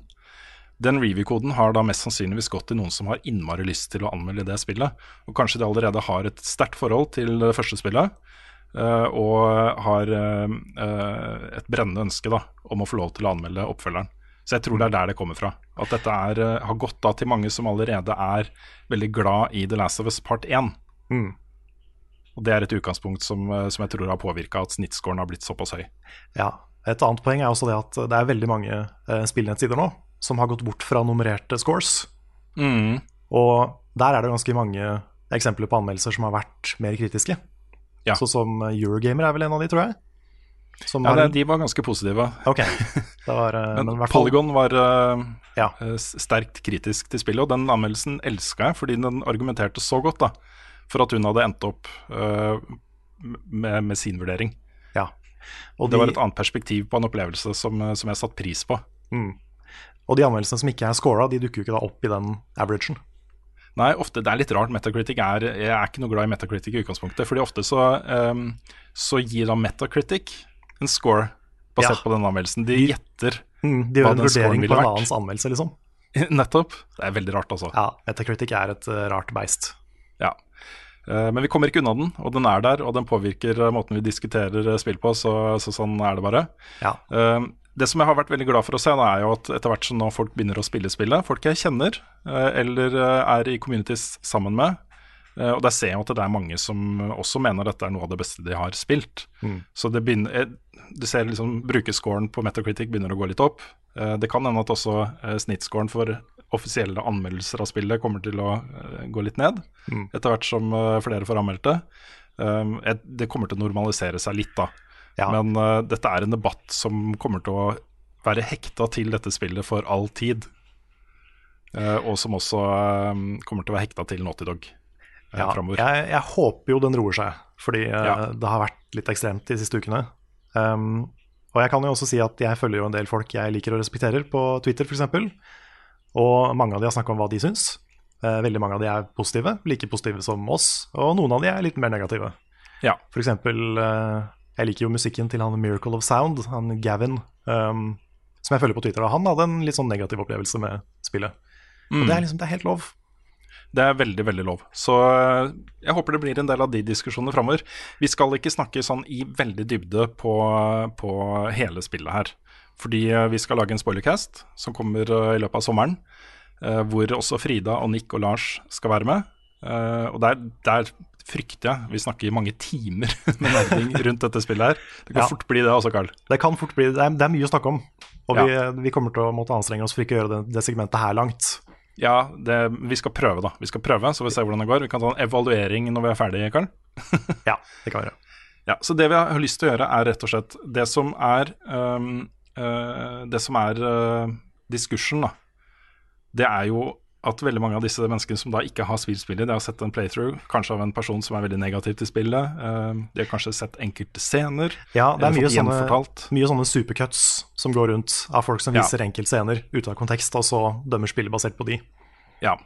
Den review-koden har da mest sannsynligvis gått til noen som har innmari lyst til å anmelde det spillet. Og kanskje de allerede har et sterkt forhold til det første spillet. eh, og har eh, eh, et brennende ønske da, om å få lov til å anmelde oppfølgeren. Så jeg tror det er der det kommer fra. At dette er, eh, har gått da til mange som allerede er veldig glad i The Last of Us Part 1. Mm. Og det er et utgangspunkt som, eh, som jeg tror har påvirka at snittscoren har blitt såpass høy. Ja. Et annet poeng er også det at det er veldig mange eh, spillnettsider nå som har gått bort fra nummererte scores. Mm. Og der er det ganske mange eksempler på anmeldelser som har vært mer kritiske. Ja. Sånn som Eurogamer er vel en av de, tror jeg. Som Ja, det, De var ganske positive. Ok. Det var, eh, Men, men Polygon var uh, Ja. sterkt kritisk til spillet, og den anmeldelsen elska jeg, fordi den argumenterte så godt da, for at hun hadde endt opp uh, med, med sin vurdering. Ja. Og det de- var et annet perspektiv på en opplevelse som, eh, som jeg satte pris på. Mm. Og de anmeldelsene som ikke er scora, de dukker jo ikke da opp i den averagen. Nei, ofte, det er litt rart. Metacritic er Jeg er ikke noe glad i Metacritic i utgangspunktet. Fordi ofte så, um, så gir da Metacritic en score basert Ja. på den anmeldelsen. De gjetter Mm, de hva gjør en vurdering på en annens anmeldelse, liksom. [LAUGHS] Nettopp. Det er veldig rart, altså. Ja, Metacritic er et uh, rart beist. Ja. Eh, Men vi kommer ikke unna den, og den er der, og den påvirker eh, måten vi diskuterer eh, spill på, så, så sånn er det bare. Ja. Det som jeg har vært veldig glad for å se, er jo at etter hvert som nå folk begynner å spille spillet, folk jeg kjenner eller er i communities sammen med, og der ser jeg at det er mange som også mener dette er noe av det beste de har spilt. Mm. Så det begynner, du ser liksom brukerscoren på Metacritic begynner å gå litt opp. Det kan hende at også snittscoren for offisielle anmeldelser av spillet kommer til å eh, gå litt ned, Mm. etter hvert som eh, flere får anmeldt det. Um, Det kommer til å normalisere seg litt, da. Ja. Men eh, dette er en debatt som kommer til å være hekta til dette spillet for all tid. Og som også kommer til å være hekta til Naughty Dog Ja, jeg, jeg håper jo den roer seg, fordi Ja. det har vært litt ekstremt de siste ukene. Um, og jeg kan jo også si at jeg følger jo en del folk jeg liker og respekterer på Twitter f.eks. Og mange av de har snakka om hva de syns. Eh, veldig mange av de er positive, like positive som oss. Og noen av de er litt mer negative. Ja. For eksempel, eh, jeg liker jo musikken til han Miracle of Sound, han Gavin, um, som jeg følger på Twitter. Og han hadde en litt sånn negativ opplevelse med spillet. Og Mm. det er liksom, det er helt lov. Det er veldig, veldig lov. Så eh, jeg håper det blir en del av de diskusjonene framover. Vi skal ikke snakke sånn i veldig dybde på, på hele spillet her. Fordi eh, vi skal lage en spoilercast som kommer eh, i løpet av sommeren. eh, Hvor også Frida og Nick og Lars skal være med. Og der, der frykter jeg vi snakker i mange timer [LAUGHS] med nerding rundt dette spillet her. Det kan Ja. fort bli det også, Carl. Det kan fort bli, det er, det er mye å snakke om. Og vi, Ja. vi kommer til å måtte anstrenge oss for ikke å gjøre det, det segmentet her langt. Ja, det, vi skal prøve, da. Vi skal prøve, Så vi ser hvordan det går. Vi kan ta en evaluering når vi er ferdige, Carl. Ja, det kan vi gjøre. Ja, så det vi har lyst til å gjøre, er rett og slett det som er um, Det som er uh, diskursen, da. Det er jo at veldig mange av disse menneskene som da ikke har spilt spillet, de har sett en playthrough, kanskje av en person som er veldig negativ til spillet. um, de har kanskje sett enkelte scener. Ja, det er mye sånne, mye sånne supercuts som går rundt av folk som Ja. enkelte enkeltscener ute av kontekst, og så dømmer spillet basert på de. Ja.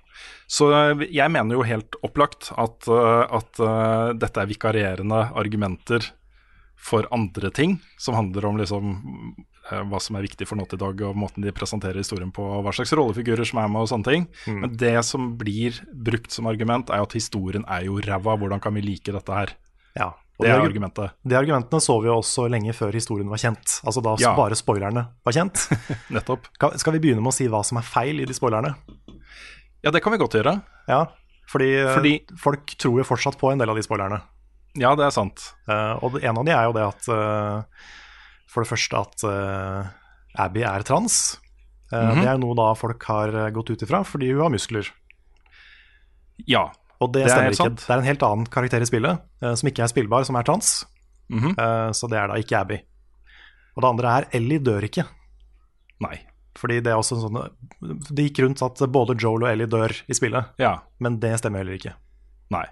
Så jeg mener jo helt opplagt at, at dette er vikarierende argumenter for andre ting, som handler om liksom hva som er viktig for Naughty Dog, og måten de presenterer historien på, og hva slags rollefigurer som er med, og sånne ting. Mm. Men det som blir brukt som argument, er jo at historien er jo ræva. Hvordan kan vi like dette her? Ja. Det er argumentet. De argumentene så vi jo også lenge før historien var kjent. Altså da Ja. bare spoilerne var kjent. [LAUGHS] Nettopp. Skal vi begynne med å si hva som er feil i de spoilerne? Ja, det kan vi godt gjøre. Ja, fordi, eh, Fordi- folk tror jo fortsatt på en del av de spoilerne. Ja, det er sant. Uh, og en av de er jo det at eh, For det første at uh, Abby er trans. Uh, mm -hmm. Det er noe da folk har eh, gått ut ifra fordi hun har muskler. Ja. Og det, Det er stemmer ikke. sant. Det er en helt annen karakter i spillet uh, som ikke er spillbar, som er trans. Mhm. Eh, så det er da ikke Abby. Og det andre er Ellie dør ikke. Nei. Fordi det er også en sånn Det gikk rundt at både Joel og Ellie dør i spillet, Ja. men det stemmer heller ikke. Nei.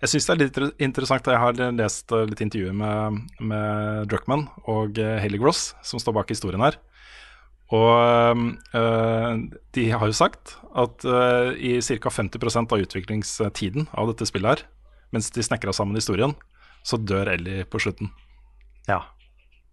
Jeg syns det er litt inter- interessant. Jeg har lest eh, litt intervjuer med, med Druckman og eh, Haley Gross, som står bak historien her. Og øh, de har jo sagt at øh, i ca. 50% av utviklingstiden av dette spillet her, mens de snekra sammen historien, så dør Ellie på slutten. Ja.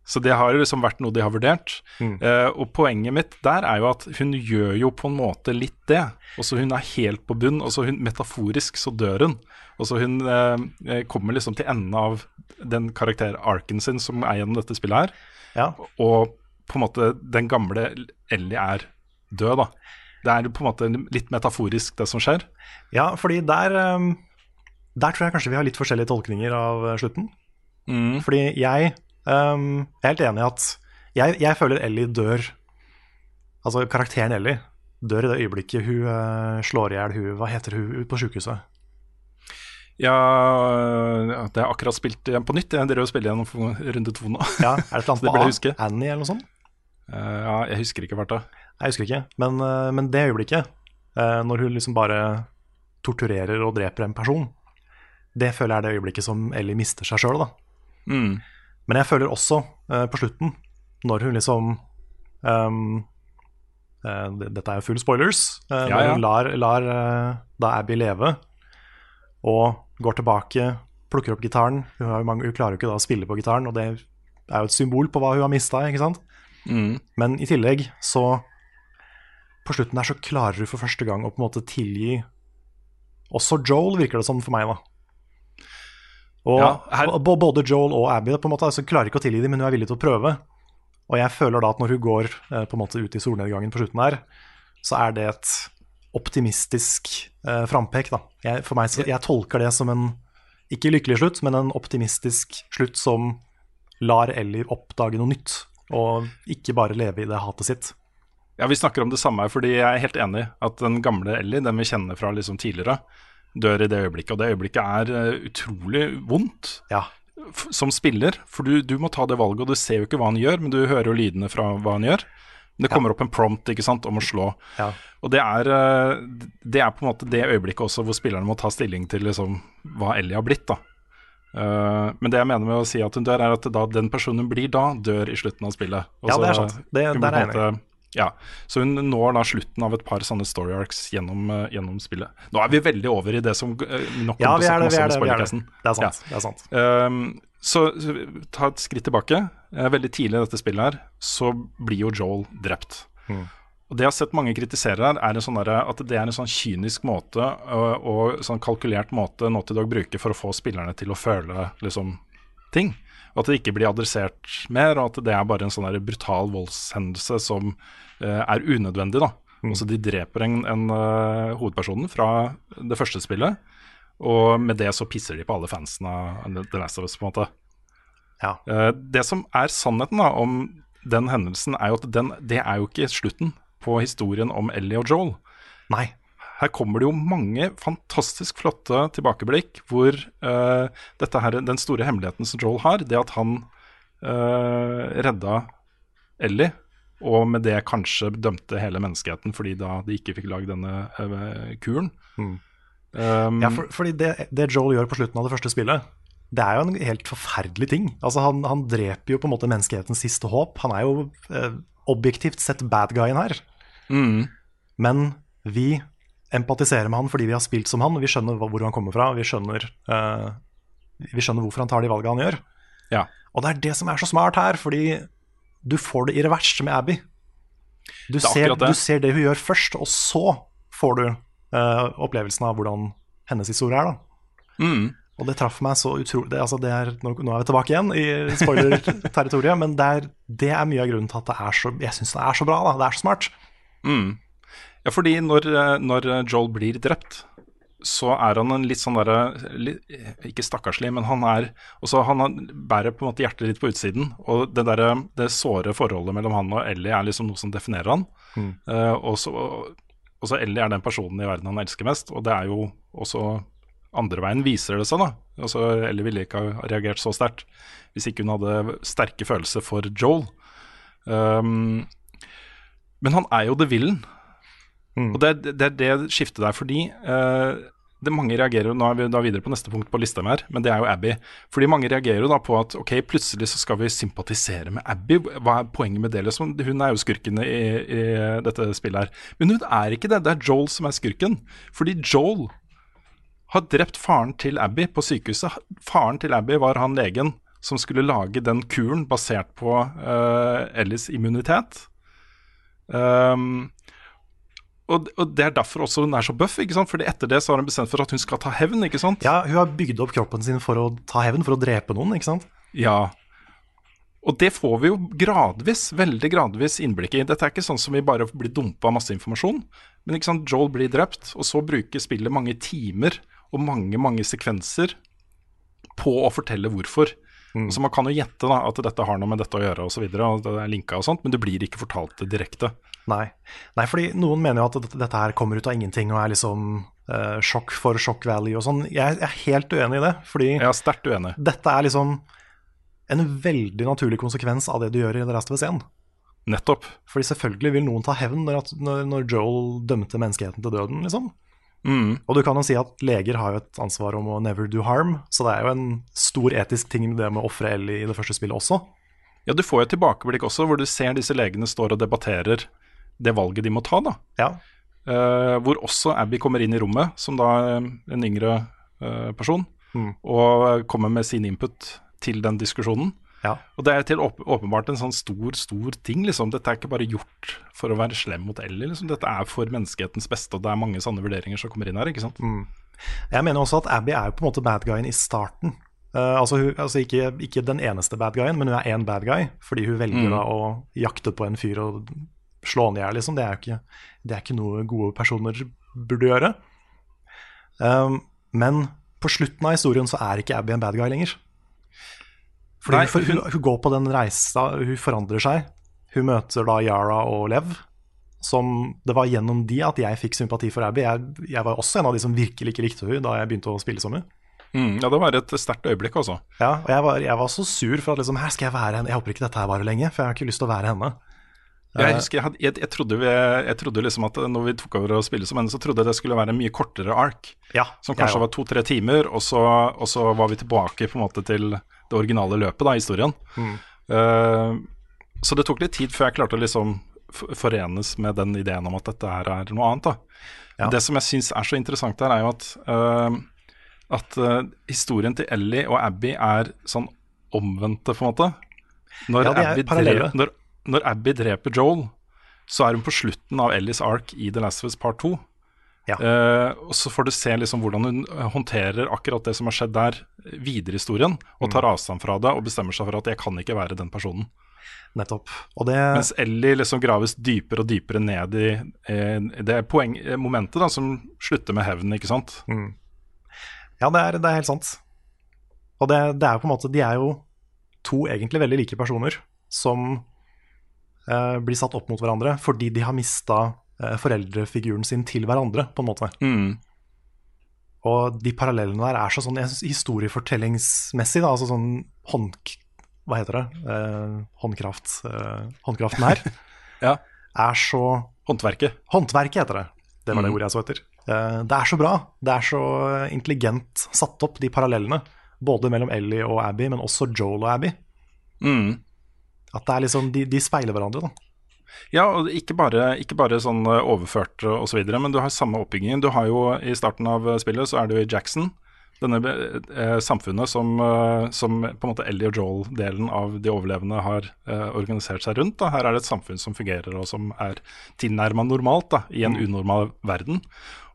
Så det har liksom vært noe de har vurdert. Eh, og poenget mitt der er jo at hun gjør jo på en måte litt det. Også hun er helt på bunn. Også hun, metaforisk så dør hun. Og så hun eh, kommer liksom til enden av den karakter-arken sin som er gjennom dette spillet her. Ja. Og på en måte den gamle Ellie er død, da. Det er på en måte litt metaforisk, det som skjer. Ja, fordi der um, Der tror jeg kanskje vi har litt forskjellige tolkninger av slutten. slutten. Fordi jeg um, jeg er helt enig i at jeg, jeg føler Ellie dør Altså karakteren Ellie dør i det øyeblikket hun uh, slår i hjel hun Hva heter hun på sjukehuset? Ja, det jeg akkurat spilt igjen på nytt. Jeg drev og spilte gjennom runde to nå. Ja, er det et annet [LAUGHS] på huske. Annie eller noe sånt? Uh, ja, jeg husker ikke da. Jeg husker ikke. Men, uh, men det øyeblikket, uh, når hun liksom bare torturerer og dreper en person, det føler jeg er det øyeblikket som Ellie mister seg sjøl, da. Mm. Men jeg føler også på slutten, når hun liksom um, Dette er jo full spoilers. eh, Ja, når ja. hun lar, lar da Abby leve og går tilbake, plukker opp gitaren. Hun, mange, hun klarer jo ikke da å spille på gitaren, og det er jo et symbol på hva hun har mista. Mm. Men i tillegg så På slutten der så klarer hun for første gang å på en måte tilgi også Joel, virker det som for meg, da. Og Ja, her- Både Joel og Abby på en måte, altså, klarer ikke å tilgi dem, men hun er villig til å prøve. Og jeg føler da at når hun går eh, på en måte ut i solnedgangen på slutten her, så er det et optimistisk eh, frampek. Da. Jeg, for meg, så, jeg tolker det som en ikke lykkelig slutt, men en optimistisk slutt som lar Ellie oppdage noe nytt, og ikke bare leve i det hatet sitt. Ja, Vi snakker om det samme fordi jeg er helt enig at den gamle Ellie, den vi kjenner fra liksom tidligere, dør i det øyeblikket. Og det øyeblikket er eh, utrolig vondt Ja. som spiller. For du, du må ta det valget, og du ser jo ikke hva han gjør, men du hører jo lydene fra hva han gjør. Det kommer opp en prompt ikke sant, om å slå. Ja. Og det er, eh, det er på en måte det øyeblikket også hvor spillerne må ta stilling til liksom, hva Ellie har blitt. da. Uh, men det jeg mener med å si at hun dør, er at da den personen hun blir da, dør i slutten av spillet. Også, Ja, det er sant. Det- der er jeg Ja, Så hun når da slutten av et par sånne story arcs gjennom, uh, gjennom spillet. Nå er vi veldig over i det som uh, nok kommer ja, til å snakke om i det, det. er sant. Det er sant. Så så ta et skritt tilbake. Eh, veldig tidlig i dette spillet her så blir jo Joel drept. Mm. Og Det jeg har sett mange kritisere her, er en sånn der, at det er en sånn kynisk måte og, og sånn kalkulert måte Naughty Dog bruker for å få spillerne til å føle liksom ting. Og At det ikke blir adressert mer, og at det er bare en sånn brutal voldshendelse som eh, er unødvendig. da. Altså De dreper en, en uh, hovedpersonen fra det første spillet, og med det så pisser de på alle fansene av The Last of Us. på en måte. Ja. Eh, det som er sannheten da om den hendelsen, er jo at den, det er jo ikke slutten på historien om Ellie og Joel. Nei. Her kommer det jo mange fantastisk flotte tilbakeblikk hvor uh, dette her, den store hemmeligheten som Joel har, det at han uh, redda Ellie, og med det kanskje dømte hele menneskeheten fordi da de ikke fikk lagd denne uh, kuren. Um, Ja, for, fordi det, det Joel gjør på slutten av det første spillet, det er jo en helt forferdelig ting. Altså Han, han dreper jo på en måte menneskehetens siste håp. Han er jo eh, objektivt sett bad guyen her. mm, Men vi empatiserer med han fordi vi har spilt som han. Vi skjønner hvor han kommer fra, vi skjønner, eh, vi skjønner hvorfor han tar de valgene han gjør. ja. Og det er det som er så smart her, fordi du får det i revers med Abby. Du, er ser, det. du ser det hun gjør først, og så får du eh, opplevelsen av hvordan hennes historie er. da. Mm. Og det traff meg så utrolig det, altså det er, nå, nå er vi tilbake igjen i spoiler-territoriet, men det er, det er mye av grunnen til at det er så, jeg syns det er så bra. da, Det er så smart. Mm. Ja, fordi når, eh, når Joel blir drept, så er han en litt sånn derre Ikke stakkarslig, men han er også, Han bærer på en måte hjertet litt på utsiden. Og det der, det såre forholdet mellom han og Ellie er liksom noe som definerer han. Mm. Uh, og så og så Ellie er den personen i verden han elsker mest, og det er jo også andre veien viser det seg, da. Altså, Ellie ville ikke ha reagert så sterkt hvis ikke hun hadde sterke følelser for Joel. Um, men han er jo the villain. Mm. Og det, er- det det skiftet der, fordi uh, det mange reagerer Nå er vi da videre på neste punkt på lista her, men det er jo Abby. Fordi mange reagerer da på at ok, plutselig så skal vi sympatisere med Abby. Hva er poenget med det? liksom? Hun er jo skurken i, i dette spillet her. Men hun er ikke det. Det er Joel som er skurken. Fordi Joel har drept faren til Abby på sykehuset. Faren til Abby var han legen som skulle lage den kuren basert på uh, Ellis immunitet. Um, og, og Det er derfor også hun er så buff, ikke sant? Fordi etter det så har hun bestemt for at hun skal ta hevn. ikke sant? Ja, Hun har bygd opp kroppen sin for å ta hevn, for å drepe noen, ikke sant? Ja. Og det får vi jo gradvis, veldig gradvis innblikk i. Dette er ikke sånn som vi bare blir dumpa masse informasjon. Men ikke sant, Joel blir drept, og så bruker spillet mange timer og mange, mange sekvenser på å fortelle hvorfor. Så man kan jo gjette da at dette har noe med dette å gjøre og, så videre, og det er linka og sånt, men du blir ikke fortalt det direkte. Nei. Nei, fordi noen mener jo at dette, dette her kommer ut av ingenting og er liksom eh, sjokk for sjokk value og sånn. Jeg, jeg er helt uenig i det, fordi Jeg er sterkt uenig. dette er liksom en veldig naturlig konsekvens av det du gjør i The Last of Us 1. Nettopp. Fordi selvfølgelig vil noen ta hevn når, når Joel dømte menneskeheten til døden, liksom. Mm. Og du kan jo si at leger har jo et ansvar om å never do harm, så det er jo en stor etisk ting det med å ofre Ellie i det første spillet også. Ja, du får jo et tilbakeblikk også, hvor du ser disse legene står og debatterer det valget de må ta, da. Ja. Uh, hvor også Abby kommer inn i rommet, som da er en yngre uh, person, Mm. og kommer med sin input til den diskusjonen. Ja. Og det er til åp åpenbart en sånn stor, stor ting, liksom. Dette er ikke bare gjort for å være slem mot Ellie, liksom. Dette er for menneskehetens beste, og det er mange sanne vurderinger som kommer inn her, ikke sant. Jeg mener også at Abby er jo på en måte bad guyen i starten. Uh, altså, hun, altså ikke, ikke den eneste bad guyen, men hun er én bad guy, fordi hun velger Mm. da å jakte på en fyr og slå han i hjel, liksom. Det er ikke, det er ikke noe gode personer burde gjøre. Um, men på slutten av historien så er ikke Abby en bad guy lenger. Fordi Nei, hun, hun, går på den reisa, hun forandrer seg. Hun møter da Yara og Lev. Som det var gjennom de at jeg fikk sympati for Abby. Jeg, jeg var også en av de som virkelig ikke likte hun da jeg begynte å spille som hun. Mm, ja, det var et sterkt øyeblikk, altså. Ja, og jeg var, jeg var så sur for at liksom, her skal jeg være henne. Jeg håper ikke dette her varer lenge, for jeg har ikke lyst til å være henne. Jeg Eh, husker jeg, jeg, jeg, trodde vi, jeg trodde liksom at når vi tok over å spille som henne, så trodde jeg det skulle være en mye kortere ark. Ja, Som kanskje var to-tre timer, og så, og så var vi tilbake på en måte til det originale løpet da, i historien. Mm. Uh, så det tok litt tid før jeg klarte å liksom forenes med den ideen om at dette her er noe annet. da. Ja. Det som jeg syns er så interessant her, er jo at, uh, at uh, historien til Ellie og Abby er sånn omvendte, på en måte. Når, Ja, Abby, dreper, når, når Abby dreper Joel, så er hun på slutten av Ellies ark i The Last of Us Part 2. Ja. Uh, og så får du se liksom hvordan hun eh, håndterer akkurat det som har skjedd der, eh, videre i historien, og Mm. tar avstand fra det og bestemmer seg for at jeg kan ikke være den personen. Nettopp. Det, Mens Ellie liksom graves dypere og dypere ned i i det poeng, eh, momentet da, som slutter med hevn, ikke sant. Mm. Ja, det er, det er helt sant. Og det, det er på en måte De er jo to egentlig veldig like personer som eh, blir satt opp mot hverandre fordi de har mista eh, foreldrefiguren sin til hverandre, på en måte. Mm. Og de parallellene der er så sånn historiefortellingsmessig, da, altså sånn hånd... Hva heter det? Eh, håndkraft. Eh, håndkraften her [LAUGHS] Ja. er så Håndverket. Håndverket heter det. Det var det Mm. ordet jeg så etter. Eh, det er så bra. Det er så intelligent satt opp, de parallellene. Både mellom Ellie og Abby, men også Joel og Abby. Mm. At det er liksom, de, de speiler hverandre, da. Ja, og ikke bare, ikke bare sånn eh, overført og så men du har samme oppbyggingen. Du har jo I starten av eh, spillet så er du i Jackson, denne eh, samfunnet som, eh, som på en måte Ellie og Joel-delen av de overlevende har eh, organisert seg rundt. Da. Her er det et samfunn som fungerer og som er tilnærma normalt da, i en unormal verden.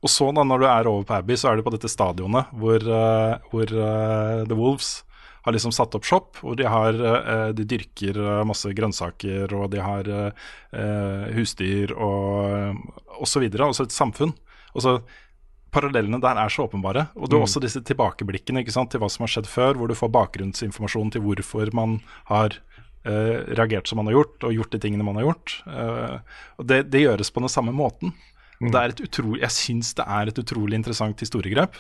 Og så da når du er over på Abbey, så er du på dette stadionet hvor, eh, hvor eh, The Wolves har liksom satt opp shop, hvor de har eh, De dyrker eh, masse grønnsaker, og de har eh, husdyr og, og så videre. Altså et samfunn. Og så Parallellene der er så åpenbare. Og du har Mm. også disse tilbakeblikkene ikke sant, til hva som har skjedd før, hvor du får bakgrunnsinformasjon til hvorfor man har eh, reagert som man har gjort, og gjort de tingene man har gjort. Eh, og det, det gjøres på den samme måten. Og det er et utrolig, jeg syns det er et utrolig interessant historiegrep.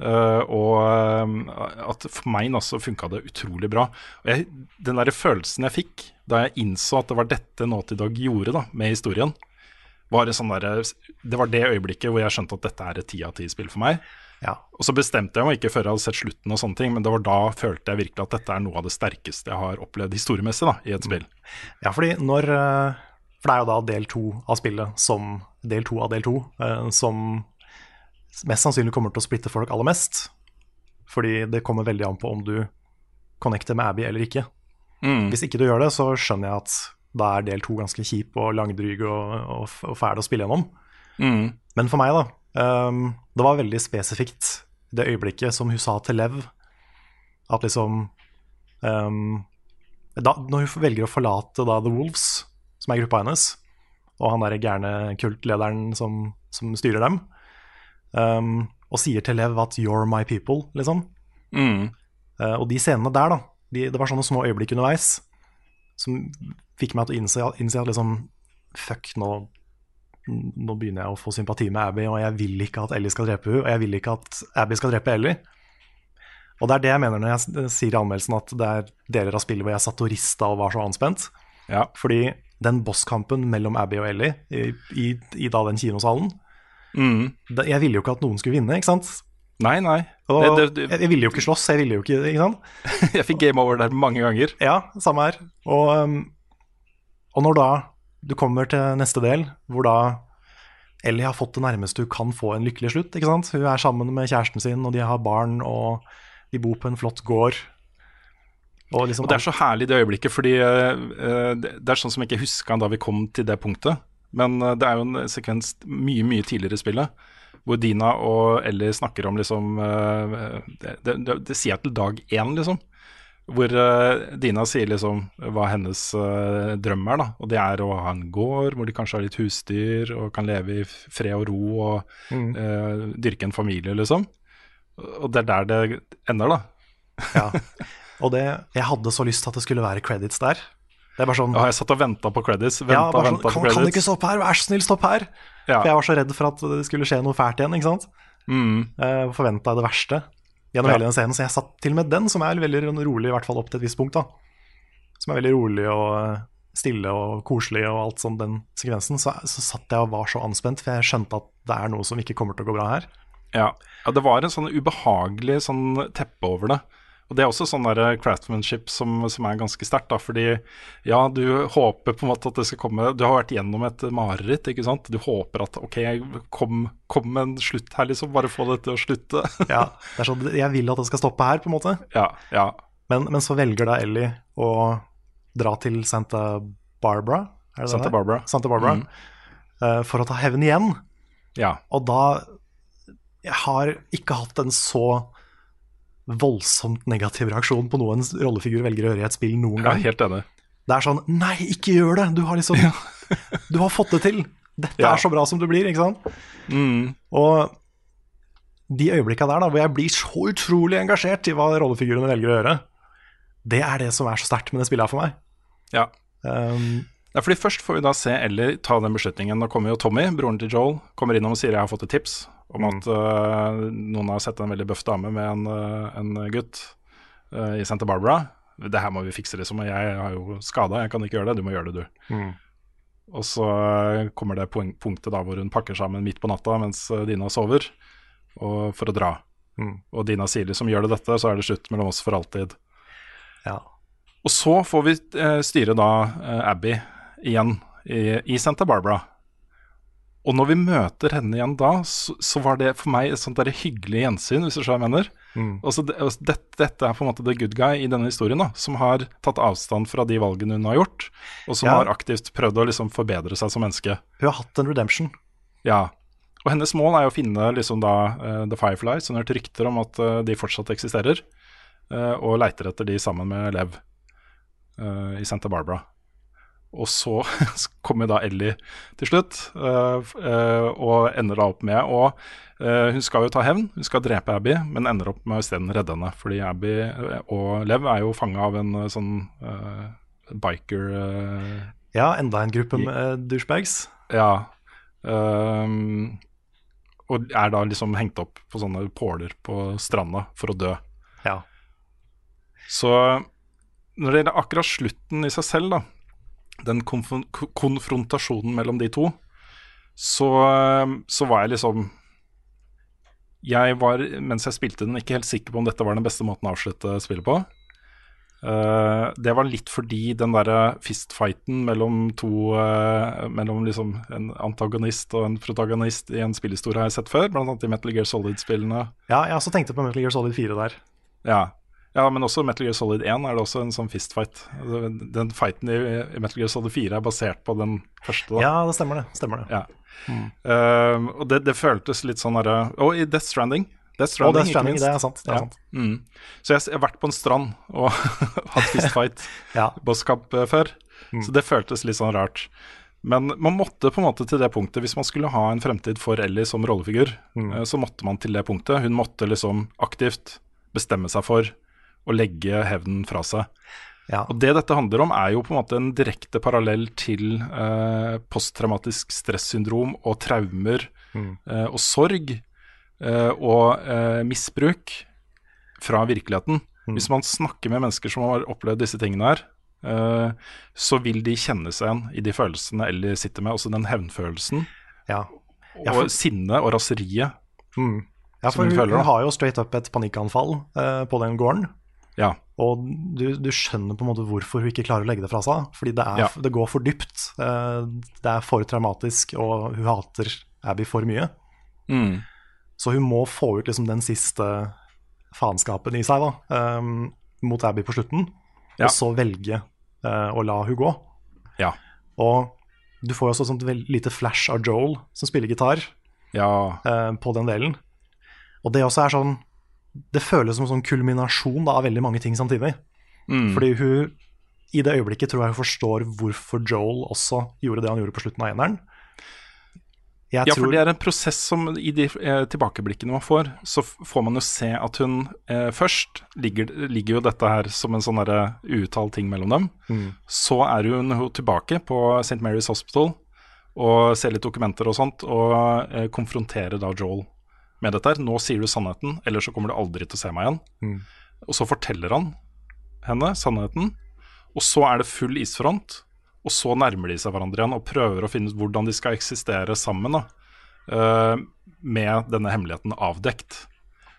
Eh, og eh, at for meg nå funka det utrolig bra. Og jeg, den der følelsen jeg fikk da jeg innså at det var dette Naughty Dog gjorde da, med historien, var det, sånn der, det var det øyeblikket hvor jeg skjønte at dette er et ti av ti-spill for meg. Ja. Og så bestemte jeg meg ikke før jeg hadde sett slutten, og sånne ting, men det var da følte jeg virkelig at dette er noe av det sterkeste jeg har opplevd historiemessig da, i et spill. Ja, fordi når eh, For det er jo da del to av spillet som Del to av del to eh, som mest sannsynlig kommer til å splitte folk aller mest. Fordi det kommer veldig an på om du connecter med Abby eller ikke. Mm. Hvis ikke du gjør det, så skjønner jeg at da er del to ganske kjip og langdryg og, og, og fæl å spille gjennom. Mm. Men for meg, da. Um, det var veldig spesifikt det øyeblikket som hun sa til Lev, at liksom um, da, Når hun velger å forlate da The Wolves, som er gruppa hennes, og han derre gærne kultlederen som, som styrer dem, ehm, og sier til Lev at 'you're my people', liksom. Mm. Uh, og de scenene der, da, de, det var sånne små øyeblikk underveis som fikk meg til å innse, innse at liksom Fuck, nå, nå begynner jeg å få sympati med Abby, og jeg vil ikke at Ellie skal drepe henne, og jeg vil ikke at Abby skal drepe Ellie. Og det er det jeg mener når jeg sier i anmeldelsen at det er deler av spillet hvor jeg satt og rista og var så anspent. Ja. Fordi den bosskampen mellom Abby og Ellie i, i, i da den kinosalen Mm. Jeg ville jo ikke at noen skulle vinne, ikke sant? Nei, nei. Og Det, det, det, jeg, ville jo ikke slåss, jeg ville jo ikke, ikke sant? [LAUGHS] jeg fikk game over der mange ganger. Ja, samme her. Og, um, og når da du kommer til neste del, hvor da Ellie har fått det nærmeste hun kan få en lykkelig slutt, ikke sant? Hun er sammen med kjæresten sin, og de har barn, og de bor på en flott gård. Og, liksom, Og det er så herlig det øyeblikket, fordi det det er sånn som jeg ikke huska da vi kom til det punktet. Men eh, det er jo en sekvens mye, mye tidligere i spillet, hvor Dina og Ellie snakker om liksom eh, det, det, det, sier jeg til dag én, liksom. Hvor eh, Dina sier liksom hva hennes drøm er, da. Og det er å ha en gård hvor de kanskje har litt husdyr og kan leve i fred og ro og Mm. uh, dyrke en familie, liksom. Og det er der det ender, da. ja. Og det, jeg hadde så lyst til at det skulle være credits der. Det er bare sånn Ja, jeg satt og venta på credits. Ventet, ja, bare sånn, kan, kan du ikke stoppe her? Vær så snill, stopp her! Ja. For jeg var så redd for at det skulle skje noe fælt igjen, ikke sant? Mm. Uh, forventa det verste gjennom Ja. hele den scenen, så jeg satt til og med den, som er veldig rolig, i hvert fall opp til et visst punkt, da. Som er veldig rolig og eh, stille og koselig og alt sånn, den sekvensen. Så, så satt jeg og var så anspent, for jeg skjønte at det er noe som ikke kommer til å gå bra her. Ja. ja, det var en sånn ubehagelig sånn teppe over det. Og det er også sånn der craftsmanship som, som er ganske sterkt. Fordi ja, du håper på en måte at det skal komme Du har vært gjennom et mareritt, ikke sant. Du håper at OK, kom, kom en slutt her, liksom. Bare få det til å slutte. Ja, det er sånn, Jeg vil at det skal stoppe her, på en måte. [LAUGHS] ja, ja. Men, men så velger da Ellie å dra til Santa Barbara. Er det Santa det? Barbara. Santa Barbara Mm. uh, for å ta hevn igjen. ja. Og da Jeg har ikke hatt en så voldsomt negativ reaksjon på noe en rollefigur velger å gjøre i et spill noen Jeg gang. er helt enig. Det er sånn Nei, ikke gjør det! Du har liksom [LAUGHS] Du har fått det til! Dette Ja. er så bra som det blir, ikke sant? Mm. Og de øyeblikka der da, hvor jeg blir så utrolig engasjert i hva rollefigurene velger å gjøre, det er det som er så sterkt med det spillet her for meg. Ja. Um, Ja, fordi Først får vi da se Ellie ta den beslutningen. Nå kommer jo Tommy, broren til Joel, kommer innom og sier jeg har fått et tips om at uh, noen har sett en veldig bøff dame med en, uh, en gutt uh, i Santa Barbara. Det her må vi fikse, liksom. Jeg har jo skada, jeg kan ikke gjøre det. Du må gjøre det, du. Mm. Og så kommer det punktet da hvor hun pakker sammen midt på natta mens Dina sover, og, for å dra. Mm. Og Dina sier liksom gjør du dette, så er det slutt mellom oss for alltid. ja. Og så får vi styre da Abby igjen i, i Santa Barbara. Og når vi møter henne igjen da, så, så var det for meg et sånt der hyggelig gjensyn, hvis du skjønner hva jeg mener. Mm. Altså, det, dette, dette er på en måte the good guy i denne historien, da, som har tatt avstand fra de valgene hun har gjort, og som Ja. har aktivt prøvd å liksom forbedre seg som menneske. Hun har hatt en redemption. Ja. Og hennes mål er jo å finne liksom da uh, The Fireflies. Hun har hørt rykter om at uh, de fortsatt eksisterer, uh, og leiter etter de sammen med Lev i Santa Barbara. Og [LAUGHS] så kommer da Ellie til slutt, eh, eh, og ender da opp med å eh, Hun skal jo ta hevn, hun skal drepe Abby, men ender opp med å isteden redde henne. Fordi Abby og Lev er jo fanga av en sånn uh, biker uh, Ja, enda en gruppe med douchebags. ja. Um, og er da liksom hengt opp på sånne påler på stranda for å dø. Ja. Så når det gjelder akkurat slutten i seg selv, da, den konf konfrontasjonen mellom de to, så, så var jeg liksom Jeg var, mens jeg spilte den, ikke helt sikker på om dette var den beste måten å avslutte spillet på. Uh, det var litt fordi den derre fistfighten mellom to uh, Mellom liksom en antagonist og en protagonist i en spillhistorie har jeg sett før, blant annet i Metal Gear Solid-spillene. ja, jeg også tenkte på Metal Gear Solid 4 der. Ja. Ja, men også Metal Gear Solid 1 er det også en sånn fistfight. Altså, Den fighten i, i Metal Gear Solid 4 er basert på den første. da Ja, det stemmer det. Stemmer det. Ja. Eh, og det, det føltes litt sånn herre Og i Death Stranding. Death Stranding, Death ikke minst. det er sant, det er ja. sant. Mm. Så jeg, jeg har vært på en strand og [LAUGHS] hatt fistfight, [LAUGHS] Ja. bosskamp før. før. Så det føltes litt sånn rart. Men man måtte på en måte til det punktet, hvis man skulle ha en fremtid for Ellie som rollefigur, eh, så måtte man til det punktet. Hun måtte liksom aktivt bestemme seg for å legge hevnen fra seg. Ja. Og det dette handler om, er jo på en måte en direkte parallell til eh, posttraumatisk stressyndrom og traumer eh, og sorg eh, og eh, misbruk fra virkeligheten. Hvis man snakker med mennesker som har opplevd disse tingene her, eh, så vil de kjenne seg igjen i de følelsene Ellie sitter med, altså den hevnfølelsen. Ja. Ja, Og for- sinnet og raseriet. Mm. Ja, for hun hun, har jo straight up et panikkanfall eh, på den gården. Ja. Og du, du skjønner på en måte hvorfor hun ikke klarer å legge det fra seg. Fordi det, er, Ja. det går for dypt. Eh, det er for traumatisk, og hun hater Abby for mye. Mm. Så hun må få ut liksom den siste faenskapen i seg da, um, mot Abby på slutten. Ja. Og så velge uh, å la hun gå. Ja. Og du får jo også et sånt lite flash av Joel som spiller gitar Ja. uh, på den delen. Og det også er sånn Det føles som en sånn kulminasjon da, av veldig mange ting samtidig. Mm. Fordi hun i det øyeblikket tror jeg hun forstår hvorfor Joel også gjorde det han gjorde på slutten av eneren. Jeg Ja, tror, for det er en prosess som i de eh, tilbakeblikkene man får, så får man jo se at hun eh, først ligger, ligger jo dette her som en sånn uuttalt ting mellom dem. Mm. Så er hun jo tilbake på St. Mary's Hospital og ser litt dokumenter og sånt, og eh, konfronterer da Joel med dette her. Nå sier du sannheten, ellers så kommer du aldri til å se meg igjen. Mm. Og så forteller han henne sannheten, og så er det full isfront. Og så nærmer de seg hverandre igjen og prøver å finne ut hvordan de skal eksistere sammen. da eh, med denne hemmeligheten avdekt.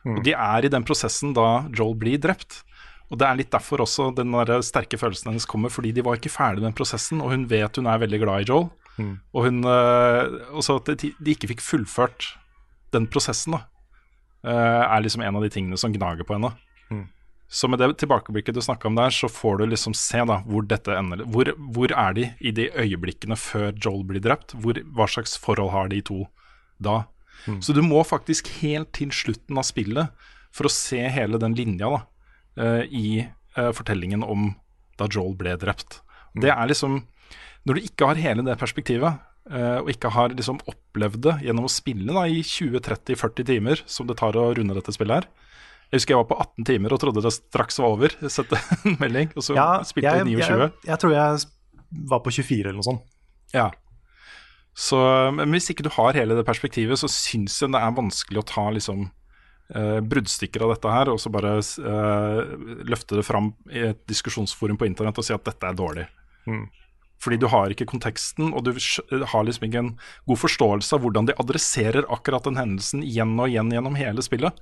Og De er i den prosessen da Joel blir drept. Og Det er litt derfor også den der sterke følelsen hennes kommer, fordi de var ikke ferdig med den prosessen, og hun vet hun er veldig glad i Joel. Og hun eh, også at de, de ikke fikk fullført den prosessen, da, eh, er liksom en av de tingene som gnager på henne. Så med det tilbakeblikket du snakka om der, så får du liksom se da hvor dette ender. Hvor, hvor er de i de øyeblikkene før Joel blir drept? Hvor, hva slags forhold har de to da? Så du må faktisk helt til slutten av spillet for å se hele den linja da, eh, i eh, fortellingen om da Joel ble drept. Det er liksom Når du ikke har hele det perspektivet, og ikke har liksom opplevd det gjennom å spille da, i 20-30-40 timer, som det tar å runde dette spillet her, jeg husker jeg var på 18 timer og trodde det straks var over. Jeg sendte [LAUGHS] en melding, og så ja, spilte jeg, jeg, 29. jeg, jeg tror jeg var på 24 eller noe sånt. Ja. Så, men hvis ikke du har hele det perspektivet, så syns jeg det er vanskelig å ta liksom eh, bruddstykker av dette her, og så bare eh, løfte det fram i et diskusjonsforum på internett og si at dette er dårlig. Mm. Fordi du har ikke konteksten, og du har liksom ikke en god forståelse av hvordan de adresserer akkurat den hendelsen igjen og igjen gjennom hele spillet.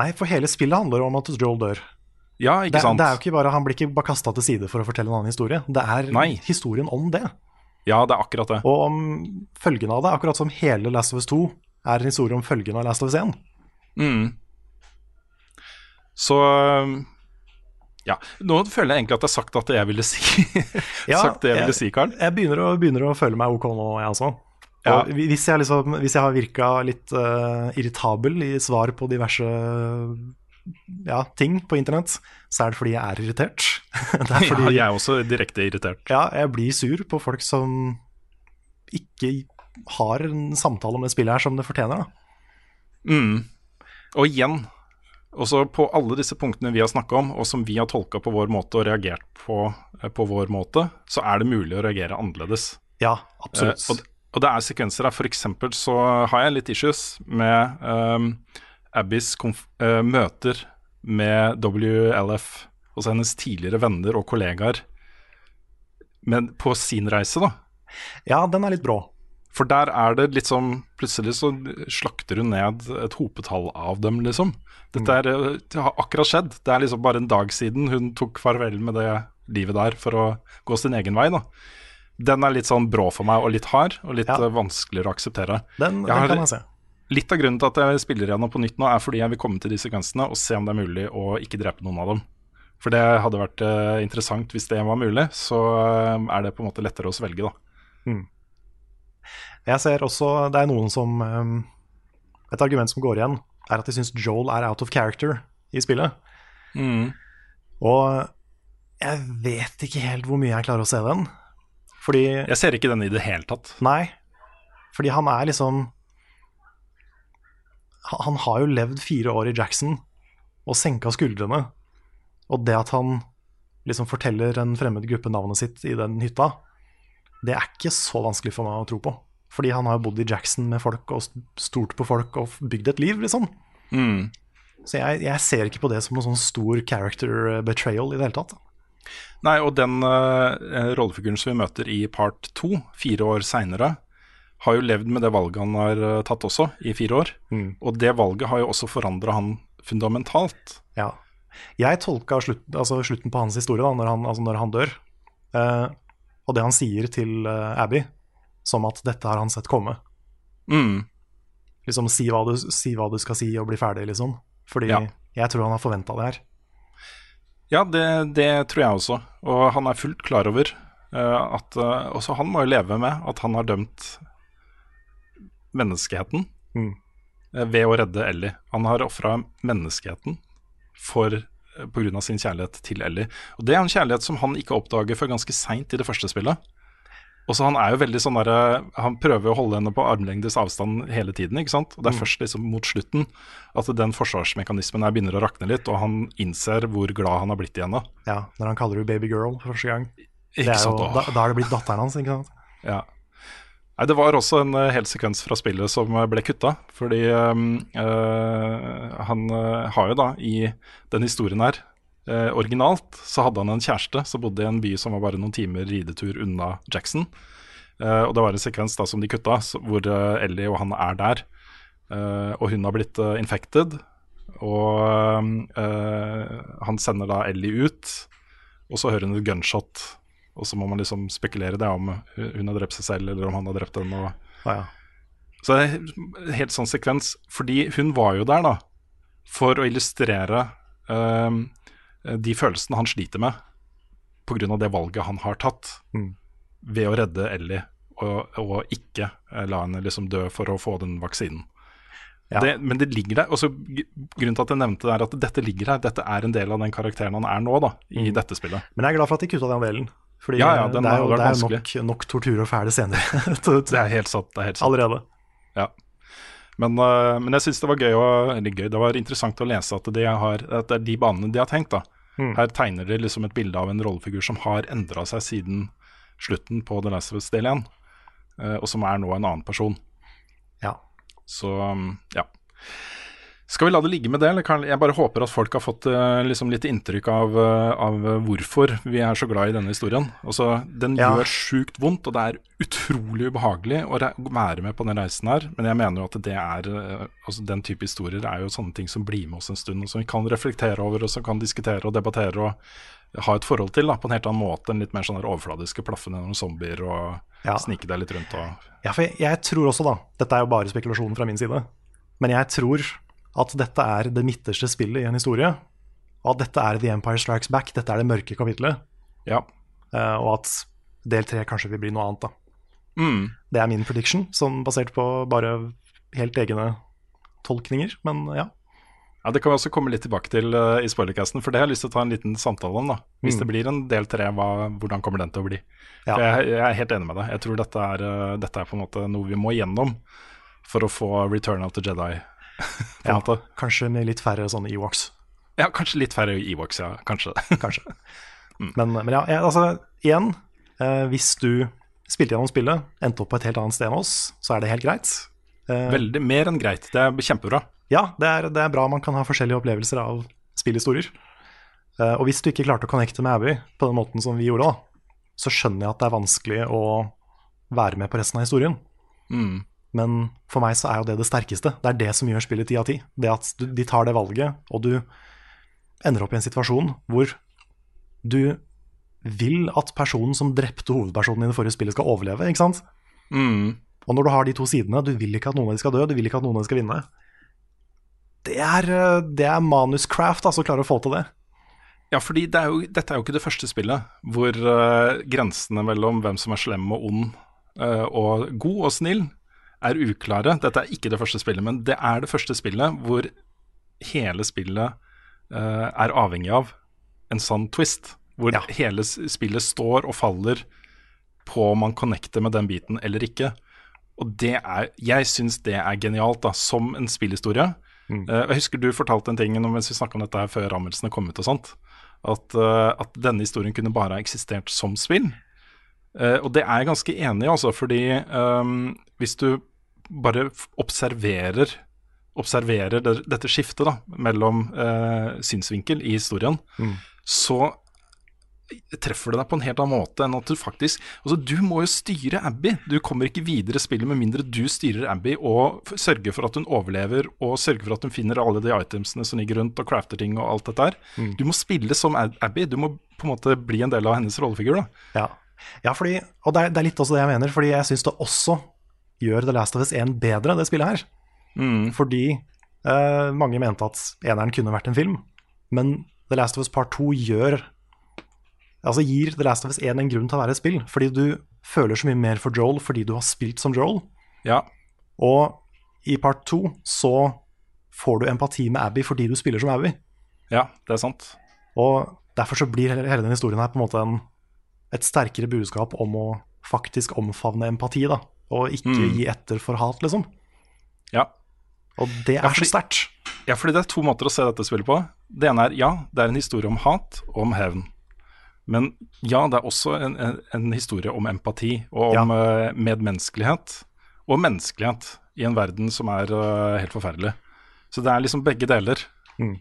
Nei, for hele spillet handler om at Joel dør. Ja, ikke Det, sant? det er jo ikke bare, Han blir ikke bare kasta til side for å fortelle en annen historie. Det er Nei. historien om det. Ja, det er akkurat det. Og om følgene av det, akkurat som hele Last of Us 2 er en historie om følgene av Last of Us 1. Mm. Så ja. Nå føler jeg egentlig at jeg har sagt at jeg ville si [LAUGHS] Ja, Sagt det jeg ville si, Karl. Jeg begynner å, begynner å føle meg ok nå, jeg også. Ja. Og hvis, jeg liksom, hvis jeg har virka litt uh, irritabel i svar på diverse ja, ting på internett, så er det fordi jeg er irritert. [LAUGHS] det er fordi Ja, jeg er også direkte irritert. ja, jeg blir sur på folk som ikke har en samtale om det spillet her som det fortjener. Da. Mm. Og igjen, også på alle disse punktene vi har snakka om, og som vi har tolka på vår måte og reagert på eh, på vår måte, så er det mulig å reagere annerledes. Ja, absolutt. Eh, og, og det er sekvenser her. For eksempel så har jeg litt issues med um, Abbys eh, møter med WLF, altså hennes tidligere venner og kollegaer, men på sin reise, da. ja, den er litt brå. For der er det litt sånn Plutselig så slakter hun ned et hopetall av dem, liksom. Dette er, eh, det har akkurat skjedd. Det er liksom bare en dag siden hun tok farvel med det livet der for å gå sin egen vei, da. Den er litt sånn brå for meg, og litt hard, og litt Ja. eh, vanskeligere å akseptere. Den, den har- kan jeg se. litt av grunnen til at jeg spiller gjennom på nytt nå, er fordi jeg vil komme til de sekvensene og se om det er mulig å ikke drepe noen av dem. For det hadde vært uh, interessant hvis det var mulig. Så uh, er det på en måte lettere å svelge, da. Jeg ser også det er noen som um, Et argument som går igjen, er at de syns Joel er out of character i spillet. Og jeg vet ikke helt hvor mye jeg klarer å se den. Fordi Jeg ser ikke den i det hele tatt. Nei. Fordi han er liksom Han han har jo levd fire år i Jackson og senka skuldrene. Og det at han liksom forteller en fremmed gruppe navnet sitt i den hytta, det er ikke så vanskelig for meg å tro på. Fordi han har jo bodd i Jackson med folk og stort på folk og bygd et liv, liksom. Mm. Så jeg, jeg ser ikke på det som noen sånn stor character betrayal i det hele tatt. Nei, og den uh, rollefiguren som vi møter i part to, fire år seinere, har jo levd med det valget han har eh, tatt også, i fire år. Mm. Og det valget har jo også forandra han fundamentalt. Ja. Jeg tolka slutt, altså slutten på hans historie, da, når, han, altså når han dør, eh, og det han sier til eh, Abby, som at dette har han sett komme. Mm. Liksom si hva, du, si hva du skal si og bli ferdig, liksom. Fordi Ja. jeg tror han har forventa det her. Ja, det, det tror jeg også. Og han er fullt klar over uh, at uh, Også han må jo leve med at han har dømt menneskeheten Mm. uh, ved å redde Ellie. Han har ofra menneskeheten for eh, av sin kjærlighet til Ellie. Og det er en kjærlighet som han ikke oppdager før ganske seint i det første spillet. Og så Han er jo veldig sånn der, han prøver å holde henne på armlengdes avstand hele tiden. ikke sant? Og Det er Mm. først liksom mot slutten at den forsvarsmekanismen her begynner å rakne litt, og han innser hvor glad han har blitt i henne. Ja, Når han kaller henne baby girl for første gang. Jo, da, da er det blitt datteren hans, ikke sant? Ja. Nei, Det var også en eh, hel sekvens fra spillet som eh, ble kutta. Fordi ehm, eh, han har jo da i den historien her eh, Originalt så hadde han en kjæreste som bodde i en by som var bare noen timer ridetur unna Jackson. Uh, og det var en sekvens da som de kutta, hvor Ellie og han er der. Uh, og hun har blitt uh, infected. Og eh, han sender da Ellie ut, og så hører hun et gunshot. Og så må man liksom spekulere det om hun har drept seg selv, eller om han har drept henne. Ja, ja. Så det er helt sånn sekvens. Fordi hun var jo der, da, for å illustrere uh, de følelsene han sliter med pga. det valget han har tatt Mm. ved å redde Ellie, og, og ikke eh, la henne liksom dø for å få den vaksinen. Ja. Det, men det ligger der. Også, grunnen til at jeg nevnte det, er at dette ligger her. Dette er en del av den karakteren han er nå, da, i Mm. dette spillet. Men jeg er glad for at de kutta den delen. Fordi Ja, ja, den det er jo, det er jo nok, nok tortur og fæle scener [LAUGHS] Det er helt sant. Det er helt sant. allerede. Ja. Men, uh, men jeg syns det var gøy eller gøy, det var interessant å lese at, de har, at det er de banene de har tenkt. da. Mm. Her tegner de liksom et bilde av en rollefigur som har endra seg siden slutten på The Last of Us del 1, uh, og som er nå en annen person. Ja. Så um, ja. Skal vi la det ligge med det, eller kan, jeg bare håper at folk har fått øh, liksom litt inntrykk av, øh, av hvorfor vi er så glad i denne historien. Altså, Den Ja. gjør sjukt vondt, og det er utrolig ubehagelig å re- være med på den reisen her. Men jeg mener jo at det er altså Den type historier er jo sånne ting som blir med oss en stund, og som vi kan reflektere over, og som kan diskutere og debattere og ha et forhold til da, på en helt annen måte enn litt mer sånn overfladiske plaffende noen zombier og Ja. snike deg litt rundt og Ja, for jeg, jeg tror også, da Dette er jo bare spekulasjon fra min side. Men jeg tror at dette er det midterste spillet i en historie. Og at dette er The Empire Strikes Back. Dette er det mørke kapitlet. Ja. Uh, og at del tre kanskje vil bli noe annet, da. Mm. Det er min prediction, sånn basert på bare helt egne tolkninger. Men ja. Ja, Det kan vi også komme litt tilbake til uh, i spoilercasten, for det har jeg lyst til å ta en liten samtale om. da Hvis Mm. det blir en del tre, hvordan kommer den til å bli? Ja. Jeg, jeg er helt enig med deg. Jeg tror dette er, uh, dette er på en måte noe vi må gjennom for å få Return of the Jedi. Ja. Kanskje med litt færre sånne Ewoks. Ja, kanskje litt færre Ewoks, ja. Kanskje. [LAUGHS] Kanskje. Men, men ja, altså igjen, eh, hvis du spilte gjennom spillet, endte opp på et helt annet sted enn oss, så er det helt greit. Eh, Veldig mer enn greit. Det er kjempebra. Ja, det er, det er bra man kan ha forskjellige opplevelser av spillhistorier. Eh, og hvis du ikke klarte å connecte med Abby på den måten som vi gjorde, da, så skjønner jeg at det er vanskelig å være med på resten av historien. Mm. Men for meg så er jo det det sterkeste. Det er det som gjør spillet ti av ti. Det at du, de tar det valget, og du ender opp i en situasjon hvor du vil at personen som drepte hovedpersonen i det forrige spillet, skal overleve, ikke sant? Mm. Og når du har de to sidene, du vil ikke at noen av dem skal dø, du vil ikke at noen av dem skal vinne. Det er, eh, det er manuscraft, altså, å klare å få til det. Ja, fordi det er jo, dette er jo ikke det første spillet hvor uh, grensene mellom hvem som er slem og ond uh, og god og snill, er uklare. Dette er ikke det første spillet, men det er det første spillet hvor hele spillet uh, er avhengig av en sånn twist. Hvor hele spillet står og faller på om man connecter med den biten eller ikke. Og det er Jeg syns det er genialt, da, som en spillhistorie. Eh, jeg husker du fortalte en ting mens vi snakka om dette her før rammelsene kom ut og sånt. At, eh, at denne historien kunne bare ha eksistert som spill. Og det er jeg ganske enig i, altså, fordi um, hvis du bare observerer Observerer det, dette skiftet da, mellom eh, synsvinkel i historien, så treffer det deg på en helt annen måte enn at du faktisk Altså, du må jo styre Abby. Du kommer ikke videre i spillet med mindre du styrer Abby og sørger for at hun overlever, og sørger for at hun finner alle de itemsene som ligger rundt, og crafter ting og alt dette her. Du må spille som Ab- Abby. Du må på en måte bli en del av hennes rollefigur, da. Ja, ja fordi, og det er, det er litt også det jeg mener, fordi jeg syns det også gjør The Last of Us 1 bedre, det spillet her. Fordi eh, mange mente at eneren kunne vært en film, men The Last of Us Part 2 gjør Altså gir The Last of Us 1 en grunn til å være et spill, fordi du føler så mye mer for Joel fordi du har spilt som Joel. Ja. Og i part 2 så får du empati med Abby fordi du spiller som Abby. Ja, det er sant. Og derfor så blir hele, hele den historien her på en måte en, et sterkere budskap om å faktisk omfavne empati, da. Og ikke Mm. gi etter for hat, liksom. Ja. Og det er så sterkt. Ja, fordi det er to måter å se dette spillet på. Det ene er ja, det er en historie om hat og om hevn. Men ja, det er også en, en, en historie om empati og om eh, medmenneskelighet. Og menneskelighet i en verden som er uh, helt forferdelig. Så det er liksom begge deler. Mm.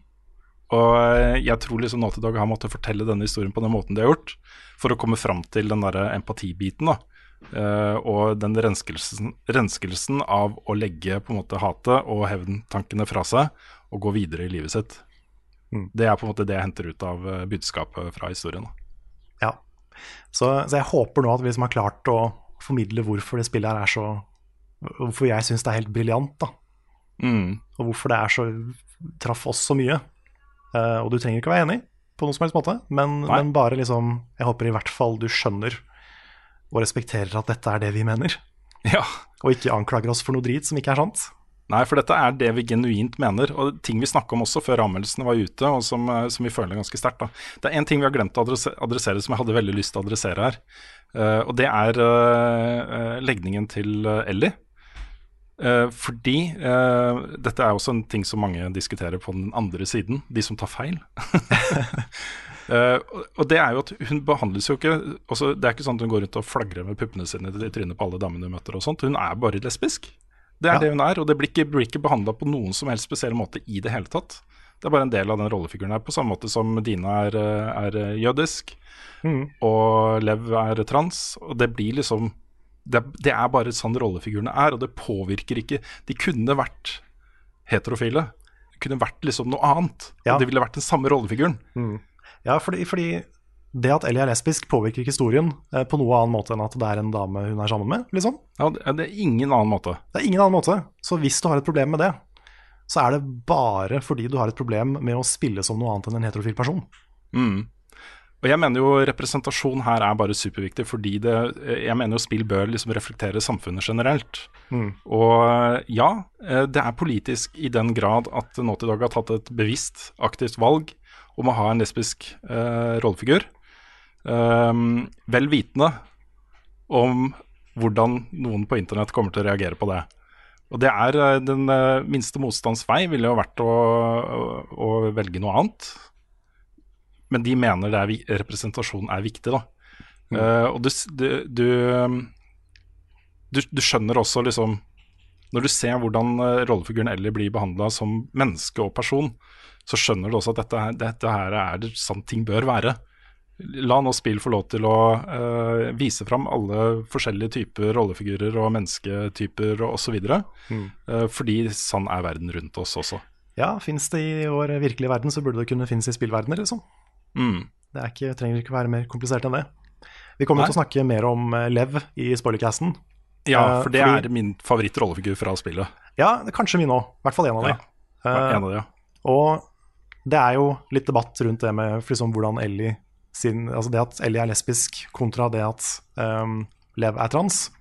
Og eh, jeg tror liksom Naughty Dog har måttet fortelle denne historien på den måten de har gjort, for å komme fram til den derre empatibiten, da. Eh, og den renskelsen, renskelsen av å legge på en måte hatet og hevntankene fra seg og gå videre i livet sitt. Mm. Det er på en måte det jeg henter ut av eh, budskapet fra historien. Ja. Så, så jeg håper nå at vi som har klart å formidle hvorfor det spillet her er så Hvorfor jeg syns det er helt briljant, da. Mm. Og hvorfor det er så traff oss så mye. Uh, og du trenger ikke være enig på noen som helst måte, men, men bare liksom Jeg håper i hvert fall du skjønner og respekterer at dette er det vi mener. Ja. Og ikke anklager oss for noe drit som ikke er sant. Nei, for dette er det vi genuint mener, og ting vi snakka om også før anmeldelsene var ute, og som, eh, som vi føler ganske sterkt. da. Det er én ting vi har glemt å adressere som jeg hadde veldig lyst til å adressere her. Uh, og det er uh, legningen til Ellie. Uh, fordi dette er også en ting som mange diskuterer på den andre siden, de som tar feil. [LAUGHS] Og- og det er jo at hun behandles jo ikke altså Det er ikke sånn at hun går rundt og flagrer med puppene sine i trynet på alle damene hun møter og sånt. Hun er bare lesbisk. Det er Ja. det hun er, og det blir ikke, blir ikke behandla på noen som helst spesiell måte i det hele tatt. Det er bare en del av den rollefiguren her, på samme måte som Dina er, eh, er eh, jødisk, mm. og Lev er trans. Og det blir liksom det, det er bare sånn rollefigurene er, og det påvirker ikke De kunne vært heterofile. Det kunne vært liksom noe annet. Ja. Og det ville vært den samme rollefiguren. Mm. Ja, fordi, fordi det at Ellie er lesbisk, påvirker ikke historien eh, på noe annen måte enn at det er en dame hun er sammen med, liksom. Ja, det, er ingen annen måte. Det er ingen annen måte. Så hvis du har et problem med det, så er det bare fordi du har et problem med å spille som noe annet enn en heterofil person. Mm. Og jeg mener jo representasjon her er bare superviktig, fordi det, jeg mener jo spill bør liksom reflektere samfunnet generelt. Mm. Og ja, eh, det er politisk i den grad at Naughty Dog har tatt et bevisst, aktivt valg om å ha en lesbisk eh, rollefigur. Um, vel vitende om hvordan noen på internett kommer til å reagere på det. Og det er eh, den eh, minste motstands vei ville jo vært å, å, å velge noe annet. Men de mener det er, vi- representasjon er viktig, da. Eh, og du, du, du, du, skjønner også liksom Når du ser hvordan rollefiguren Ellie blir behandla som menneske og person, så skjønner du også at dette, dette her er det sånn ting bør være. La nå spill få lov til å uh, vise fram alle forskjellige typer rollefigurer og mennesketyper og osv. Mm. Uh, fordi sånn er verden rundt oss også. Ja, fins det i vår virkelige verden, så burde det kunne finnes i spillverdenen, liksom. Mm. Det er ikke, trenger ikke være mer komplisert enn det. Vi kommer Nei. til å snakke mer om eh, Lev i spoilercasten, Ja, for det fordi- er min favoritt-rollefigur fra spillet. Ja, kanskje min òg. I hvert fall en av de. Ja, en av de, ja. Og det er jo litt debatt rundt det med liksom hvordan Ellie sin Altså det at Ellie er lesbisk kontra det at um, Lev er trans.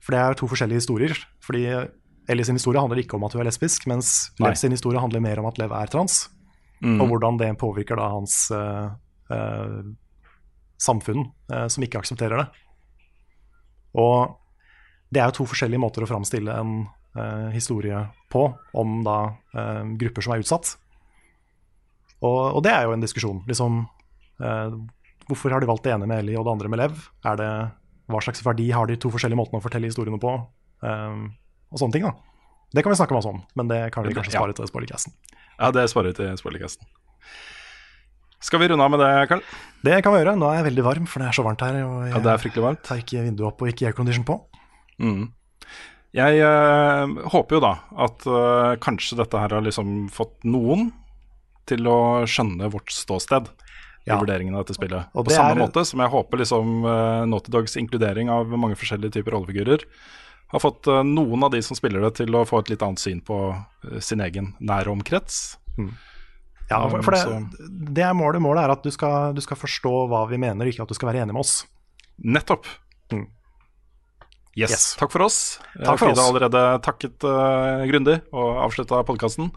For det er to forskjellige historier. Fordi Ellie sin historie handler ikke om at hun er lesbisk, mens Nei. Lev sin historie handler mer om at Lev er trans. Mm. Og hvordan det påvirker da hans uh, uh, samfunn, uh, som ikke aksepterer det. Og det er jo to forskjellige måter å framstille en historie på om da grupper som er utsatt. Og, og det er jo en diskusjon. Liksom, eh, hvorfor har de valgt det ene med Ellie og det andre med Lev? Er det, hva slags verdi har de to forskjellige måtene å fortelle historiene på? Eh, og sånne ting, da. Det kan vi snakke masse om, men det kan vi kanskje spare til spoilercasten. Ja, det sparer vi til spoilercasten. Skal vi runde av med det, Karl? Det kan vi gjøre. Nå er jeg veldig varm, for det er så varmt her. Og jeg Ja, det er fryktelig varmt. tar ikke vinduet opp og ikke aircondition på. Mm. Jeg eh, håper jo da at eh, kanskje dette her har liksom fått noen til å skjønne vårt ståsted Ja. i vurderingen av dette spillet. Og På det samme er- måte som jeg håper liksom uh, Naughty Dogs inkludering av mange forskjellige typer rollefigurer har fått uh, noen av de som spiller det, til å få et litt annet syn på uh, sin egen næromkrets. Ja, for, for Um, det, det er målet. Målet er at du skal, du skal forstå hva vi mener, ikke at du skal være enig med oss. Nettopp. Mm. Yes. Yes. Takk for oss. Takk for oss. har allerede takket uh, grundig og avslutta podkasten.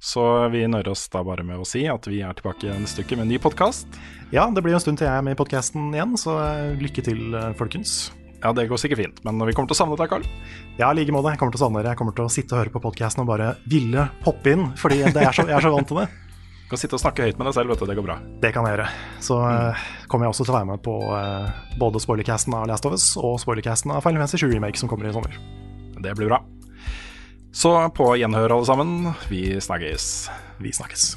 Så vi nøyer oss da bare med å si at vi er tilbake neste uke med en ny podkast. Ja, det blir en stund til jeg er med i podkasten igjen, så lykke til, eh, folkens. Ja, det går sikkert fint, men vi kommer til å savne deg, Karl. Ja, i like måte. Jeg kommer til å savne dere. Jeg kommer til å sitte og høre på podkasten og bare ville hoppe inn, fordi det er så, jeg er så vant til det. Du kan sitte og snakke høyt med deg selv, vet du. Det går bra. Det kan jeg gjøre. Så eh, kommer jeg også til å være med på eh, både spoilercasten av Last of Us og spoilercasten av Final Fantasy 7 Remake som kommer i sommer. Det blir bra. Så på gjenhør, alle sammen. Vi snakkes. Vi snakkes.